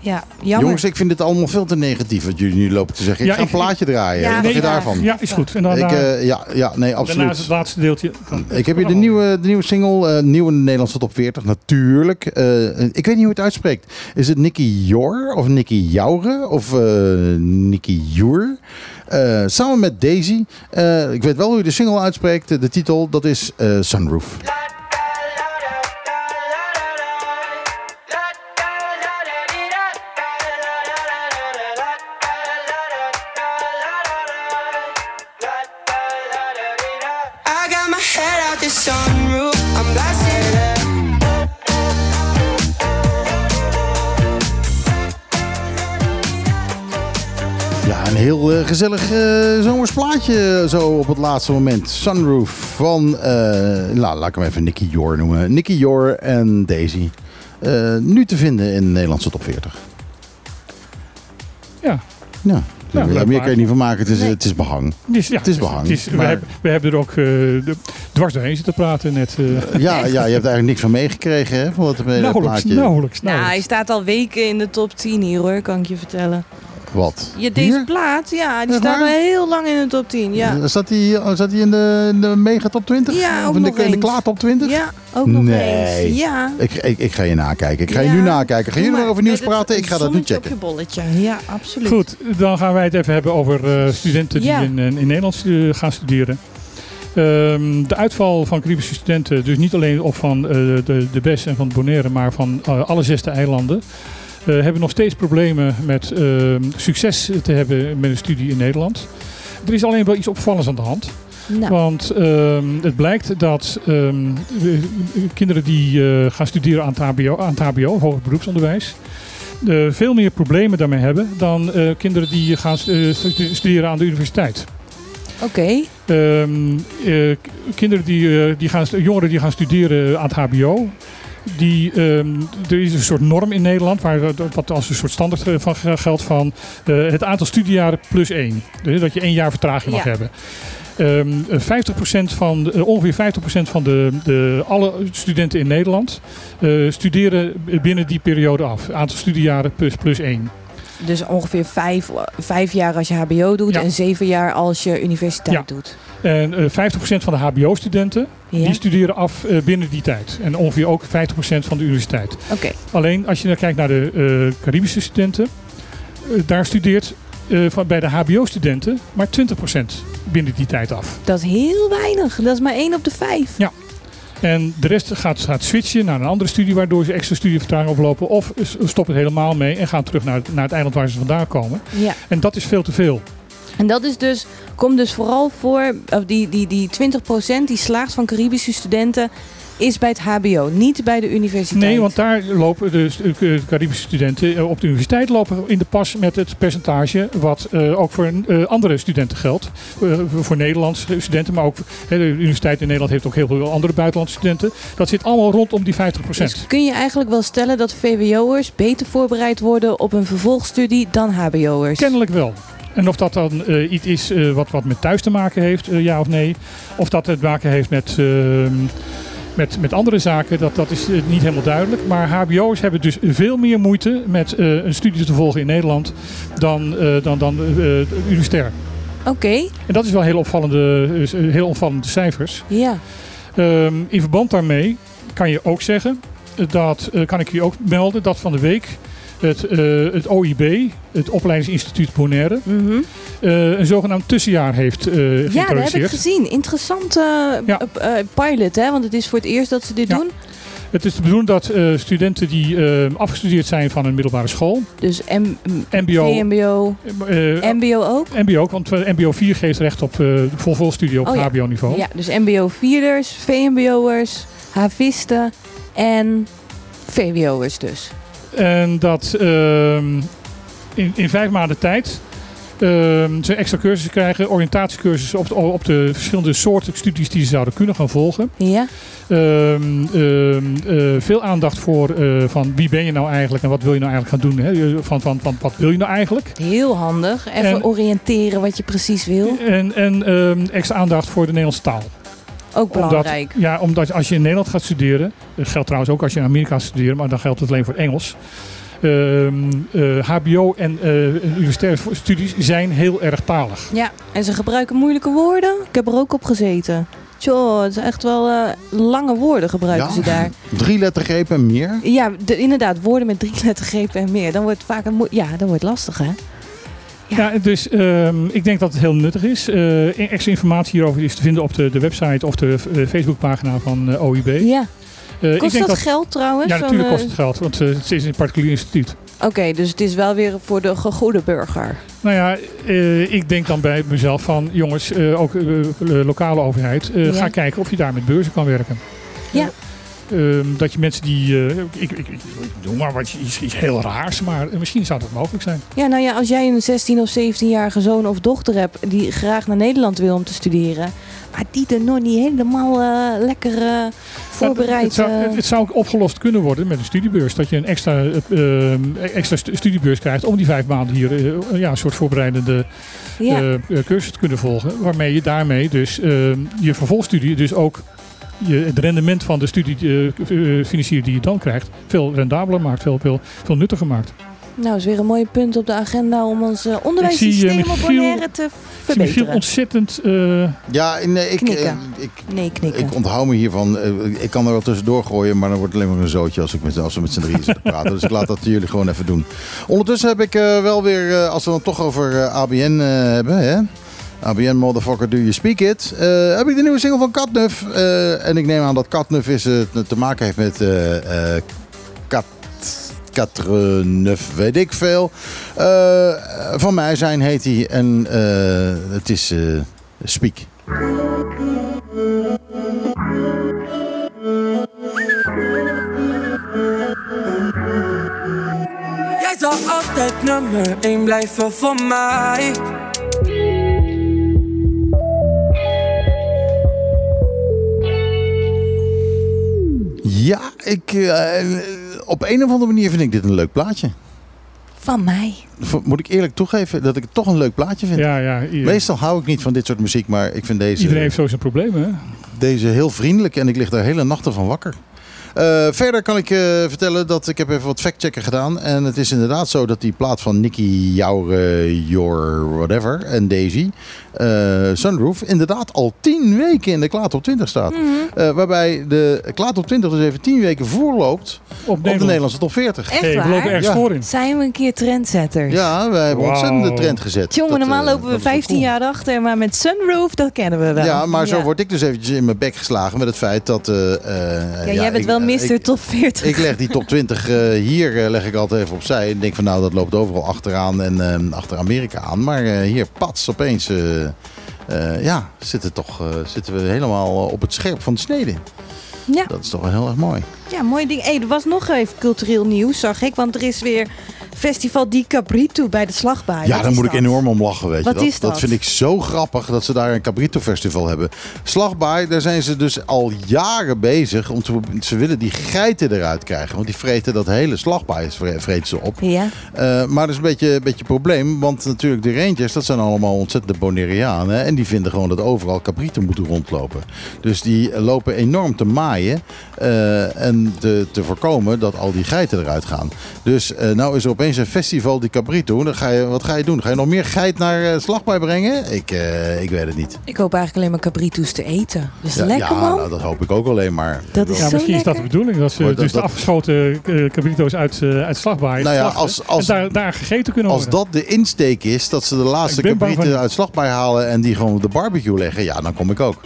Speaker 4: Ja, jammer.
Speaker 1: Jongens, ik vind het allemaal veel te negatief wat jullie nu lopen te zeggen. Ik
Speaker 2: Ja,
Speaker 1: ga een
Speaker 2: ik-
Speaker 1: plaatje draaien.
Speaker 4: Ja,
Speaker 1: Wat dacht je
Speaker 4: nee,
Speaker 1: daarvan?
Speaker 2: Ja, is goed. En dan
Speaker 1: Ik,
Speaker 2: daarna-
Speaker 1: eh, ja, ja, nee,
Speaker 2: daarna is
Speaker 1: absoluut.
Speaker 2: het laatste deeltje.
Speaker 1: Ik heb hier de nieuwe, de nieuwe single, eh nieuwe Nederlandse top 40, natuurlijk. Eh, ik weet niet hoe het uitspreekt. Is het Nicky Jor of Nicky Joure of eh Nicky Joer? Eh, samen met Daisy. Eh, ik weet wel hoe je de single uitspreekt. De titel, dat is eh, Sunroof. Heel eh, gezellig eh zomers plaatje zo op het laatste moment. Sunroof van, eh, nou, laat ik hem even Nicky Jor noemen. Nicky Jor en Daisy. Eh, nu te vinden in de Nederlandse top 40.
Speaker 2: Ja.
Speaker 1: Ja,
Speaker 2: Ja,
Speaker 1: ja,
Speaker 2: leuk
Speaker 1: meer kan je niet van maken. Het is,
Speaker 4: Nee.
Speaker 1: het is behang.
Speaker 2: Dus, ja,
Speaker 1: Het is behang,
Speaker 2: het is- we, hebben, we hebben er ook eh, de, dwars doorheen zitten praten net. eh
Speaker 1: Ja, ja, je hebt eigenlijk niks van meegekregen hè, van dat, dat
Speaker 2: nauwelijks,
Speaker 1: plaatje.
Speaker 2: nauwelijks,
Speaker 4: Nou, hij
Speaker 2: nauwelijks.
Speaker 4: staat al weken in de top 10 hier hoor, kan ik je vertellen.
Speaker 1: Wat?
Speaker 4: Ja, deze
Speaker 1: Hier?
Speaker 4: plaat, ja, die
Speaker 1: Echt
Speaker 4: staat al heel lang in de top 10. Ja,
Speaker 1: Zat hij zat hij in de, in de mega top 20?
Speaker 4: Ja,
Speaker 1: of
Speaker 4: ook
Speaker 1: in de,
Speaker 4: nog
Speaker 1: in de klaar top 20?
Speaker 4: ja ook nog
Speaker 1: Nee.
Speaker 4: eens. Ja.
Speaker 1: Ik, ik, ik ga je nakijken. Ik ga je
Speaker 4: Ja.
Speaker 1: nu nakijken. Gaan jullie
Speaker 4: Doe
Speaker 1: nog over
Speaker 4: maar.
Speaker 1: nieuws praten? Ik ga dat nu checken.
Speaker 4: op je bolletje. Ja, absoluut.
Speaker 2: Goed, dan gaan wij het even hebben over eh, studenten die
Speaker 4: Ja.
Speaker 2: in, in in Nederland gaan studeren. Ehm, de uitval van Caribische studenten, dus niet alleen op van eh, de, de BES en van Bonaire, maar van eh, alle zesde eilanden, eh, hebben nog steeds problemen met ehm, succes te hebben met een studie in Nederland. Er is alleen wel iets opvallends aan de hand.
Speaker 4: Nou,
Speaker 2: Want ehm, het blijkt dat ehm, eh, kinderen die eh, gaan studeren aan het HBO, aan het HBO hoger beroepsonderwijs, eh, veel meer problemen daarmee hebben dan kinderen die gaan stu- studeren aan de universiteit.
Speaker 4: oké.
Speaker 2: Kinderen die, die gaan, jongeren die gaan studeren aan het HBO. Die, ehm, er is een soort norm in Nederland, waar, dat- wat als een soort standaard eh, van ge- geldt van eh, het aantal studiejaren plus één. Dus dat je één jaar vertraging mag
Speaker 4: Ja.
Speaker 2: hebben. Ehm, eh, 50% van, eh, ongeveer 50% van de, de, alle studenten in Nederland eh, studeren binnen die periode af. Aantal studiejaren plus, plus één.
Speaker 4: Dus ongeveer vijf, vijf jaar als je HBO doet
Speaker 2: Ja.
Speaker 4: en zeven jaar als je universiteit
Speaker 2: Ja.
Speaker 4: doet.
Speaker 2: En eh 50% van de HBO-studenten
Speaker 4: Ja?
Speaker 2: die studeren af eh, binnen die tijd. En ongeveer ook 50% van de universiteit.
Speaker 4: Oké.
Speaker 2: Alleen als je dan kijkt naar de eh, Caribische studenten, daar studeert van, bij de HBO-studenten maar 20% binnen die tijd af.
Speaker 4: Dat is heel weinig. Dat is maar één op de vijf.
Speaker 2: En de rest gaat, gaat switchen naar een andere studie, waardoor ze extra studievertraging oplopen. Of stoppen het helemaal mee en gaan terug naar, het- naar het eiland waar ze vandaan komen.
Speaker 4: Ja.
Speaker 2: En dat is veel te veel.
Speaker 4: En dat is dus, komt dus vooral voor, die, die, die 20% die slaagt van Caribische studenten, is bij het HBO, niet bij de universiteit.
Speaker 2: Nee, want daar lopen de stu- eh, Caribische studenten eh, op de universiteit lopen in de pas met het percentage wat eh, ook voor eh, andere studenten geldt. Voor Nederlandse studenten, maar ook de universiteit in Nederland heeft ook heel veel andere buitenlandse studenten. Dat zit allemaal rondom die 50%.
Speaker 4: Dus kun je eigenlijk wel stellen dat VWO'ers beter voorbereid worden op een vervolgstudie dan HBO'ers?
Speaker 2: Kennelijk wel. En of dat dan iets is wat, wat met thuis te maken heeft, ja of nee. Of dat het te maken heeft met, ehm, met, met andere zaken, dat, dat is eh, niet helemaal duidelijk. Maar HBO'ers hebben dus veel meer moeite met eh, een studie te volgen in Nederland dan, eh, dan, dan universitair.
Speaker 4: Oké,
Speaker 2: En dat is wel heel opvallende, heel opvallende cijfers.
Speaker 4: ja.
Speaker 2: Ehm, in verband daarmee kan je ook zeggen, dat kan ik je ook melden, dat van de week het, eh, het OIB, het Opleidingsinstituut Bonaire, eh, een zogenaamd tussenjaar heeft eh
Speaker 4: Ja, dat heb ik
Speaker 2: geïntroduceerd.
Speaker 4: gezien. Interessante
Speaker 2: Ja.
Speaker 4: pilot, hè? Want het is voor het eerst dat ze dit
Speaker 2: Ja.
Speaker 4: doen.
Speaker 2: Het is de bedoeling dat studenten die afgestudeerd zijn van een middelbare school,
Speaker 4: Dus M
Speaker 2: MBO,
Speaker 4: VMBO, MBO ook?
Speaker 2: MBO ook, want MBO 4 geeft recht op uh, volvolstudie op
Speaker 4: Oh.
Speaker 2: HBO-niveau.
Speaker 4: Ja, dus MBO-vierders, VMBO'ers, havisten en VWO'ers dus.
Speaker 2: En dat ehm, in, in vijf maanden tijd ehm, ze extra cursussen krijgen, oriëntatiecursussen op de, op de verschillende soorten studies die ze zouden kunnen gaan volgen.
Speaker 4: Ja?
Speaker 2: Ehm, eh, veel aandacht voor eh, van wie ben je nou eigenlijk en wat wil je nou eigenlijk gaan doen. Hè? Van, van, van wat wil je nou eigenlijk?
Speaker 4: Heel handig. Even
Speaker 2: En-
Speaker 4: oriënteren wat je precies wil.
Speaker 2: En, en extra aandacht voor de Nederlandse taal.
Speaker 4: Ook belangrijk.
Speaker 2: Omdat, ja, omdat als je in Nederland gaat studeren, dat geldt trouwens ook als je in Amerika gaat studeren, maar dan geldt het alleen voor Engels. Ehm, eh, HBO en eh, universitaire studies zijn heel erg talig.
Speaker 4: Ja, en ze gebruiken moeilijke woorden. Ik heb er ook op gezeten. Tjoh, het is echt wel eh, lange woorden gebruiken
Speaker 1: Ja.
Speaker 4: ze daar.
Speaker 1: Drie lettergrepen en meer.
Speaker 4: Ja, de- inderdaad, woorden met drie lettergrepen en meer. Dan wordt het vaak een Ja, dan wordt het lastig, hè?
Speaker 2: Ja, dus ehm, ik denk dat het heel nuttig is. Eh, extra informatie hierover is te vinden op de, de website of de eh, Facebookpagina van eh, OIB.
Speaker 4: Ja.
Speaker 2: Eh, ik
Speaker 4: Kost
Speaker 2: denk
Speaker 4: dat, geld trouwens?
Speaker 2: Ja, natuurlijk kost het geld, want het is een particulier instituut.
Speaker 4: Oké, dus het is wel weer voor de goede burger.
Speaker 2: Nou ja, ik denk dan bij mezelf van jongens, ook lokale overheid,
Speaker 4: Ja.
Speaker 2: ga kijken of je daar met beurzen kan werken.
Speaker 4: Ja.
Speaker 2: Ehm, dat je mensen die, eh, ik, ik, ik, ik doe maar wat iets, iets heel raars, maar misschien zou dat mogelijk zijn.
Speaker 4: Ja, nou ja, als jij een 16 of 17-jarige zoon of dochter hebt die graag naar Nederland wil om te studeren, maar die er nog niet helemaal eh, lekker eh, voorbereid...
Speaker 2: Het zou, het zou ook opgelost kunnen worden met een studiebeurs. Dat je een extra, extra stu- studiebeurs krijgt om die vijf maanden hier ja, een soort voorbereidende
Speaker 4: ja.
Speaker 2: cursus te kunnen volgen. Waarmee je daarmee dus je vervolgstudie, dus ook je, het rendement van de studie eh, eh, financier die je dan krijgt, veel rendabeler maakt, veel, veel, veel nuttiger maakt.
Speaker 4: Nou, is weer een mooi punt op de agenda om ons eh,
Speaker 2: zie,
Speaker 4: onderwijssysteem op Bonaire te
Speaker 2: Ik zie
Speaker 4: verbeteren.
Speaker 2: ontzettend... eh,
Speaker 1: Ja, nee, ik,
Speaker 4: Knikken.
Speaker 1: eh, ik,
Speaker 4: Nee, knikken.
Speaker 1: ik onthoud me hiervan. Eh, ik kan er wel tussendoor gooien, maar dan wordt het alleen maar een zootje als, ik met, als we met z'n drieën zitten praten. Dus ik laat dat jullie gewoon even doen. Ondertussen heb ik eh, wel weer, eh, als we dan toch over eh, ABN eh, hebben, hè? ABN Motherfucker Do You Speak It. eh, heb ik de nieuwe single van Katnuf. Eh, en ik neem aan dat Katnuf is, eh, te maken heeft met Kat... Katrenuf, weet ik veel. Van mij zijn heet hij. En het is Speak.
Speaker 9: Jij zal altijd nummer 1 blijven voor mij.
Speaker 1: Ik, eh, op een of andere manier vind ik dit een leuk plaatje.
Speaker 4: Van mij.
Speaker 1: Moet ik eerlijk toegeven dat ik het toch een leuk plaatje vind.
Speaker 2: ja, ja,
Speaker 1: Meestal hou ik niet van dit soort muziek, maar ik vind deze,
Speaker 2: iedereen heeft zo zijn problemen. Hè?
Speaker 1: deze heel vriendelijk en ik lig daar hele nachten van wakker. Eh, verder kan ik eh, vertellen dat ik heb even wat factchecken gedaan. En het is inderdaad zo dat die plaat van Nicky Joure, Your Whatever en Daisy, eh, Sunroof, inderdaad al tien weken in de Klaat op 20 staat.
Speaker 4: Mhm.
Speaker 1: Eh, waarbij de Klaat op 20 dus even tien weken voorloopt
Speaker 2: Op
Speaker 1: op de
Speaker 2: Nederland.
Speaker 1: Nederlandse top 40.
Speaker 4: Echt
Speaker 2: Hey, we
Speaker 4: waar?
Speaker 2: lopen ergens
Speaker 1: Ja.
Speaker 2: voor in.
Speaker 4: Zijn we een keer trendsetters?
Speaker 1: Ja, wij hebben
Speaker 2: Wauw.
Speaker 1: ontzettend de trend gezet.
Speaker 4: Jongen, normaal lopen we
Speaker 1: dat is wel
Speaker 4: 15
Speaker 1: cool.
Speaker 4: jaar achter, maar met Sunroof, dat kennen we wel.
Speaker 1: Ja, maar zo
Speaker 4: Ja.
Speaker 1: word ik dus eventjes in mijn bek geslagen met het feit dat... eh, eh,
Speaker 4: Ja, jij bent
Speaker 1: ik-
Speaker 4: wel Mr.
Speaker 1: Ik,
Speaker 4: Top 40.
Speaker 1: ik leg die top 20 eh, hier eh, leg ik altijd even opzij. En denk van nou, dat loopt overal achteraan en eh, achter Amerika aan. Maar hier, pats, opeens... ja, zitten, toch, zitten we helemaal op het scherp van de snede.
Speaker 4: Ja.
Speaker 1: Dat is toch wel heel erg mooi.
Speaker 4: Ja, mooi ding. Hey, er was nog even cultureel nieuws, zag ik. Want er is weer Festival Di Cabrito bij de Slagbaai.
Speaker 1: Ja, daar moet ik
Speaker 4: dat?
Speaker 1: enorm om lachen, weet
Speaker 4: Wat
Speaker 1: je. Dat,
Speaker 4: is dat?
Speaker 1: vind ik zo grappig dat ze daar een Cabrito Festival hebben. Slagbaai, daar zijn ze dus al jaren bezig. Om te, ze willen die geiten eruit krijgen. Want die vreten dat hele slagbaai vre- vreten ze op.
Speaker 4: Ja.
Speaker 1: Eh, maar dat is een beetje een beetje probleem. Want natuurlijk de Rangers, dat zijn allemaal ontzettende Bonaireanen. En die vinden gewoon dat overal Cabrito moeten rondlopen. Dus die lopen enorm te maaien. Eh, en te, te voorkomen dat al die geiten eruit gaan. Dus eh, nou is er opeens een festival die Cabrito. Dan ga je, wat ga je doen? Ga je nog meer geit naar eh, Slagbaai brengen? Ik, eh, ik weet het niet.
Speaker 4: Ik hoop eigenlijk alleen maar Cabrito's te eten. Dus
Speaker 1: Ja,
Speaker 4: lekker
Speaker 1: ja,
Speaker 4: man.
Speaker 1: nou, dat hoop ik ook alleen maar.
Speaker 4: Dat is
Speaker 2: Ja,
Speaker 4: zo
Speaker 2: misschien is dat de bedoeling. Dat ze
Speaker 1: Maar
Speaker 2: dus
Speaker 1: dat-
Speaker 2: de afgeschoten cabrito's uit, eh uit slagbaai
Speaker 1: Nou ja, als- als-
Speaker 2: en daar, daar gegeten kunnen
Speaker 1: Als
Speaker 2: worden.
Speaker 1: dat de insteek is, dat ze de laatste
Speaker 2: Ik ben bang
Speaker 1: Cabrito
Speaker 2: van-
Speaker 1: uit Slagbaai halen en die gewoon op de barbecue leggen, ja, dan kom ik ook.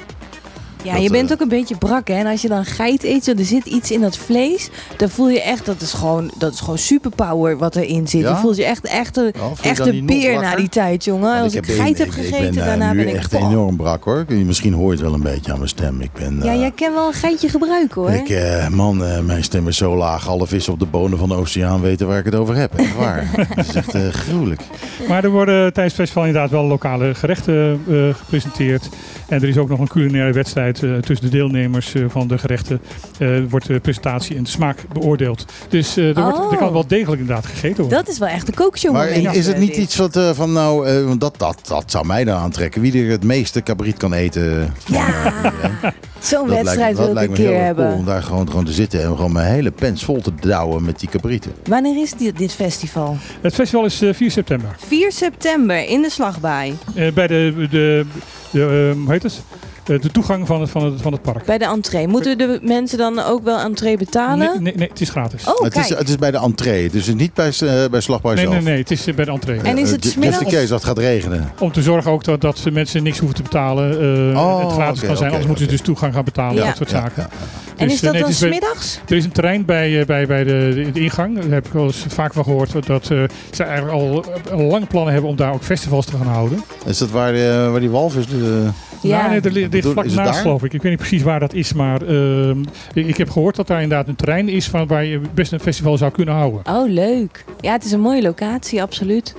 Speaker 4: Ja,
Speaker 1: Dat,
Speaker 4: je bent
Speaker 1: eh,
Speaker 4: ook een beetje brak, hè? En als je dan geit eet, zo, er zit iets in dat vlees, dan voel je echt, dat is gewoon, dat is gewoon superpower wat erin zit.
Speaker 1: Ja?
Speaker 4: Je voelt je echt, echt een,
Speaker 1: Oh, voel je
Speaker 4: echt
Speaker 1: dan
Speaker 4: een beer na die tijd, jongen.
Speaker 1: Want
Speaker 4: Als ik,
Speaker 1: heb-
Speaker 4: geit heb
Speaker 1: ik-
Speaker 4: gegeten,
Speaker 1: ik ben, eh,
Speaker 4: daarna
Speaker 1: nu
Speaker 4: ben ik...
Speaker 1: echt enorm brak hoor. Misschien hoor je het wel een beetje aan mijn stem. Ik ben...
Speaker 4: Ja,
Speaker 1: eh,
Speaker 4: jij kan wel een geitje gebruiken, hoor.
Speaker 1: Ik, eh, man, eh, mijn stem is zo laag. Alle vissen op de bodem van de oceaan weten waar ik het over heb. Echt waar. Dat is echt eh, gruwelijk.
Speaker 2: Maar er worden tijdens het festival inderdaad wel lokale gerechten eh, gepresenteerd. En er is ook nog een culinaire wedstrijd eh, tussen de deelnemers eh, van de gerechten. Eh, Er wordt de presentatie en de smaak beoordeeld. Dus eh, er, wordt, er kan
Speaker 4: Oh.
Speaker 2: wel degelijk inderdaad gegeten worden.
Speaker 4: Dat is wel echt een kookshow
Speaker 1: Maar
Speaker 4: moment,
Speaker 1: is het niet
Speaker 4: dit.
Speaker 1: iets wat eh, van nou, eh, want dat, dat, dat zou mij dan aantrekken. Wie er het meeste cabriet kan eten.
Speaker 4: Ja, zo'n wedstrijd
Speaker 1: lijkt,
Speaker 4: wil ik een keer hebben.
Speaker 1: cool om daar gewoon, gewoon te zitten en gewoon mijn hele pens vol te douwen met die cabrieten.
Speaker 4: Wanneer is dit, dit festival?
Speaker 2: Het festival is eh, 4 september.
Speaker 4: 4 september in de slagbaai.
Speaker 2: Eh, bij de, de, de, eh, hoe heet het? Eh, de toegang van het, van, het, van het park.
Speaker 4: Bij de entree. Moeten de mensen dan ook wel entree betalen?
Speaker 2: Nee, nee, nee, het is gratis.
Speaker 4: Oh,
Speaker 1: het, is, het is bij de entree, dus niet bij, eh, bij Slagbaar
Speaker 2: nee,
Speaker 1: zelf.
Speaker 2: nee, nee, het is eh, bij de entree.
Speaker 4: En is
Speaker 1: Eh,
Speaker 4: het smiddags?
Speaker 1: Just in case dat het gaat regenen.
Speaker 2: Om te zorgen ook dat, dat mensen niks hoeven te betalen. eh
Speaker 1: Oh,
Speaker 2: het gratis kan zijn, anders moeten ze dus toegang gaan betalen.
Speaker 4: Ja.
Speaker 2: Dat soort
Speaker 1: Ja,
Speaker 2: zaken.
Speaker 1: ja.
Speaker 4: en
Speaker 2: Dus,
Speaker 4: is
Speaker 2: eh,
Speaker 4: dat
Speaker 2: nee,
Speaker 4: dan
Speaker 2: bij-
Speaker 4: smiddags?
Speaker 2: Er is een terrein bij, eh, bij, bij de, de, de ingang. Daar heb ik wel eens vaak van gehoord. Dat eh, ze eigenlijk al, lange plannen hebben om daar ook festivals te gaan houden.
Speaker 1: Is dat waar, eh, waar die walvis... De,
Speaker 4: Ja.
Speaker 2: Nee, er ligt vlak naast
Speaker 1: daar?
Speaker 2: geloof ik. Ik weet niet precies waar dat is. Maar ehm, ik, ik heb gehoord dat daar inderdaad een terrein is van, waar je best een festival zou kunnen houden.
Speaker 4: Oh, leuk. Ja, het is een mooie locatie, absoluut.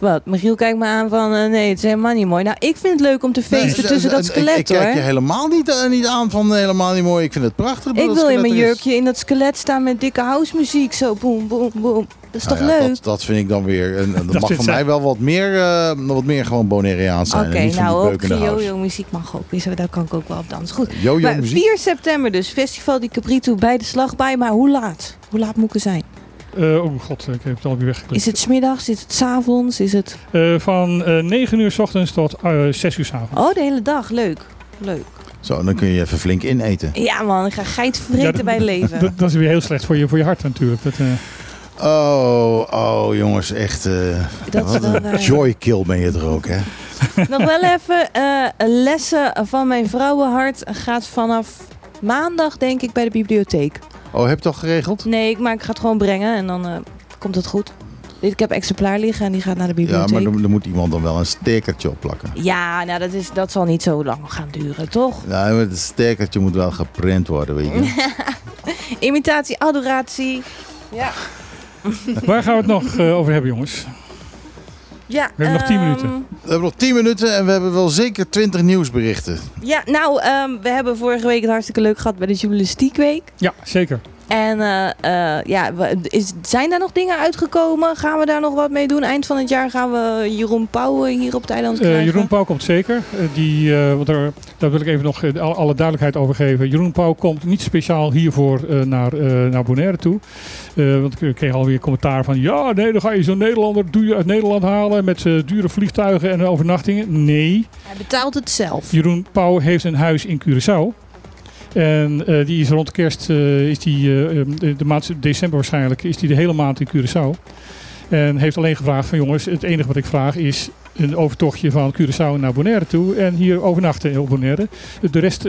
Speaker 4: Wat? Michiel kijkt me aan van, eh, nee, het is helemaal niet mooi. Nou, ik vind het leuk om te feesten
Speaker 1: Nee,
Speaker 4: tussen
Speaker 1: eh,
Speaker 4: dat
Speaker 1: eh,
Speaker 4: skelet,
Speaker 1: ik, ik
Speaker 4: hoor.
Speaker 1: kijk je helemaal niet, eh, niet aan van helemaal niet mooi. Ik vind het prachtig.
Speaker 4: Ik
Speaker 1: dat
Speaker 4: wil in mijn
Speaker 1: is.
Speaker 4: jurkje in dat skelet staan met dikke housemuziek. Zo, boem, boem, boem. Dat is
Speaker 1: Nou
Speaker 4: toch
Speaker 1: ja,
Speaker 4: leuk?
Speaker 1: Dat, dat vind ik dan weer. En, en dat,
Speaker 2: Dat
Speaker 1: mag voor mij wel wat meer, eh, wat meer gewoon Bonaireaans zijn.
Speaker 4: Oké, nou ook yo-yo muziek mag ook. Dus daar kan ik ook wel op dansen. Goed. Maar
Speaker 1: muziek.
Speaker 4: 4 september dus, Festival die Caprito bij de slagbaai. Maar hoe laat? Hoe laat moet ik er zijn?
Speaker 2: Eh, oh god, ik heb het alweer weggeklikt.
Speaker 4: Is het smiddags? Is het 's avonds? Is het...
Speaker 2: Eh, van eh 9 uur s ochtends tot eh 6 uur s avonds.
Speaker 4: Oh, de hele dag. Leuk. Leuk.
Speaker 1: Zo, dan kun je even flink ineten.
Speaker 4: Ja man, ik ga geit vreten
Speaker 2: Ja, dat-
Speaker 4: bij leven.
Speaker 2: Dat, dat is weer heel slecht voor je, voor je hart natuurlijk. Dat, eh,
Speaker 1: Oh, oh jongens, echt. eh,
Speaker 4: Dat is
Speaker 1: wat
Speaker 4: wel,
Speaker 1: een
Speaker 4: eh,
Speaker 1: joy kill ben je er ook, hè?
Speaker 4: Nog wel even, eh, lessen van mijn vrouwenhart gaat vanaf maandag denk ik bij de bibliotheek.
Speaker 1: Oh, heb je het al geregeld?
Speaker 4: Nee, ik- maar ik ga het gewoon brengen en dan eh, komt het goed. Ik heb exemplaar liggen en die gaat naar de
Speaker 1: Ja,
Speaker 4: bibliotheek.
Speaker 1: maar er, er moet iemand dan wel een stickertje op plakken.
Speaker 4: Ja, nou dat, is, dat zal niet zo lang gaan duren, toch?
Speaker 1: Ja, maar het stickertje moet wel geprint worden, weet je.
Speaker 4: Imitatie, adoratie. Ja.
Speaker 2: waar gaan we het nog eh, over hebben, jongens?
Speaker 4: Ja
Speaker 2: We hebben nog 10
Speaker 4: ehm,
Speaker 2: minuten.
Speaker 1: We hebben nog 10 minuten en we hebben wel zeker 20 nieuwsberichten.
Speaker 4: Ja, nou, ehm, we hebben vorige week het hartstikke leuk gehad bij de Journalistiekweek.
Speaker 2: Ja, zeker.
Speaker 4: En eh, eh, ja, is, zijn daar nog dingen uitgekomen? Gaan we daar nog wat mee doen? Eind van het jaar gaan we Jeroen Pauw eh, hier op het eiland
Speaker 2: Eh,
Speaker 4: krijgen.
Speaker 2: Jeroen Pauw komt zeker. Die, eh, want daar, daar wil ik even nog alle, duidelijkheid over geven. Jeroen Pauw komt niet speciaal hiervoor eh, naar, eh, naar Bonaire toe. Eh, want ik kreeg alweer commentaar van... Ja, nee, dan ga je zo'n Nederlander duur uit Nederland halen... met eh, dure vliegtuigen en overnachtingen. Nee.
Speaker 4: Hij betaalt het zelf.
Speaker 2: Jeroen Pauw heeft een huis in Curaçao. En eh, die is rond kerst, eh, is die, eh, eh, de, maand december waarschijnlijk, is die de hele maand in Curaçao. En heeft alleen gevraagd van jongens, het enige wat ik vraag is een overtochtje van Curaçao naar Bonaire toe. En hier overnachten op Bonaire. De rest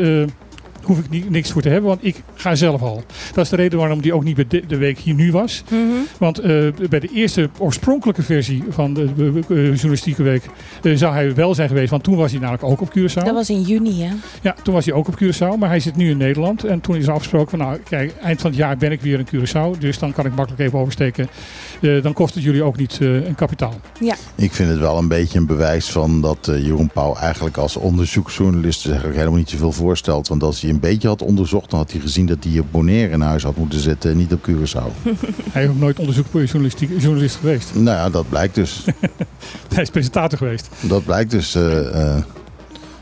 Speaker 2: hoef ik niet, niks voor te hebben, want ik ga zelf al. Dat is de reden waarom die ook niet bij de, de week hier nu was.
Speaker 4: Mhm.
Speaker 2: Want eh, bij de eerste oorspronkelijke versie van de, journalistieke week eh, zou hij wel zijn geweest. Want toen was hij namelijk ook op Curaçao.
Speaker 4: Dat was in juni, hè?
Speaker 2: Ja, toen was hij ook op Curaçao, maar hij zit nu in Nederland. En toen is er afgesproken van, nou kijk, eind van het jaar ben ik weer in Curaçao. Dus dan kan ik makkelijk even oversteken. Eh, dan kost het jullie ook niet eh, een kapitaal.
Speaker 1: Ik vind het wel een beetje een bewijs van dat eh, Jeroen Pauw eigenlijk als onderzoeksjournalist zich eigenlijk helemaal niet zoveel voorstelt. Want als hij een beetje had onderzocht, dan had hij gezien dat hij op Bonaire in huis had moeten zitten en niet op Curaçao.
Speaker 2: Hij is ook nooit onderzoekjournalist journalist geweest.
Speaker 1: nou ja, dat blijkt dus.
Speaker 2: Hij is presentator geweest.
Speaker 1: Dat blijkt dus eh, eh,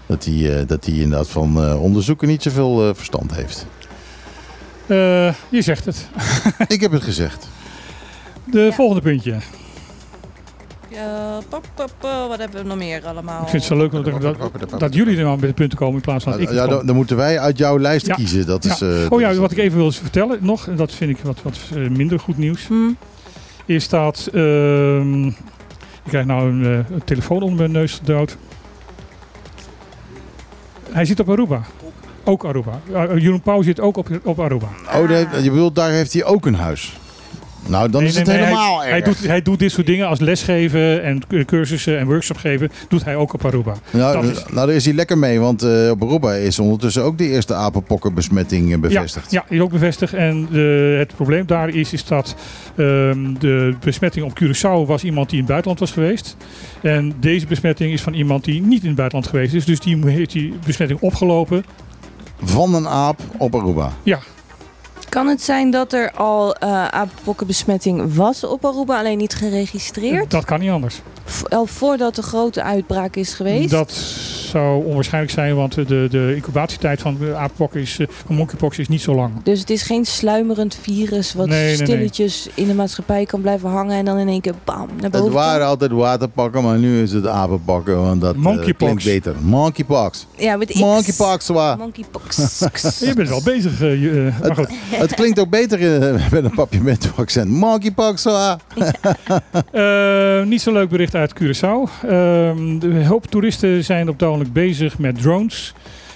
Speaker 1: dat, hij, eh, dat hij inderdaad van eh, onderzoeken niet zoveel eh, verstand heeft.
Speaker 2: Eh, je zegt het.
Speaker 1: Ik heb het gezegd.
Speaker 2: De volgende puntje.
Speaker 4: Ja, pap, pap, pap, wat hebben we nog meer allemaal?
Speaker 2: Ik vind het zo leuk dat, dat, dat jullie er nou met de punten komen in plaats van dat ik
Speaker 1: ja, dan, dan moeten wij uit jouw lijst
Speaker 2: Ja.
Speaker 1: kiezen. Dat is, eh,
Speaker 2: Oh ja, wat ik even wil vertellen nog, en dat vind ik wat, wat eh, minder goed nieuws,
Speaker 4: Hm.
Speaker 2: is dat ehm, ik krijg nou een, eh, een telefoon onder mijn neus gedouwd. Hij zit op Aruba. Ook Aruba. Uh, Jeroen Pauw zit ook op, op Aruba.
Speaker 1: Oh, daar- je bedoelt, daar heeft hij ook een huis. Nou, dan
Speaker 2: Nee,
Speaker 1: is
Speaker 2: nee,
Speaker 1: het
Speaker 2: nee,
Speaker 1: helemaal
Speaker 2: hij,
Speaker 1: erg.
Speaker 2: hij, doet, hij doet dit soort dingen als lesgeven en cu- cursussen en workshops geven. Doet hij ook op Aruba.
Speaker 1: Nou,
Speaker 2: is-
Speaker 1: nou, daar is hij lekker mee, want eh, op Aruba is ondertussen ook de eerste apenpokkenbesmetting eh, bevestigd.
Speaker 2: Ja, ja, is ook bevestigd. En de, het probleem daar is, is dat ehm, de besmetting op Curaçao was iemand die in het buitenland was geweest. En deze besmetting is van iemand die niet in het buitenland geweest is. Dus die heeft die besmetting opgelopen.
Speaker 1: Van een aap op Aruba.
Speaker 2: Ja,
Speaker 4: Kan het zijn dat er al eh apenpokkenbesmetting was op Aruba, alleen niet geregistreerd?
Speaker 2: dat kan niet anders.
Speaker 4: Al voordat de grote uitbraak is geweest?
Speaker 2: Dat zou onwaarschijnlijk zijn, want de, de incubatietijd van de apenpok is, eh, van monkeypox is niet zo lang.
Speaker 4: Dus het is geen sluimerend virus wat
Speaker 2: Nee, nee, nee.
Speaker 4: stilletjes in de maatschappij kan blijven hangen en dan in één keer bam naar boven
Speaker 1: Het waren altijd waterpakken, maar nu is het apenpakken, want dat eh,
Speaker 2: Monkeypox.
Speaker 1: klinkt beter. Monkeypox.
Speaker 4: Ja, met X.
Speaker 1: Monkeypox, wa.
Speaker 4: Monkeypox.
Speaker 2: Je bent wel bezig, je, maar goed.
Speaker 1: Het klinkt ook beter eh, met een papiermento-accent. Monkeypox, wa.
Speaker 2: Eh, niet zo'n leuk bericht uit Curaçao. Ehm, de hoop toeristen zijn op het bezig met drones.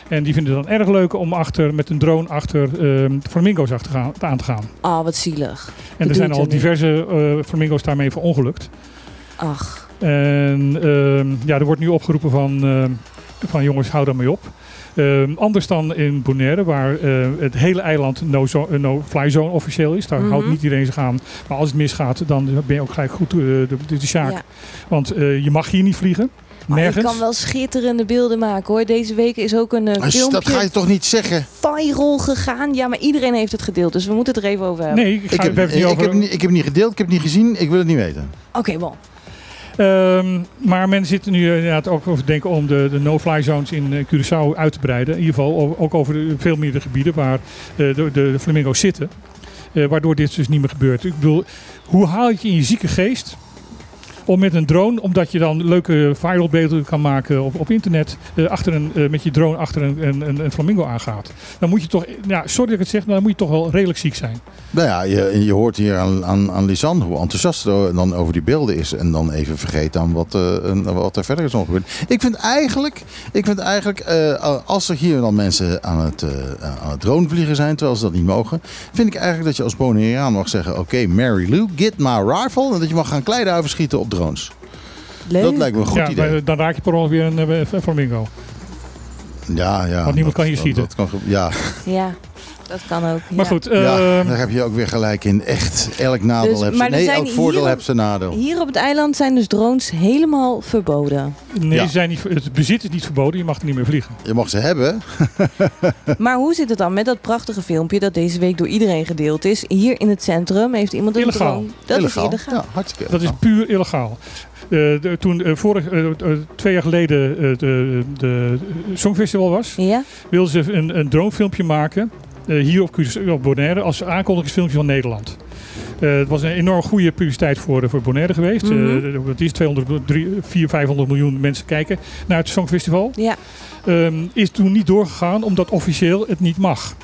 Speaker 2: En die vinden het dan erg leuk om achter, met een drone achter ehm, flamingo's achter gaan, aan te gaan.
Speaker 4: Ah, wat zielig.
Speaker 2: En er zijn al
Speaker 4: er
Speaker 2: diverse eh, flamingo's daarmee verongelukt.
Speaker 4: Ach,
Speaker 2: En ehm, ja, er wordt nu opgeroepen van, ehm, van jongens, hou daar mee op. Ehm, anders dan in Bonaire, waar eh, het hele eiland no-zo- eh, no-fly zone officieel is. Daar
Speaker 4: Mhm.
Speaker 2: houdt niet iedereen zich aan. Maar als het misgaat, dan ben je ook gelijk goed eh, de, de, de zaak.
Speaker 4: ja.
Speaker 2: Want eh, je mag hier niet vliegen.
Speaker 4: Maar je
Speaker 2: Nergens.
Speaker 4: kan wel schitterende beelden maken hoor. Deze week is ook een eh,
Speaker 1: Als- Dat ga je
Speaker 4: filmpje
Speaker 1: toch niet zeggen?
Speaker 4: viral gegaan. Ja, maar iedereen heeft het gedeeld, dus we moeten het er even over hebben.
Speaker 2: Nee, ik, ga,
Speaker 1: Ik heb, ik,
Speaker 2: niet over.
Speaker 1: heb, niet- ik heb het niet gedeeld, ik heb het niet gezien, ik wil het niet weten.
Speaker 4: Oké, bon.
Speaker 2: Ehm, maar men zit nu eh, inderdaad ook over te denken om de, de no-fly zones in eh, Curaçao uit te breiden. In ieder geval ook over de, veel meer de gebieden waar eh, de, de, de flamingo's zitten. Eh, waardoor dit dus niet meer gebeurt. Ik bedoel, hoe haal je in je zieke geest om met een drone, omdat je dan leuke viral beelden kan maken op, op internet, eh, achter een, eh, met je drone achter een, een, een, flamingo aangaat. Dan moet je toch, ja, sorry dat ik het zeg, maar dan moet je toch wel redelijk ziek zijn.
Speaker 1: Nou ja, je, je hoort hier aan, aan, aan Lisanne hoe enthousiast ze dan over die beelden is. En dan even vergeet aan wat, eh, wat er verder is nog gebeurd. Ik vind eigenlijk, ik vind eigenlijk als er hier dan mensen aan het, aan het zijn, terwijl ze dat niet mogen. Vind ik eigenlijk dat je als Bonaireaan mag zeggen, oké Mary Lou, get my rifle. En dat je mag gaan kleiduiven schieten op drones.
Speaker 4: Leuk.
Speaker 1: Dat lijkt me een goed
Speaker 2: ja,
Speaker 1: idee.
Speaker 2: maar dan raak je per ongeluk weer een, eh, een flamingo.
Speaker 1: Ja, ja.
Speaker 2: Want niemand
Speaker 1: dat-
Speaker 2: kan
Speaker 1: dat-
Speaker 2: schieten.
Speaker 1: dat kan ja,
Speaker 4: Ja, dat kan ook.
Speaker 2: Maar
Speaker 4: ja.
Speaker 2: goed,
Speaker 1: ja,
Speaker 2: ehm,
Speaker 1: daar heb je ook weer gelijk in. Echt, elk nadeel
Speaker 4: Dus-
Speaker 1: heeft
Speaker 4: maar
Speaker 1: zijn...
Speaker 4: er
Speaker 1: Nee, elk voordeel heeft zijn nadeel.
Speaker 4: Hier op het eiland zijn dus drones helemaal verboden.
Speaker 2: Nee,
Speaker 1: Ja.
Speaker 2: ze zijn niet, het bezit is niet verboden, je mag er niet meer vliegen.
Speaker 1: Je mag ze hebben,
Speaker 4: Maar hoe zit het dan met dat prachtige filmpje dat deze week door iedereen gedeeld is? Hier in het centrum heeft iemand een
Speaker 2: Illegaal.
Speaker 4: drone. Dat
Speaker 1: illegaal.
Speaker 4: is illegaal.
Speaker 1: Ja, hartstikke
Speaker 2: Dat is puur illegaal. Eh, de- toen eh, vorig, eh, eh, twee jaar geleden eh, de, de Songfestival was,
Speaker 4: Ja?
Speaker 2: wilden ze een, een dronefilmpje maken. Eh, hier op, op Bonaire als aankondigingsfilmpje van Nederland. Eh, het was een enorm goede publiciteit voor, eh, voor Bonaire geweest. Eh, het is 200, 400, 500 miljoen mensen kijken naar het Songfestival.
Speaker 4: Ja.
Speaker 2: Ehm, is toen niet doorgegaan omdat officieel het niet mag.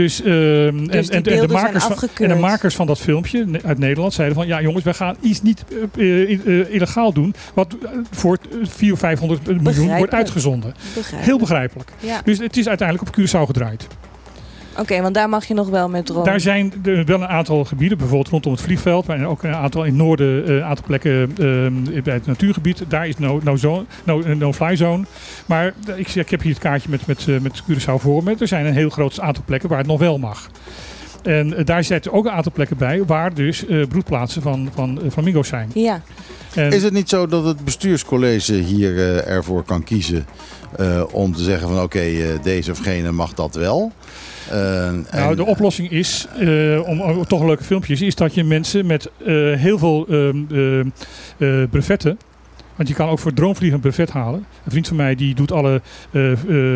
Speaker 2: Dus, ehm, en,
Speaker 4: Dus
Speaker 2: en, en, de makers van, en de makers van dat filmpje uit Nederland zeiden van... ja jongens, wij gaan iets niet eh, eh, eh, illegaal doen... wat voor 400 of 500 miljoen wordt
Speaker 4: Begrijpelijk.
Speaker 2: uitgezonden.
Speaker 4: Begrijp.
Speaker 2: Heel begrijpelijk.
Speaker 4: Ja.
Speaker 2: Dus het is uiteindelijk op Curaçao gedraaid.
Speaker 4: Oké, want daar mag je nog wel met drone.
Speaker 2: Daar zijn er wel een aantal gebieden, bijvoorbeeld rondom het vliegveld, maar ook een aantal in het noorden, eh, een aantal plekken eh, bij het natuurgebied. Daar is no, no, zone, no, no fly zone. Maar eh, ik, ik heb hier het kaartje met, met, eh, met Curaçao voor me. Er zijn een heel groot aantal plekken waar het nog wel mag. En eh, daar zitten ook een aantal plekken bij waar dus eh, broedplaatsen van, van eh, flamingo's zijn.
Speaker 4: Ja.
Speaker 2: En,
Speaker 1: Is het niet zo dat het bestuurscollege hier eh, ervoor kan kiezen eh, om te zeggen van oké, eh, deze of gene mag dat wel? Eh,
Speaker 2: Nou, de oplossing is, eh, om toch leuke filmpjes, is dat je mensen met eh, heel veel ehm, eh, eh, brevetten. Want je kan ook voor dronevliegen een brevet halen. Een vriend van mij die doet alle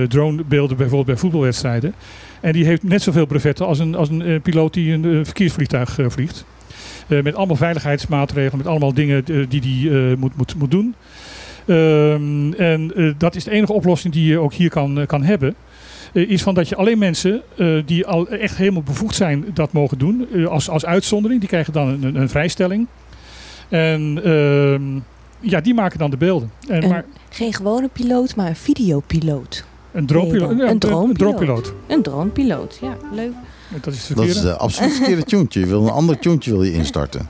Speaker 2: dronebeelden bijvoorbeeld bij voetbalwedstrijden. En die heeft net zoveel brevetten als een, als een piloot die een verkeersvliegtuig vliegt. Met allemaal veiligheidsmaatregelen, met allemaal dingen die hij eh, moet, moet, moet doen. Ehm, en dat is de enige oplossing die je ook hier kan, kan hebben. Eh, is van dat je alleen mensen eh, die al echt helemaal bevoegd zijn dat mogen doen. eh, als, als uitzondering. Die krijgen dan een, een vrijstelling. En ehm, ja, die maken dan de beelden. En,
Speaker 4: En-
Speaker 2: maar
Speaker 4: Geen gewone piloot, maar een videopiloot.
Speaker 2: Een droompiloot.
Speaker 4: Nee,
Speaker 2: ja,
Speaker 4: een droompiloot.
Speaker 2: Een droompiloot.
Speaker 4: Ja, leuk.
Speaker 2: Dat is het
Speaker 1: Dat is
Speaker 2: verkeerde.
Speaker 1: absoluut het verkeerde tjoentje. Je wil een ander tjoentje wil je instarten.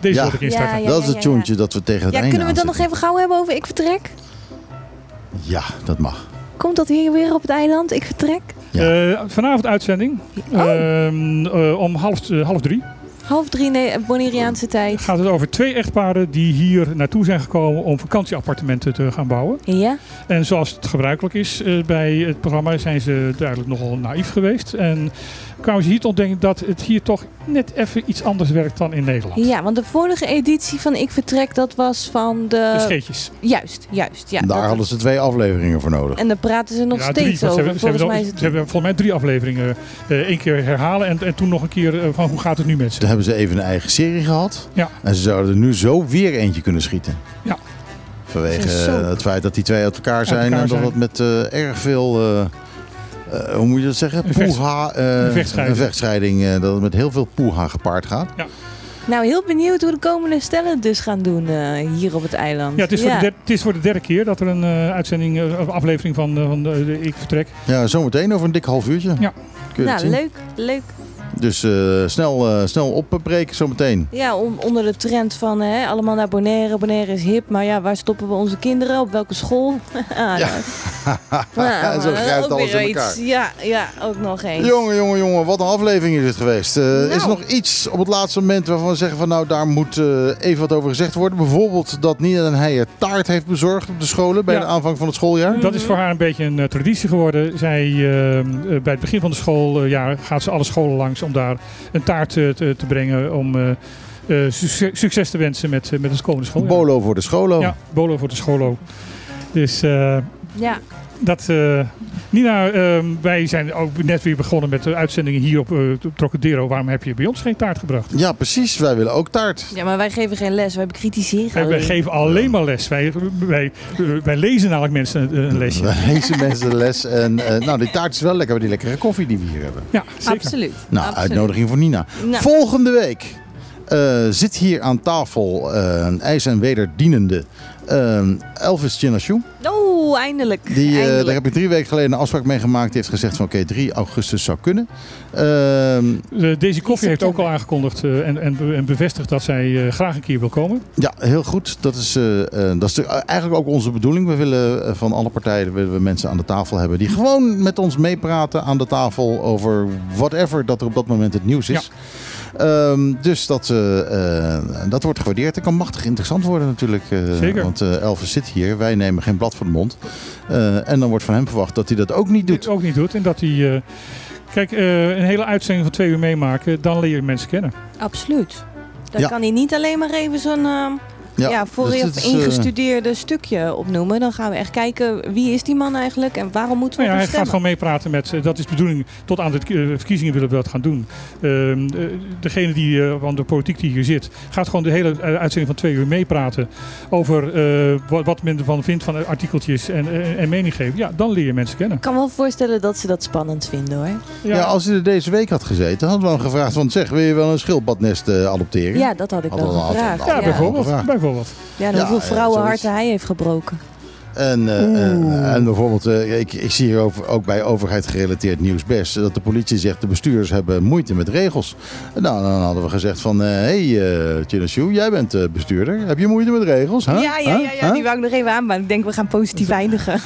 Speaker 2: Deze
Speaker 1: ja.
Speaker 2: wil ik instarten.
Speaker 4: Ja, ja.
Speaker 1: dat is het tjoentje dat we tegen het
Speaker 4: Ja,
Speaker 1: einde
Speaker 4: kunnen we het dan nog even gauw hebben over Ik Vertrek?
Speaker 1: Ja, dat mag.
Speaker 4: Komt dat hier weer op het eiland? Ik Vertrek?
Speaker 1: Ja.
Speaker 2: Eh, vanavond uitzending.
Speaker 4: Oh.
Speaker 2: Ehm, eh, om half, eh, half drie
Speaker 4: Half drie nee, Bonaireaanse tijd.
Speaker 2: gaat het over twee echtparen die hier naartoe zijn gekomen om vakantieappartementen te gaan bouwen.
Speaker 4: Ja?
Speaker 2: En zoals het gebruikelijk is bij het programma zijn ze duidelijk nogal naïef geweest. En kwamen ze hier tot denken dat het hier toch net even iets anders werkt dan in Nederland.
Speaker 4: Ja, want de vorige editie van Ik Vertrek, dat was van de...
Speaker 2: De scheetjes.
Speaker 4: Juist, juist. Ja,
Speaker 1: Daar
Speaker 4: dat-
Speaker 1: hadden ze twee afleveringen voor nodig.
Speaker 4: En daar praten ze nog
Speaker 2: Ja,
Speaker 4: steeds
Speaker 2: drie, want ze
Speaker 4: over.
Speaker 2: hebben, ze,
Speaker 4: Volgens
Speaker 2: hebben,
Speaker 4: mij het...
Speaker 2: ze hebben volgens mij drie afleveringen. eh Eén keer herhalen en, en toen nog een keer eh, van hoe gaat het nu met ze.
Speaker 1: Toen hebben ze even een eigen serie gehad.
Speaker 2: Ja.
Speaker 1: En ze zouden er nu zo weer eentje kunnen schieten.
Speaker 2: Ja.
Speaker 1: Vanwege
Speaker 4: Zo.
Speaker 1: eh, het feit dat die twee uit elkaar zijn.
Speaker 2: elkaar
Speaker 1: en dat
Speaker 2: zijn.
Speaker 1: het met eh, erg veel... eh, hoe moet je dat zeggen?
Speaker 2: Een vechts-
Speaker 1: Poeha. eh,
Speaker 2: een vechtscheiding.
Speaker 1: Een vechtscheiding. eh, dat het met heel veel poeha gepaard gaat.
Speaker 4: Nou, heel benieuwd hoe de komende stellen het dus gaan doen eh, hier op het eiland.
Speaker 2: Ja, het is, Voor de der- het is voor de derde keer dat er een eh, uitzending, eh, of aflevering van, eh, van de, de Ik Vertrek.
Speaker 1: Ja, zometeen over een dik half uurtje.
Speaker 2: Ja.
Speaker 1: Kun je dat
Speaker 4: Nou,
Speaker 1: zien?
Speaker 4: leuk, leuk.
Speaker 1: Dus eh, snel, eh, snel opbreken zometeen.
Speaker 4: Ja, om, onder de trend van hè, allemaal naar Bonaire. Bonaire is hip, maar ja, waar stoppen we onze kinderen? Op welke school? ah,
Speaker 1: Ja.
Speaker 4: nou,
Speaker 1: Zo grijpt
Speaker 4: ook
Speaker 1: alles
Speaker 4: weer
Speaker 1: in
Speaker 4: iets.
Speaker 1: elkaar.
Speaker 4: Ja, ja, ook nog eens.
Speaker 1: Jongen, jongen, jongen, wat een aflevering is dit geweest. Eh, Is er
Speaker 4: Nou.
Speaker 1: nog iets op het laatste moment waarvan we zeggen van nou daar moet eh, even wat over gezegd worden? Bijvoorbeeld dat Nina Den Heijer taart heeft bezorgd op de scholen bij
Speaker 2: Ja.
Speaker 1: de aanvang van het schooljaar.
Speaker 2: Dat is voor haar een beetje een traditie geworden. Zij, bij het begin van het schooljaar gaat ze alle scholen langs om daar een taart eh, te, te brengen. Om eh, eh, succes, te wensen met, met het komende schooljaar.
Speaker 1: Bolo voor de scholo.
Speaker 2: Ja, bolo voor de scholo. Dus eh,
Speaker 4: Ja,
Speaker 2: dat... eh, Nina, ehm, wij zijn ook net weer begonnen met de uitzendingen hier op, op Trocadero. Waarom heb je bij ons geen taart gebracht?
Speaker 1: Ja, precies. Wij willen ook taart.
Speaker 4: ja, maar wij geven geen les, wij bekritiseren
Speaker 2: Wij, wij geven alleen maar les. Wij, wij, wij lezen namelijk mensen een, een lesje.
Speaker 1: Wij lezen mensen de les. En eh, nou, die taart is wel lekker, die lekkere koffie die we hier hebben.
Speaker 2: Ja, zeker.
Speaker 4: Absoluut.
Speaker 1: Nou,
Speaker 4: absoluut.
Speaker 1: uitnodiging voor Nina.
Speaker 4: Nou.
Speaker 1: Volgende week eh, zit hier aan tafel een ijs- en wederdienende eh, Elvis Chinashu.
Speaker 4: Oeh, eindelijk.
Speaker 1: Die, eh,
Speaker 4: eindelijk.
Speaker 1: daar heb ik drie weken geleden een afspraak mee gemaakt. Die heeft gezegd van oké, 3 augustus zou kunnen. Ehm,
Speaker 2: Eh, Daisy Koffie heeft ook al aangekondigd eh, en, en, en bevestigd dat zij eh, graag een keer wil komen.
Speaker 1: ja, heel goed. Dat is, eh, eh, dat is de- eigenlijk ook onze bedoeling. We willen van alle partijen willen we mensen aan de tafel hebben die gewoon met ons meepraten aan de tafel over whatever dat er op dat moment het nieuws is. Ehm, dus dat, eh, eh, dat wordt gewaardeerd. Het kan machtig interessant worden natuurlijk. eh,
Speaker 2: Zeker.
Speaker 1: Want eh, Elvis zit hier. Wij nemen geen blad voor de mond. Eh, en dan wordt van hem verwacht dat hij dat ook niet doet.
Speaker 2: Dit ook niet doet. En dat hij. eh, kijk, eh, een hele uitzending van twee uur meemaken, dan leer je mensen kennen.
Speaker 4: Absoluut. Dan
Speaker 1: Ja.
Speaker 4: kan hij niet alleen maar even zo'n ehm, ja, voor
Speaker 1: dus
Speaker 4: je
Speaker 1: het is,
Speaker 4: ingestudeerde stukje opnoemen. Dan gaan we echt kijken wie is die man eigenlijk en waarom moeten we
Speaker 2: Nou ja, hij gaat gewoon meepraten met. eh, dat is de bedoeling. Tot aan de eh, verkiezingen willen we dat gaan doen. Ehm, eh, degene die van de politiek die hier zit, gaat gewoon de hele uitzending van twee uur meepraten. Over eh, wat, wat men ervan vindt van artikeltjes en, en mening geven. Ja, dan leer je mensen kennen.
Speaker 4: Ik kan me wel voorstellen dat ze dat spannend vinden hoor.
Speaker 1: Ja. als hij er deze week had gezeten, hadden we hem gevraagd van zeg, wil je wel een schildpadnest adopteren?
Speaker 4: Ja, dat had ik
Speaker 1: Hadden
Speaker 4: wel gevraagd.
Speaker 2: Ja, bijvoorbeeld. Bijvoorbeeld.
Speaker 4: Ja, en
Speaker 1: Ja,
Speaker 4: hoeveel
Speaker 1: ja,
Speaker 4: vrouwenharten hij heeft gebroken.
Speaker 1: En, eh, en, en bijvoorbeeld, eh, ik, ik zie hier over, ook bij overheid gerelateerd nieuws best, dat de politie zegt de bestuurders hebben moeite met regels. Nou, dan hadden we gezegd van, hé hey, eh Chinashu, jij bent eh, bestuurder, heb je moeite met regels? Huh?
Speaker 4: Ja, ja, ja,
Speaker 1: Huh?
Speaker 4: ja,
Speaker 1: Huh?
Speaker 4: die wou ik nog even aanbaan. Ik denk we gaan positief eindigen.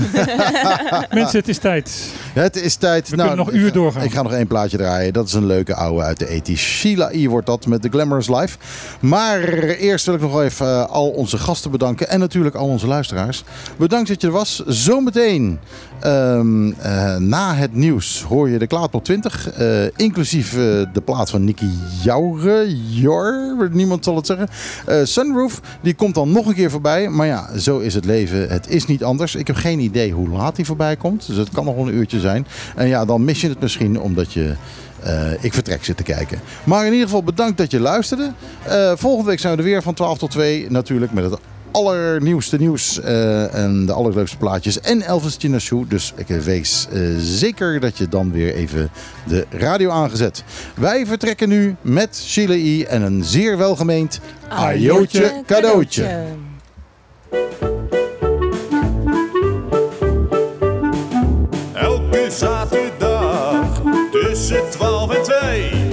Speaker 2: Mensen, het is tijd.
Speaker 1: Het is tijd.
Speaker 2: We kunnen nog
Speaker 1: ik
Speaker 2: uur
Speaker 1: ga-
Speaker 2: doorgaan.
Speaker 1: Ik ga nog één plaatje draaien. Dat is een leuke oude uit de 80s. Sheila E. wordt dat met The Glamorous Life. Maar eerst wil ik nog wel even eh, al onze gasten bedanken. En natuurlijk al onze luisteraars. Bedankt dat je er was. Zometeen, ehm, eh, na het nieuws, hoor je de Klaatpop 20. eh, inclusief eh, de plaat van Nicky Joure. Jor, niemand zal het zeggen. Sunroof, die komt dan nog een keer voorbij. Maar ja, zo is het leven. Het is niet anders. Ik heb geen idee hoe laat hij voorbij komt. Dus het kan nog wel een uurtje zijn. En ja, dan mis je het misschien omdat je... eh, ik vertrek zit te kijken. Maar in ieder geval bedankt dat je luisterde. Volgende week zijn we er weer van 12 tot 2. Natuurlijk met het allernieuwste nieuws eh, en de allerleukste plaatjes. En Elvis Chinashoe. Dus ik wees eh, zeker dat je dan weer even de radio aangezet. Wij vertrekken nu met Chile en een zeer welgemeend ajootje cadeautje.
Speaker 3: Elke zaterdag tussen 12 en 2